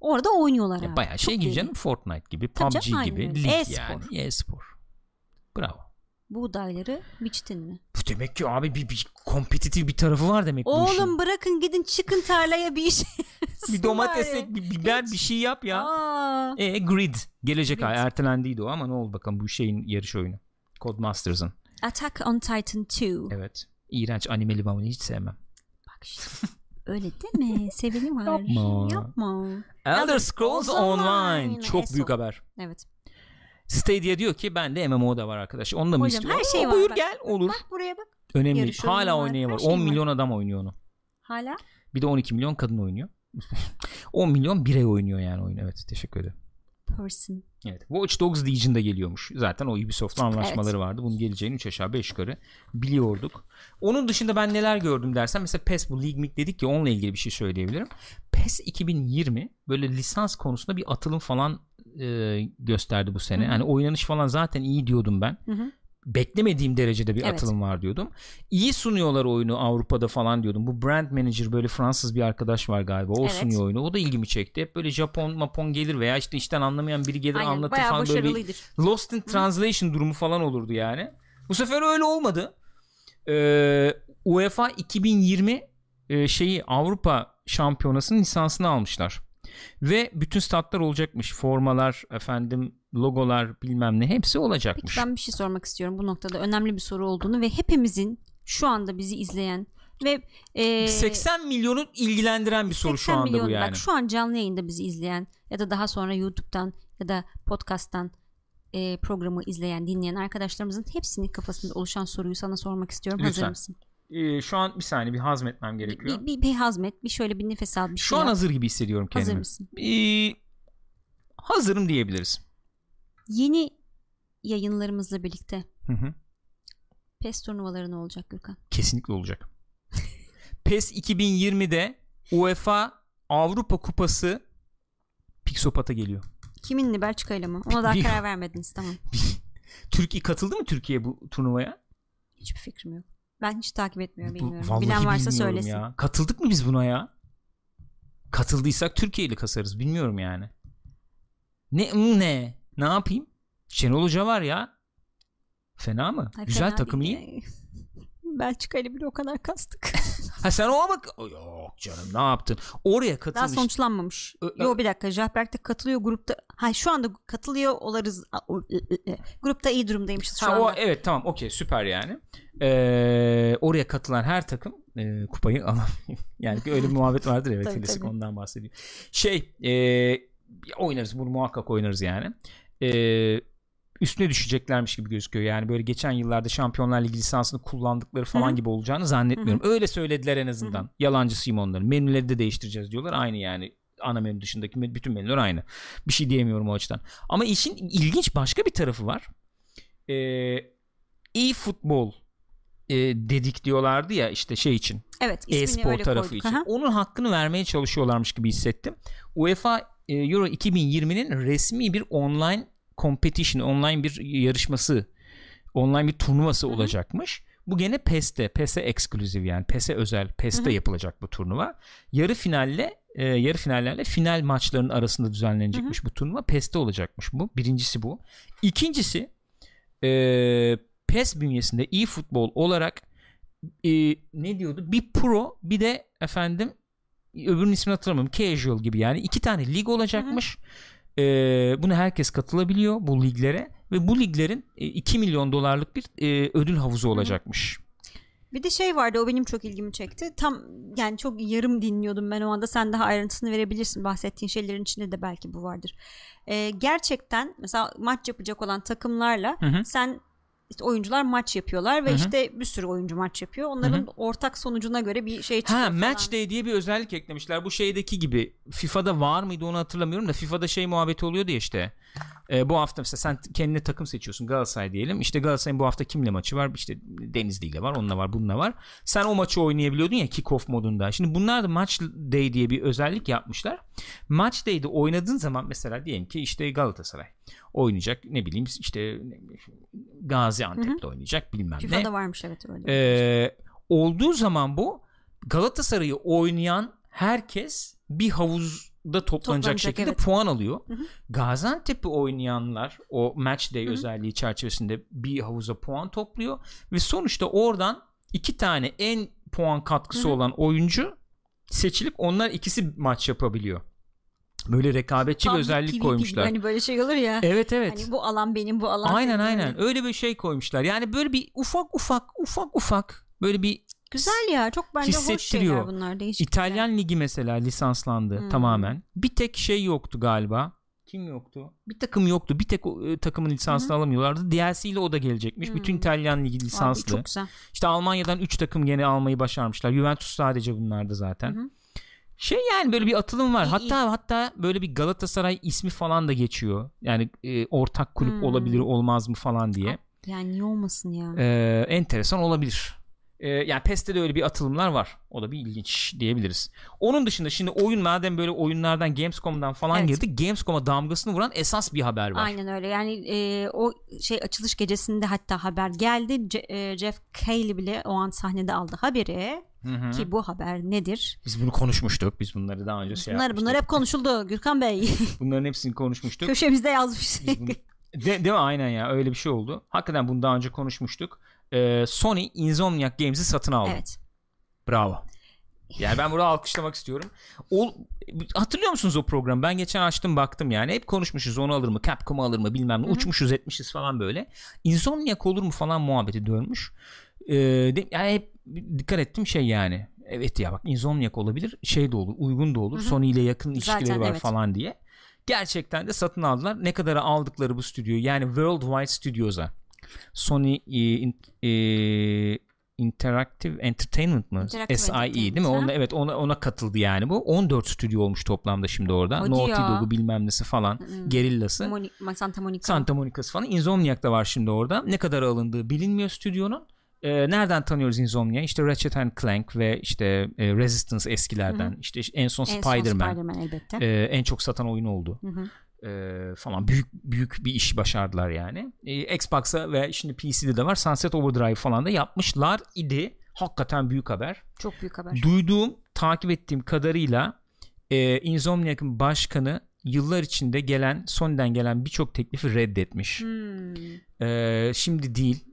B: Orada oynuyorlar abi.
A: Ya bayağı şey
B: Çok
A: gibi canım Fortnite gibi,
B: Tabii
A: PUBG
B: canım,
A: gibi, lig
B: E-spor.
A: yani. E-spor. Bravo.
B: Buğdayları biçtin mi?
A: Bu demek ki abi bir, bir kompetitif bir tarafı var demek bu işin.
B: Oğlum bırakın gidin çıkın tarlaya bir iş.
A: bir domates ek, bir biber bir şey yap ya.
B: Aa,
A: E Grid gelecek
B: Grid.
A: ay ertelendiydi o ama ne oldu bakalım bu şeyin yarış oyunu. Codemasters'ın.
B: Attack on Titan 2.
A: Evet. İğrenç animeli onu hiç sevmem.
B: Bak işte. Öyle deme. Seveni var.
A: Yapma.
B: Yapma.
A: Elder Scrolls Online. Çok
B: Eso.
A: büyük haber.
B: Evet.
A: Stadia diyor ki bende MMO da var arkadaş. Onu da mı istiyor?
B: her şey var
A: Buyur
B: bak.
A: gel olur.
B: Bak buraya bak.
A: Önemli.
B: yarış
A: Hala
B: var,
A: oynayan
B: her
A: var.
B: şey
A: 10
B: var.
A: milyon adam oynuyor onu.
B: Hala
A: Bir de 12 milyon kadın oynuyor. 10 milyon birey oynuyor yani oyunu. Evet teşekkür ederim.
B: person.
A: Evet. Watch Dogs Legion da geliyormuş. Zaten o Ubisoft'la anlaşmaları vardı. Bunun geleceğini 3 aşağı 5 yukarı biliyorduk. Onun dışında ben neler gördüm dersen mesela PES bu League Meet dedik ya onunla ilgili bir şey söyleyebilirim. PES 2020 böyle lisans konusunda bir atılım falan e, gösterdi bu sene.
B: Hı hı.
A: Yani oynanış falan zaten iyi diyordum ben.
B: Hı hı.
A: Beklemediğim derecede bir
B: Evet.
A: atılım var diyordum. İyi sunuyorlar oyunu Avrupa'da falan diyordum. Bu brand manager böyle Fransız bir arkadaş var galiba. O
B: Evet.
A: sunuyor oyunu. O da ilgimi çekti. Hep böyle Japon mapon gelir veya işte işten anlamayan biri gelir
B: Aynen
A: anlatır falan böyle bir. Lost in Translation durumu falan olurdu yani. Bu sefer öyle olmadı. Ee, UEFA 2020 e, şeyi Avrupa Şampiyonası'nın lisansını almışlar. Ve bütün statlar olacakmış. Formalar, efendim logolar bilmem ne hepsi olacakmış.
B: Peki ben bir şey sormak istiyorum bu noktada önemli bir soru olduğunu ve hepimizin şu anda bizi izleyen ve e,
A: 80 milyonu ilgilendiren bir soru şu
B: 80
A: anda
B: milyon,
A: bu yani.
B: Bak şu an canlı yayında bizi izleyen ya da daha sonra YouTube'dan ya da podcast'tan e, programı izleyen, dinleyen arkadaşlarımızın hepsinin kafasında oluşan soruyu sana sormak istiyorum. Hazır
A: Lütfen.
B: mısın?
A: Ee, şu an bir saniye bir hazmetmem gerekiyor.
B: Bir, bir, bir hazmet, bir şöyle bir nefes al, bir
A: şu
B: şey
A: an
B: yap.
A: hazır gibi hissediyorum kendimi.
B: Hazır mısın?
A: Ee, hazırım diyebiliriz.
B: Yeni yayınlarımızla birlikte
A: Hı hı.
B: PES turnuvaları ne olacak Gürkan?
A: Kesinlikle olacak. PES 2020'de UEFA Avrupa Kupası Pixopat'a geliyor.
B: Kiminle Belçika ile mi? Ona daha karar vermediniz tamam.
A: Türkiye katıldı mı Türkiye bu turnuvaya?
B: Hiçbir fikrim yok. Ben hiç takip etmiyorum
A: Bu-
B: bilmiyorum.
A: vallahi
B: Bilen varsa
A: bilmiyorum
B: söylesin.
A: Ya. Katıldık mı biz buna ya? Katıldıysak Türkiye ile kasarız. Bilmiyorum yani. Ne ne? Ne yapayım? Şenol Hoca var ya. Fena mı?
B: Ay,
A: Güzel
B: fena
A: takım iyi.
B: Belçika ile bile o kadar kastık.
A: Ha sen o bak. Yok canım ne yaptın? Oraya
B: Daha
A: katılmış.
B: sonuçlanmamış.
A: Ö-
B: Yo bir dakika. Jahberk de katılıyor grupta. Ha şu anda katılıyor olarız. I- ı- ı. Grupta iyi durumdaymışız şu
A: Ha,
B: anda.
A: o, evet tamam okey süper yani. Ee, oraya katılan her takım e, kupayı alamıyor. yani öyle bir muhabbet vardır evet
B: Tabii,
A: klasik
B: tabii.
A: ondan bahsediyor. Şey e, oynarız bunu muhakkak oynarız yani. E, üstüne düşeceklermiş gibi gözüküyor. Yani böyle geçen yıllarda Şampiyonlar Ligi lisansını kullandıkları falan
B: Hı hı.
A: gibi olacağını zannetmiyorum. Öyle söylediler en azından.
B: Hı
A: Yalancısıyım onların. Menüleri de değiştireceğiz diyorlar. Aynı yani ana menü dışındaki bütün menüler aynı. Bir şey diyemiyorum o açıdan. Ama işin ilginç başka bir tarafı var. Ee, e-futbol e, dedik diyorlardı ya işte şey için
B: Evet
A: e-spor tarafı
B: koyduk.
A: için.
B: Aha.
A: Onun hakkını vermeye çalışıyorlarmış gibi hissettim. UEFA e, Euro 2020'nin resmi bir online competition, online bir yarışması, online bir turnuvası
B: Hı hı.
A: olacakmış. Bu gene PES'te, PES'e eksklusif yani PES'e özel, PES'te
B: Hı hı.
A: yapılacak bu turnuva. Yarı finalle e, yarı finallerle final maçlarının arasında düzenlenecekmiş bu turnuva. PES'te olacakmış bu. Birincisi bu. İkincisi e, PES bünyesinde e-futbol olarak e, ne diyordu? Bir pro bir de efendim öbürünün ismini hatırlamıyorum. Casual gibi yani iki tane lig olacakmış. E, buna herkes katılabiliyor bu liglere ve bu liglerin e, 2 milyon dolarlık bir e, ödül havuzu olacakmış.
B: Bir de şey vardı o benim çok ilgimi çekti. Tam yani çok yarım dinliyordum ben o anda. Sen daha ayrıntısını verebilirsin. Bahsettiğin şeylerin içinde de belki bu vardır. Ee, gerçekten mesela maç yapacak olan takımlarla
A: Hı hı.
B: sen işte oyuncular maç yapıyorlar ve
A: Hı hı.
B: işte bir sürü oyuncu maç yapıyor. Onların ortak sonucuna göre bir şey çıkıyor
A: Ha
B: falan.
A: Match Day diye bir özellik eklemişler. Bu şeydeki gibi FIFA'da var mıydı onu hatırlamıyorum da FIFA'da şey muhabbeti oluyordu ya işte. Ee, bu hafta mesela sen kendine takım seçiyorsun Galatasaray diyelim. İşte Galatasaray'ın bu hafta kimle maçı var? İşte Denizli ile var, onunla var, bununla var. Sen o maçı oynayabiliyordun ya kick-off modunda. Şimdi bunlar da Match Day diye bir özellik yapmışlar. Match Day'de oynadığın zaman mesela diyelim ki işte Galatasaray oynayacak ne bileyim işte Gaziantep'te oynayacak bilmem ne.
B: FIFA'da varmış evet öyle.
A: Ee, olduğu zaman bu Galatasaray'ı oynayan herkes bir havuzda toplanacak,
B: Toplanacak,
A: şekilde
B: evet.
A: puan alıyor.
B: Hı hı.
A: Gaziantep'i oynayanlar o match day
B: Hı hı.
A: özelliği çerçevesinde bir havuza puan topluyor ve sonuçta oradan iki tane en puan katkısı
B: Hı hı.
A: olan oyuncu seçilip onlar ikisi maç yapabiliyor. Böyle rekabetçi bir özellik
B: PvP
A: koymuşlar.
B: gibi, Hani böyle şey olur ya.
A: Evet evet.
B: Hani bu alan benim bu alan
A: aynen
B: senin.
A: aynen.
B: Öyle
A: bir şey koymuşlar. Yani böyle bir ufak ufak ufak ufak böyle bir
B: Güzel ya çok bence hoş şeyler bunlar değişik.
A: İtalyan ligi mesela lisanslandı
B: Hmm.
A: tamamen. Bir tek şey yoktu galiba. Kim yoktu? Bir takım yoktu. Bir tek e, takımın lisansını alamıyorlardı. DLC ile o da gelecekmiş.
B: Hmm.
A: Bütün İtalyan ligi
B: Abi
A: lisanslı.
B: çok güzel.
A: İşte Almanya'dan 3 takım gene almayı başarmışlar. Juventus sadece bunlardı zaten.
B: Hı hı.
A: Şey yani böyle bir atılım var.
B: İyi,
A: hatta hatta böyle bir Galatasaray ismi falan da geçiyor. Yani e, ortak kulüp
B: Hmm.
A: olabilir olmaz mı falan diye.
B: Yani niye olmasın ya?
A: Ee, enteresan olabilir. Ee, yani PES'te de öyle bir atılımlar var. O da bir ilginç diyebiliriz. Onun dışında şimdi oyun madem böyle oyunlardan Gamescom'dan falan
B: Evet.
A: girdi. Gamescom'a damgasını vuran esas bir haber var.
B: Aynen öyle. Yani e, o şey açılış gecesinde hatta haber geldi. Ce- e, Jeff Cayley bile o an sahnede aldı haberi.
A: Hı hı.
B: Ki bu haber nedir?
A: Biz bunu konuşmuştuk. Biz bunları daha önce şey
B: Bunlar
A: yapmıştık.
B: bunlar hep konuşuldu Gürkan Bey.
A: Bunların hepsini konuşmuştuk.
B: Köşemizde yazmış.
A: Biz bunu- De, değil mi? Aynen ya. Öyle bir şey oldu. Hakikaten bunu daha önce konuşmuştuk. Ee, Sony Insomniac Games'i satın aldı.
B: evet.
A: Bravo. Yani ben burada alkışlamak istiyorum. O, hatırlıyor musunuz o programı? Ben geçen açtım baktım yani. Hep konuşmuşuz onu alır mı? Capcom'u alır mı bilmem ne.
B: Hı hı.
A: Uçmuşuz etmişiz falan böyle. Insomniac olur mu falan muhabbeti dönmüş. Ee, de, yani hep dikkat ettim şey yani. Evet ya bak Insomniac olabilir. Şey de olur. Uygun da olur.
B: Hı hı.
A: Sony ile yakın
B: Zaten
A: ilişkileri var
B: evet.
A: falan diye. Gerçekten de satın aldılar. Ne kadara aldıkları bu stüdyoyu yani Worldwide Studios'a Sony e, e, Interactive Entertainment mı?
B: Interactive
A: SIE değil mi?
B: Entertainment.
A: Ona, evet ona, ona katıldı yani bu. 14 stüdyo olmuş toplamda şimdi orada.
B: Hadi
A: Naughty
B: ya.
A: Dog'u bilmem nesi falan.
B: Hmm.
A: Gerillası.
B: Moni- Santa Monica.
A: Santa Monica'sı falan. Insomniac da var şimdi orada. Ne kadar alındığı bilinmiyor stüdyonun. Ee, nereden tanıyoruz Insomniac'ı? İşte Ratchet and Clank ve işte e, Resistance eskilerden. İşte en son
B: En son
A: Spider-Man.
B: Spider-Man elbette.
A: Ee, en çok satan oyun oldu
B: Hı
A: Ee, falan büyük büyük bir iş başardılar yani. Ee, Xbox'a ve şimdi PC'de de var Sunset Overdrive falan da yapmışlar idi. Hakikaten büyük haber.
B: Çok büyük haber.
A: Duyduğum, takip ettiğim kadarıyla e, Insomniac'ın başkanı yıllar içinde gelen Sony'den gelen birçok teklifi reddetmiş.
B: Hmm.
A: Ee, şimdi değil.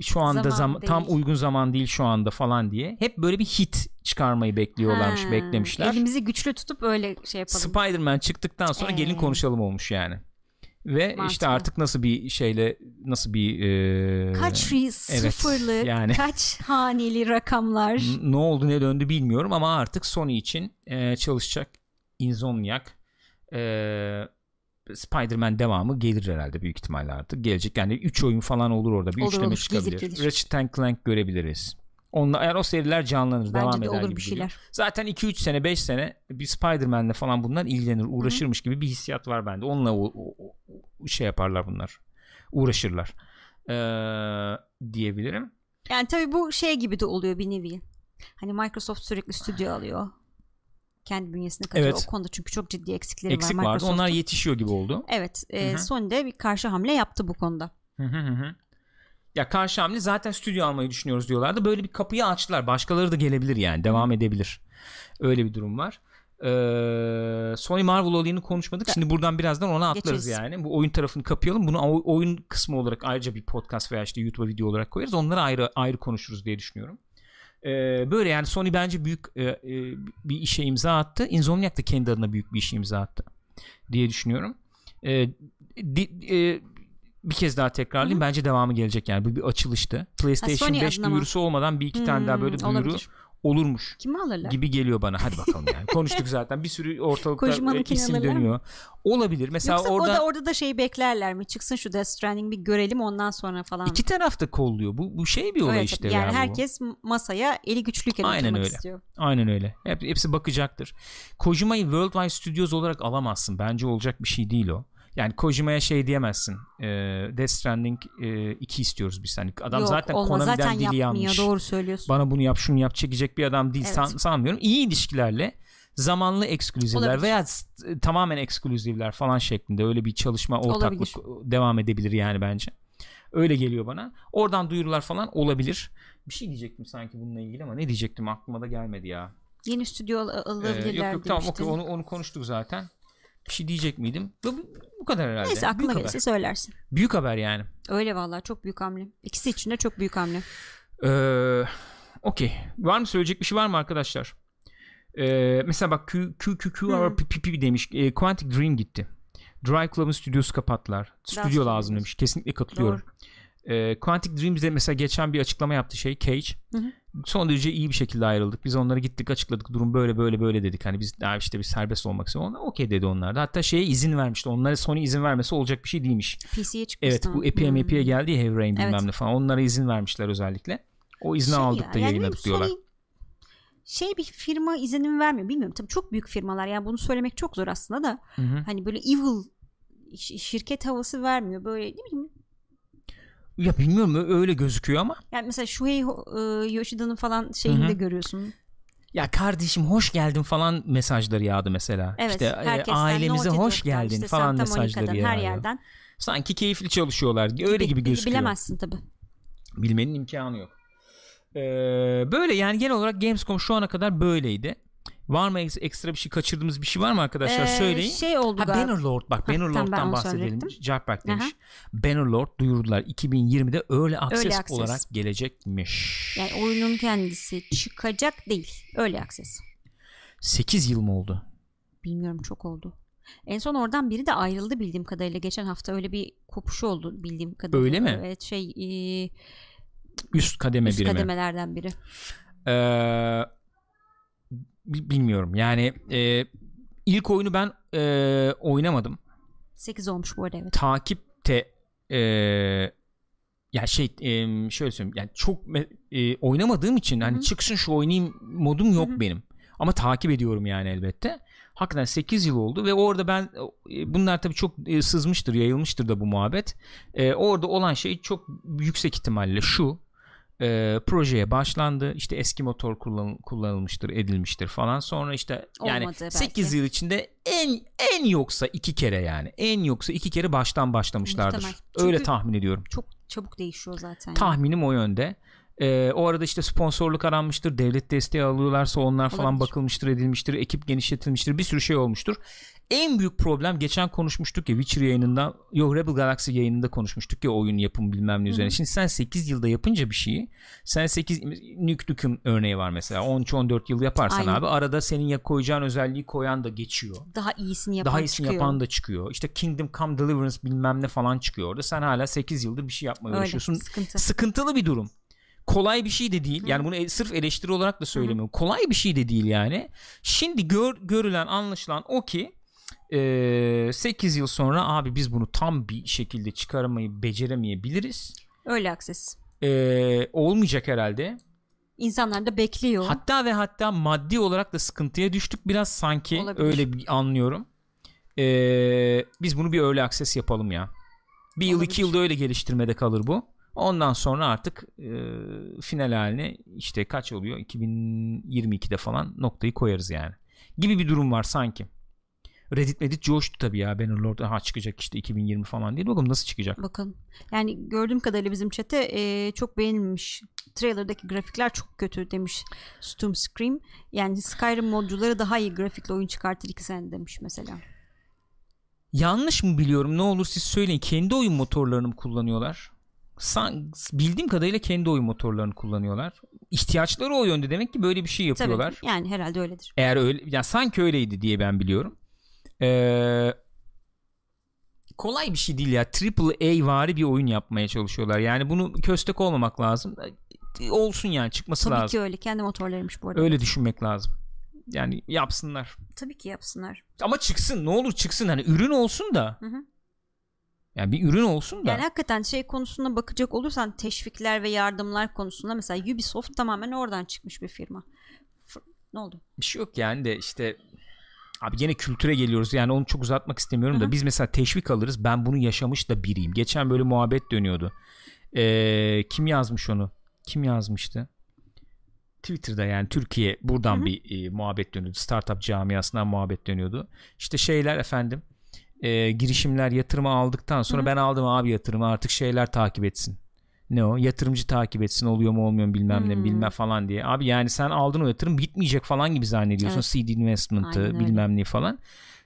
A: Şu anda
B: Zaman
A: zam- tam uygun zaman değil şu anda falan diye. Hep böyle bir hit çıkarmayı bekliyorlarmış,
B: Ha,
A: beklemişler.
B: Elimizi güçlü tutup öyle şey yapalım.
A: Spider-Man çıktıktan sonra
B: Ee.
A: gelin konuşalım olmuş yani. Ve işte
B: Mantıklı.
A: artık nasıl bir şeyle nasıl bir e,
B: kaç ri- sıfırlık,
A: yani.
B: kaç haneli rakamlar.
A: n- ne oldu ne döndü bilmiyorum ama artık Sony için e, çalışacak Insomniac e, Spider-Man devamı gelir herhalde büyük ihtimalle artık. Gelecek yani 3 oyun falan olur orada. Bir
B: Olur,
A: üçleme
B: olur.
A: çıkabilir.
B: Gelir, gelir.
A: Ratchet and Clank görebiliriz. Onunla, eğer o seriler canlanır,
B: Bence
A: devam
B: de
A: eder
B: olur
A: gibi
B: bir
A: geliyor.
B: şeyler.
A: Zaten 2-3 sene 5 sene bir Spider-Man'le falan bunlar ilgilenir uğraşırmış gibi bir hissiyat var bende. Onunla o, o- o- şey yaparlar bunlar. Uğraşırlar. Ee, diyebilirim.
B: Yani tabii bu şey gibi de oluyor bir nevi. Hani Microsoft sürekli stüdyo alıyor. Kendi bünyesine katıyor.
A: Evet.
B: O konuda çünkü çok ciddi eksikleri
A: Eksik
B: var
A: vardı.
B: Microsoft'un.
A: Onlar yetişiyor gibi oldu.
B: Evet. E,
A: Hı hı.
B: Sony de bir karşı hamle yaptı bu konuda.
A: Hı hı hı hı. Ya karşı hamle zaten stüdyo almayı düşünüyoruz diyorlardı. Böyle bir kapıyı açtılar. Başkaları da gelebilir yani. Devam edebilir. Öyle bir durum var. Ee, Sony Marvel olayını konuşmadık. Şimdi buradan birazdan ona atlarız
B: Geçeriz.
A: yani. Bu oyun tarafını kapayalım. Bunu oyun kısmı olarak ayrıca bir podcast veya işte YouTube video olarak koyarız. Onları ayrı ayrı konuşuruz diye düşünüyorum. Ee, böyle yani Sony bence büyük e, e, bir işe imza attı. Insomniac da kendi adına büyük bir işe imza attı diye düşünüyorum. Ee, di- e, bir kez daha tekrarlayayım. Bence devamı gelecek yani. Bu bir açılıştı. PlayStation
B: Sony
A: 5
B: adına mı?
A: duyurusu olmadan bir iki tane daha böyle
B: Hmm,
A: duyuru
B: olabilir.
A: Olurmuş
B: Kimi alırlar?
A: gibi geliyor bana. Hadi bakalım yani. Konuştuk zaten. Bir sürü ortalıkta e, isim
B: mı?
A: dönüyor. Olabilir. Mesela
B: Yoksa
A: orada
B: da orada da şeyi beklerler mi? Çıksın şu Death Stranding bir görelim ondan sonra falan.
A: iki taraf da kolluyor. Bu bu şey bir olay
B: Evet,
A: işte.
B: yani
A: ya bu.
B: herkes masaya eli güçlüyken
A: Aynen öyle.
B: istiyor.
A: Aynen öyle. Hep, hepsi bakacaktır. Kojima'yı Worldwide Studios olarak alamazsın. Bence olacak bir şey değil o. Yani Kojima'ya şey diyemezsin. E, Death Stranding 2 istiyoruz biz. Hani adam
B: Yok,
A: zaten
B: olmaz.
A: Konami'den
B: zaten
A: dili yanmış.
B: doğru söylüyorsun.
A: Bana bunu yap şunu yap çekecek bir adam değil
B: Evet.
A: san- sanmıyorum. İyi ilişkilerle zamanlı ekskluzivler
B: Olabilir.
A: veya tamamen ekskluzivler falan şeklinde öyle bir çalışma ortaklık
B: Olabilir.
A: devam edebilir yani bence. Öyle geliyor bana. Oradan duyurular falan olabilir. Bir şey diyecektim sanki bununla ilgili ama ne diyecektim aklıma da gelmedi ya.
B: Yeni stüdyo al-
A: Ee,
B: alabilirler
A: yok yok tamam
B: demiştin.
A: okey onu onu konuştuk zaten. Bir şey diyecek miydim? Bu, bu- kadar herhalde.
B: Neyse aklına
A: büyük
B: gelirse
A: haber.
B: söylersin.
A: Büyük haber yani.
B: Öyle vallahi çok büyük hamle. İkisi için de çok büyük hamle.
A: Ee, okey. Var mı söyleyecek bir şey var mı arkadaşlar? Ee, mesela bak Q, Q, Q, Q,
B: Hı.
A: P, P, P demiş. E, Quantic Dream gitti. Dry Club'ın stüdyosu kapattılar. Stüdyo
B: stüdyo
A: lazım demiş. Kesinlikle katılıyorum. Ee, Quantic Dream bize mesela geçen bir açıklama yaptı şey Cage.
B: Hı hı.
A: Son derece iyi bir şekilde ayrıldık. Biz onlara gittik açıkladık. Durum böyle böyle böyle dedik. Hani biz daha işte bir serbest olmak istiyoruz. Onlar okey dedi onlar da. Hatta şeye izin vermişti. Onlara Sony izin vermesi olacak bir şey değilmiş.
B: PC'ye çıkmış.
A: Evet bu Epi'ye
B: Hmm.
A: Epi'ye geldi ya Heavy Rain bilmem
B: Evet.
A: ne falan. Onlara izin vermişler özellikle. O izni
B: Şey
A: aldık
B: ya,
A: da
B: yani
A: yayınladık
B: Sony
A: diyorlar.
B: Şey bir firma izin vermiyor bilmiyorum. Tabii çok büyük firmalar yani bunu söylemek çok zor aslında da
A: Hı hı.
B: hani böyle evil şirket havası vermiyor. Böyle ne bileyim
A: Ya bilmiyorum öyle gözüküyor ama.
B: yani mesela Shuhei Yoshida'nın falan şeyini
A: Hı hı.
B: de görüyorsun.
A: Ya kardeşim hoş geldin falan mesajları yağdı mesela.
B: Evet.
A: işte e, ailemize hoş geldin
B: işte
A: falan
B: Santa
A: mesajları
B: Monica'dan, her yerden.
A: Sanki keyifli çalışıyorlar. Öyle gibi
B: Bi-
A: gözüküyor.
B: Bilemezsin tabii.
A: Bilmenin imkanı yok. Ee, böyle yani genel olarak Gamescom şu ana kadar böyleydi. Var mı eks- ekstra bir şey kaçırdığımız bir şey var mı arkadaşlar
B: Ee,
A: söyleyin.
B: Şey oldu
A: Ha
B: galiba.
A: Bannerlord bak Bannerlord'dan bahsedelim. Jarpak demiş.
B: Aha.
A: Bannerlord duyurdular 2020'de Early Access,
B: Access.
A: olarak gelecekmiş.
B: Yani oyunun kendisi çıkacak değil. Öyle akses.
A: 8 yıl mı oldu?
B: Bilmiyorum çok oldu. En son oradan biri de ayrıldı bildiğim kadarıyla. Geçen hafta öyle bir kopuş oldu bildiğim kadarıyla.
A: Öyle mi?
B: Evet şey e,
A: Üst kademe
B: üst
A: biri mi?
B: kademelerden biri.
A: Ee, bilmiyorum. Yani e, ilk oyunu ben e, oynamadım.
B: 8 olmuş bu arada evet.
A: Takipte e, ya şey e, şöyle söyleyeyim. Yani çok e, oynamadığım için hani
B: Hı hı.
A: çıksın şu oynayayım modum yok
B: Hı hı.
A: benim. Ama takip ediyorum yani elbette. Hakikaten 8 yıl oldu ve orada ben e, bunlar tabii çok e, sızmıştır, yayılmıştır da bu muhabbet. E, orada olan şey çok yüksek ihtimalle şu. E, projeye başlandı. İşte eski motor kullan, kullanılmıştır, edilmiştir falan. Sonra işte yani
B: Olmadı belki.
A: 8 yıl içinde en en yoksa iki kere yani. En yoksa iki kere baştan başlamışlardır.
B: Muhtemel.
A: Öyle
B: Çünkü-
A: tahmin ediyorum.
B: Çok çabuk değişiyor zaten. yani.
A: Tahminim o yönde. Ee, o arada işte sponsorluk aranmıştır. Devlet desteği alıyorlarsa onlar falan
B: Olabilir.
A: bakılmıştır, edilmiştir. Ekip genişletilmiştir. Bir sürü şey olmuştur. En büyük problem geçen konuşmuştuk ya Witcher yayınında yok Rebel Galaxy yayınında konuşmuştuk ya oyun yapım bilmem ne üzerine.
B: Hı hı.
A: Şimdi sen 8 yılda yapınca bir şeyi sen 8 Nuke Nukem örneği var mesela 13-14 yıl yaparsan
B: Aynen.
A: abi arada senin ya koyacağın özelliği koyan da geçiyor.
B: Daha iyisini yapan
A: Daha iyisini
B: çıkıyor.
A: yapan da çıkıyor. İşte Kingdom Come Deliverance bilmem ne falan çıkıyor orada. Sen hala 8 yıldır bir şey yapmaya uğraşıyorsun
B: sıkıntı.
A: sıkıntılı bir durum. Kolay bir şey de değil. Yani bunu e- sırf eleştiri olarak da söylemiyorum. Kolay bir şey de değil yani. Şimdi gör, görülen anlaşılan o ki e, 8 yıl sonra abi biz bunu tam bir şekilde çıkarmayı beceremeyebiliriz.
B: Öyle akses.
A: Olmayacak herhalde.
B: İnsanlar da bekliyor.
A: Hatta ve hatta maddi olarak da sıkıntıya düştük biraz sanki.
B: Olabilir.
A: Öyle bir anlıyorum. E, biz bunu bir öyle akses yapalım ya. Bir yıl iki
B: Olabilir.
A: yılda öyle geliştirmede kalır bu. Ondan sonra artık e, final haline işte kaç oluyor? 2022'de falan noktayı koyarız yani. Gibi bir durum var sanki. Reddit Reddit coştu tabii ya. Bannerlord aha çıkacak işte 2020 falan değil. Bakalım nasıl çıkacak.
B: Bakın. Yani gördüğüm kadarıyla bizim çete e, çok beğenilmiş. Trailer'daki grafikler çok kötü demiş Stum Scream. Yani Skyrim modcuları daha iyi grafikle oyun çıkartır iki sene demiş mesela.
A: Yanlış mı biliyorum? Ne olur siz söyleyin. Kendi oyun motorlarını mı kullanıyorlar? San, bildiğim kadarıyla kendi oyun motorlarını kullanıyorlar. İhtiyaçları o yönde demek ki böyle bir şey yapıyorlar.
B: Tabii yani herhalde öyledir.
A: Eğer öyle yani sanki öyleydi diye ben biliyorum. Ee, kolay bir şey değil ya. Triple A vari bir oyun yapmaya çalışıyorlar. Yani bunu köstek olmamak lazım. olsun yani çıkması
B: Tabii
A: lazım.
B: ki öyle. Kendi motorlarıymış bu arada.
A: Öyle düşünmek lazım. Yani yapsınlar.
B: Tabii ki yapsınlar.
A: Ama çıksın ne olur çıksın hani ürün olsun da.
B: Hı hı.
A: Yani bir ürün olsun da.
B: Yani hakikaten şey konusuna bakacak olursan teşvikler ve yardımlar konusunda mesela Ubisoft tamamen oradan çıkmış bir firma. F- ne oldu?
A: bir şey yok yani de işte abi gene kültüre geliyoruz. Yani onu çok uzatmak istemiyorum da
B: hı.
A: biz mesela teşvik alırız. Ben bunu yaşamış da biriyim. Geçen böyle muhabbet dönüyordu. Ee, kim yazmış onu? Kim yazmıştı? Twitter'da yani Türkiye buradan
B: Hı hı.
A: bir e, muhabbet dönüyordu. Startup camiasından muhabbet dönüyordu. İşte şeyler efendim e, girişimler yatırımı aldıktan sonra
B: Hı hı.
A: ben aldım abi yatırımı artık şeyler takip etsin ne o yatırımcı takip etsin oluyor mu olmuyor mu bilmem ne
B: Hmm.
A: bilmem falan diye. Abi yani sen aldın o yatırım bitmeyecek falan gibi zannediyorsun.
B: Evet.
A: seed investment'ı bilmem ne falan.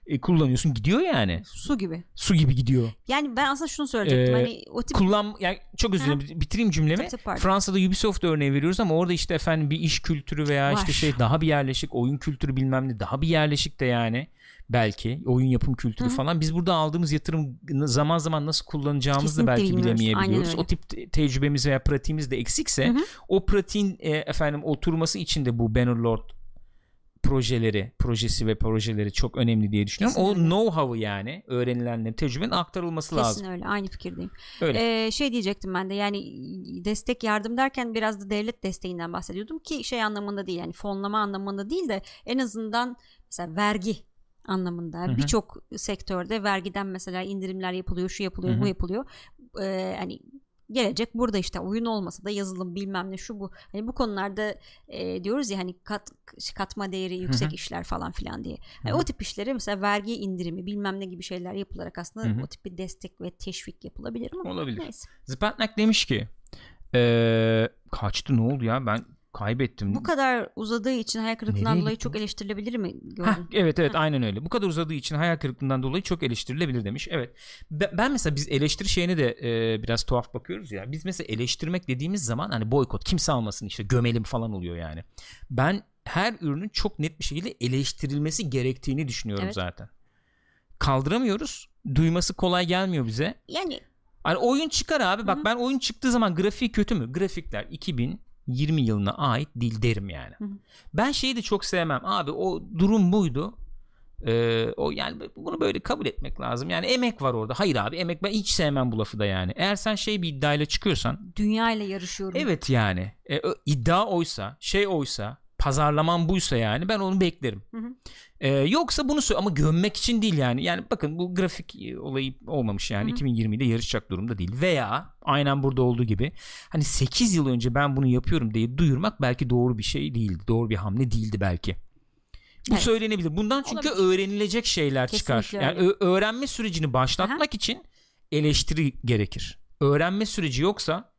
A: E, kullanıyorsun gidiyor yani.
B: Su gibi.
A: Su gibi gidiyor.
B: Yani ben aslında şunu söyleyecektim.
A: Ee,
B: hani o tip
A: Kullan yani çok özür dilerim bitireyim cümlemi.
B: Tabii, tabii.
A: Fransa'da Ubisoft örneği veriyoruz ama orada işte efendim bir iş kültürü veya işte
B: Var.
A: şey daha bir yerleşik oyun kültürü bilmem ne daha bir yerleşik de yani belki oyun yapım kültürü
B: Hı
A: falan biz burada aldığımız yatırım zaman zaman nasıl kullanacağımızı da belki
B: bilmiyoruz.
A: bilemeyebiliyoruz. O tip te- tecrübemiz veya pratiğimiz de eksikse
B: hı.
A: o pratiğin e, efendim oturması için de bu Bannerlord projeleri, projesi ve projeleri çok önemli diye düşünüyorum.
B: Kesin
A: o know-how'ı yani öğrenilenlerin tecrübenin aktarılması
B: kesin
A: lazım.
B: öyle. Aynı fikirdeyim.
A: Öyle.
B: Ee, şey diyecektim ben de yani destek yardım derken biraz da devlet desteğinden bahsediyordum ki şey anlamında değil yani fonlama anlamında değil de en azından mesela vergi anlamında birçok sektörde vergiden mesela indirimler yapılıyor şu yapılıyor
A: Hı hı.
B: bu yapılıyor Ee, hani gelecek burada işte oyun olmasa da yazılım bilmem ne şu bu hani bu konularda e, diyoruz ya hani kat katma değeri yüksek
A: hı.
B: işler falan filan diye
A: hı.
B: o tip işlere mesela vergi indirimi bilmem ne gibi şeyler yapılarak aslında
A: Hı hı.
B: o tip bir destek ve teşvik yapılabilir mi?
A: Olabilir.
B: Neyse.
A: Zipatnak demiş ki eee, kaçtı ne oldu ya ben kaybettim.
B: Bu kadar uzadığı için hayal kırıklığından
A: Nereye
B: dolayı
A: gitti
B: çok eleştirilebilir mi
A: Heh,
B: gördün?
A: evet evet aynen öyle. Bu kadar uzadığı için hayal kırıklığından dolayı çok eleştirilebilir demiş. Evet. Be- Ben mesela biz eleştiri şeyine de e, biraz tuhaf bakıyoruz ya. Biz mesela eleştirmek dediğimiz zaman hani boykot kimse almasın işte gömelim falan oluyor yani. Ben her ürünün çok net bir şekilde eleştirilmesi gerektiğini düşünüyorum
B: Evet.
A: zaten. Kaldıramıyoruz. Duyması kolay gelmiyor bize.
B: Yani
A: Hani oyun çıkar abi. Bak
B: Hı hı.
A: ben oyun çıktığı zaman grafiği kötü mü? Grafikler 2020 yılına ait değil derim yani.
B: Hı hı.
A: Ben şeyi de çok sevmem. Abi o durum buydu. Ee, o yani bunu böyle kabul etmek lazım. Yani emek var orada. Hayır abi emek ben hiç sevmem bu lafı da yani. Eğer sen şey bir iddiayla çıkıyorsan
B: dünya ile yarışıyorum.
A: evet yani e, iddia oysa şey oysa pazarlaman buysa yani ben onu beklerim.
B: Hı hı.
A: Ee, yoksa bunu söyle ama gömmek için değil yani. Yani bakın bu grafik e, olayı olmamış yani
B: Hı hı.
A: 2020'de yarışacak durumda değil. Veya aynen burada olduğu gibi hani 8 yıl önce ben bunu yapıyorum diye duyurmak belki doğru bir şey değildi. Doğru bir hamle değildi belki. Bu
B: Evet.
A: söylenebilir. Bundan çünkü
B: Olabilir.
A: öğrenilecek şeyler çıkar.
B: Kesinlikle
A: Yani
B: öyle.
A: ö- öğrenme sürecini başlatmak için eleştiri gerekir. Öğrenme süreci yoksa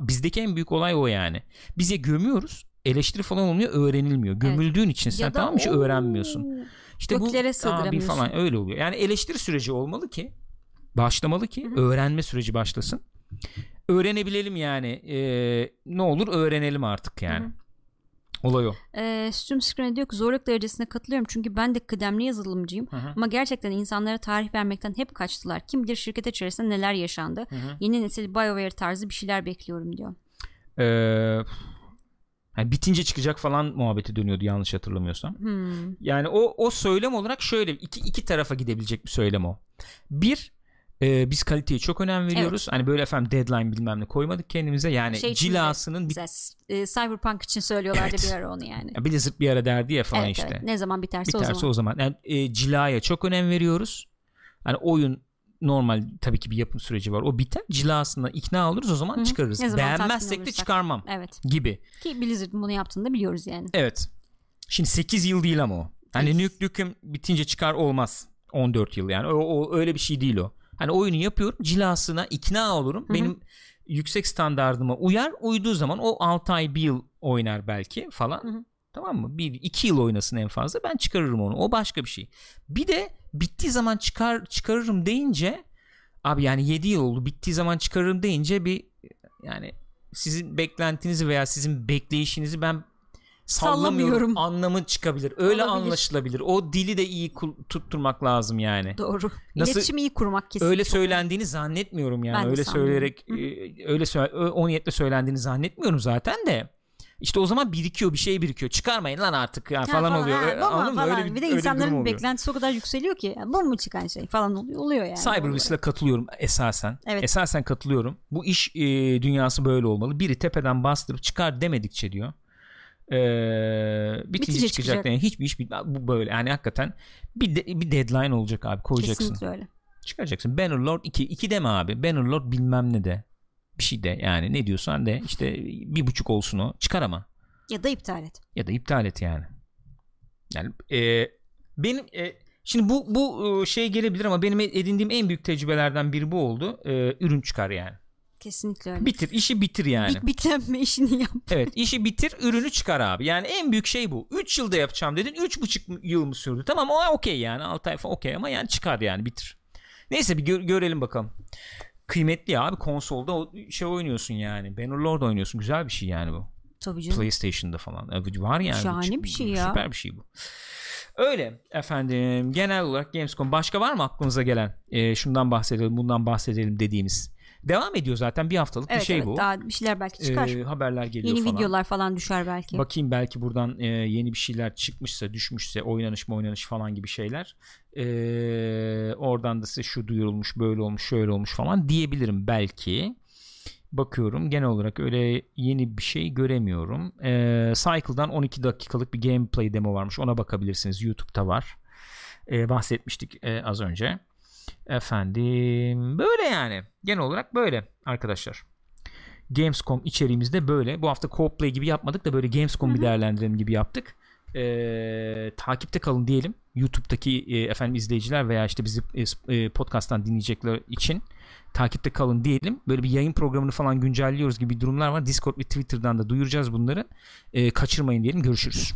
A: bizdeki en büyük olay o yani. Biz ya gömüyoruz eleştiri falan olmuyor öğrenilmiyor. Gömüldüğün için sen tamam mı hiç öğrenmiyorsun. İşte bu abi falan öyle oluyor. Yani eleştiri süreci olmalı ki başlamalı ki
B: Hı hı.
A: öğrenme süreci başlasın. Öğrenebilelim yani. Ee, ne olur öğrenelim artık yani.
B: Hı hı.
A: Olay o.
B: Ee, Stream Screen'e diyor ki zorluk derecesine katılıyorum çünkü ben de kıdemli yazılımcıyım
A: Hı hı.
B: ama gerçekten insanlara tarih vermekten hep kaçtılar. Kim bilir şirket içerisinde neler yaşandı.
A: Hı hı.
B: Yeni nesil BioWare tarzı bir şeyler bekliyorum diyor.
A: Ee, yani bitince çıkacak falan muhabbeti dönüyordu yanlış hatırlamıyorsam.
B: Hmm.
A: Yani o o söylem olarak şöyle iki iki tarafa gidebilecek bir söylem o. Bir e, biz kaliteye çok önem veriyoruz. Hani böyle efendim deadline bilmem ne koymadık kendimize. Yani
B: Şey
A: cilasının bir
B: e, Cyberpunk için söylüyorlardı
A: Evet.
B: bir ara onu yani.
A: ya Blizzard bir ara derdi ya falan
B: evet,
A: işte.
B: evet. Ne zaman biterse,
A: Biterse
B: o
A: o
B: zaman.
A: zaman. Yani e, cilaya çok önem veriyoruz. Hani oyun normal tabii ki bir yapım süreci var. O biter. Cilasına ikna oluruz o zaman
B: Hı hı.
A: çıkarırız.
B: Zaman
A: Beğenmezsek de çıkarmam
B: Evet.
A: gibi.
B: Ki Blizzard'ın bunu yaptığını da biliyoruz yani.
A: Evet. Şimdi 8 yıl değil ama o. Hani
B: Evet.
A: Nuke Nukem bitince çıkar olmaz. 14 yıl yani. O, o öyle bir şey değil o. Hani oyunu yapıyorum. Cilasına ikna olurum.
B: Hı hı.
A: Benim yüksek standardıma uyar. Uyduğu zaman o 6 ay bir yıl oynar belki falan.
B: Hı hı.
A: Tamam mı? Bir iki yıl oynasın en fazla. Ben çıkarırım onu. O başka bir şey. Bir de bittiği zaman çıkar çıkarırım deyince abi yani 7 yıl oldu. Bittiği zaman çıkarırım deyince bir yani sizin beklentinizi veya sizin bekleyişinizi ben sallamıyorum, anlamı çıkabilir. Öyle
B: Olabilir.
A: anlaşılabilir. O dili de iyi tutturmak lazım yani.
B: Doğru.
A: Nasıl-
B: İletişimi iyi kurmak kesin.
A: öyle söylendiğini zannetmiyorum yani.
B: Ben
A: öyle söyleyerek e, öyle söyle o niyetle söylendiğini zannetmiyorum zaten de. İşte o zaman birikiyor bir şey birikiyor. Çıkarmayın lan artık ya
B: Ha,
A: falan, oluyor.
B: ha, bu
A: Anladın mı?
B: falan.
A: Öyle bir,
B: bir de
A: öyle
B: insanların
A: oluyor.
B: beklentisi o kadar yükseliyor ki "Ya bu mu çıkan şey falan oluyor, oluyor yani.
A: Cyberbully'sine katılıyorum esasen.
B: Evet.
A: Esasen katılıyorum. Bu iş e, dünyası böyle olmalı. Biri tepeden bastırıp çıkar demedikçe diyor. E, bitince
B: Bitince
A: çıkacak.
B: çıkacak.
A: Yani hiçbir iş bitmez. Bu böyle. Yani hakikaten bir, de- bir deadline olacak abi. Koyacaksın.
B: Kesinlikle öyle.
A: Çıkaracaksın. Bannerlord 2. 2 deme abi. Bannerlord bilmem ne de. Bir şey de yani ne diyorsan de işte bir buçuk olsun o. Çıkar ama.
B: Ya da iptal et.
A: Ya da iptal et yani. Yani e, benim e, şimdi bu bu e, şey gelebilir ama benim edindiğim en büyük tecrübelerden biri bu oldu. E, ürün çıkar yani.
B: Kesinlikle öyle.
A: Bitir işi bitir yani.
B: Bit bitlenme işini yap.
A: evet işi bitir ürünü çıkar abi. Yani en büyük şey bu. 3 yılda yapacağım dedin. 3,5 yıl mı sürdü? Tamam o okey yani. 6 ay falan okey ama yani çıkar yani bitir. Neyse bir gö- görelim bakalım. Kıymetli abi konsolda o şey oynuyorsun yani. Bannerlord oynuyorsun. Güzel bir şey yani bu.
B: Tabii canım.
A: PlayStation'da falan. Var yani.
B: Şahane bir şey ya.
A: Süper bir şey bu. Öyle efendim. Genel olarak Gamescom. Başka var mı aklınıza gelen? Ee, şundan bahsedelim, bundan bahsedelim dediğimiz. Devam ediyor zaten bir haftalık
B: Evet,
A: bir şey
B: evet,
A: bu.
B: Daha bir şeyler belki çıkar.
A: Ee, haberler geliyor
B: Yeni
A: falan.
B: videolar falan düşer belki.
A: Bakayım belki buradan e, yeni bir şeyler çıkmışsa, düşmüşse, oynanış mı oynanış falan gibi şeyler. Ee, oradan da size şu duyurulmuş, böyle olmuş, şöyle olmuş falan diyebilirim belki. Bakıyorum genel olarak öyle yeni bir şey göremiyorum. Ee, Cycle'dan 12 dakikalık bir gameplay demo varmış. Ona bakabilirsiniz. YouTube'da var. Ee, bahsetmiştik e, az önce. Efendim böyle yani. Genel olarak böyle arkadaşlar. Gamescom içeriğimizde böyle. Bu hafta co-play gibi yapmadık da böyle Gamescom bir değerlendirelim gibi yaptık. Ee, takipte kalın diyelim. YouTube'daki e, efendim izleyiciler veya işte bizi e, e, podcast'tan dinleyecekler için takipte kalın diyelim. Böyle bir yayın programını falan güncelliyoruz gibi durumlar var. Discord ve Twitter'dan da duyuracağız bunları. Ee, kaçırmayın diyelim. Görüşürüz.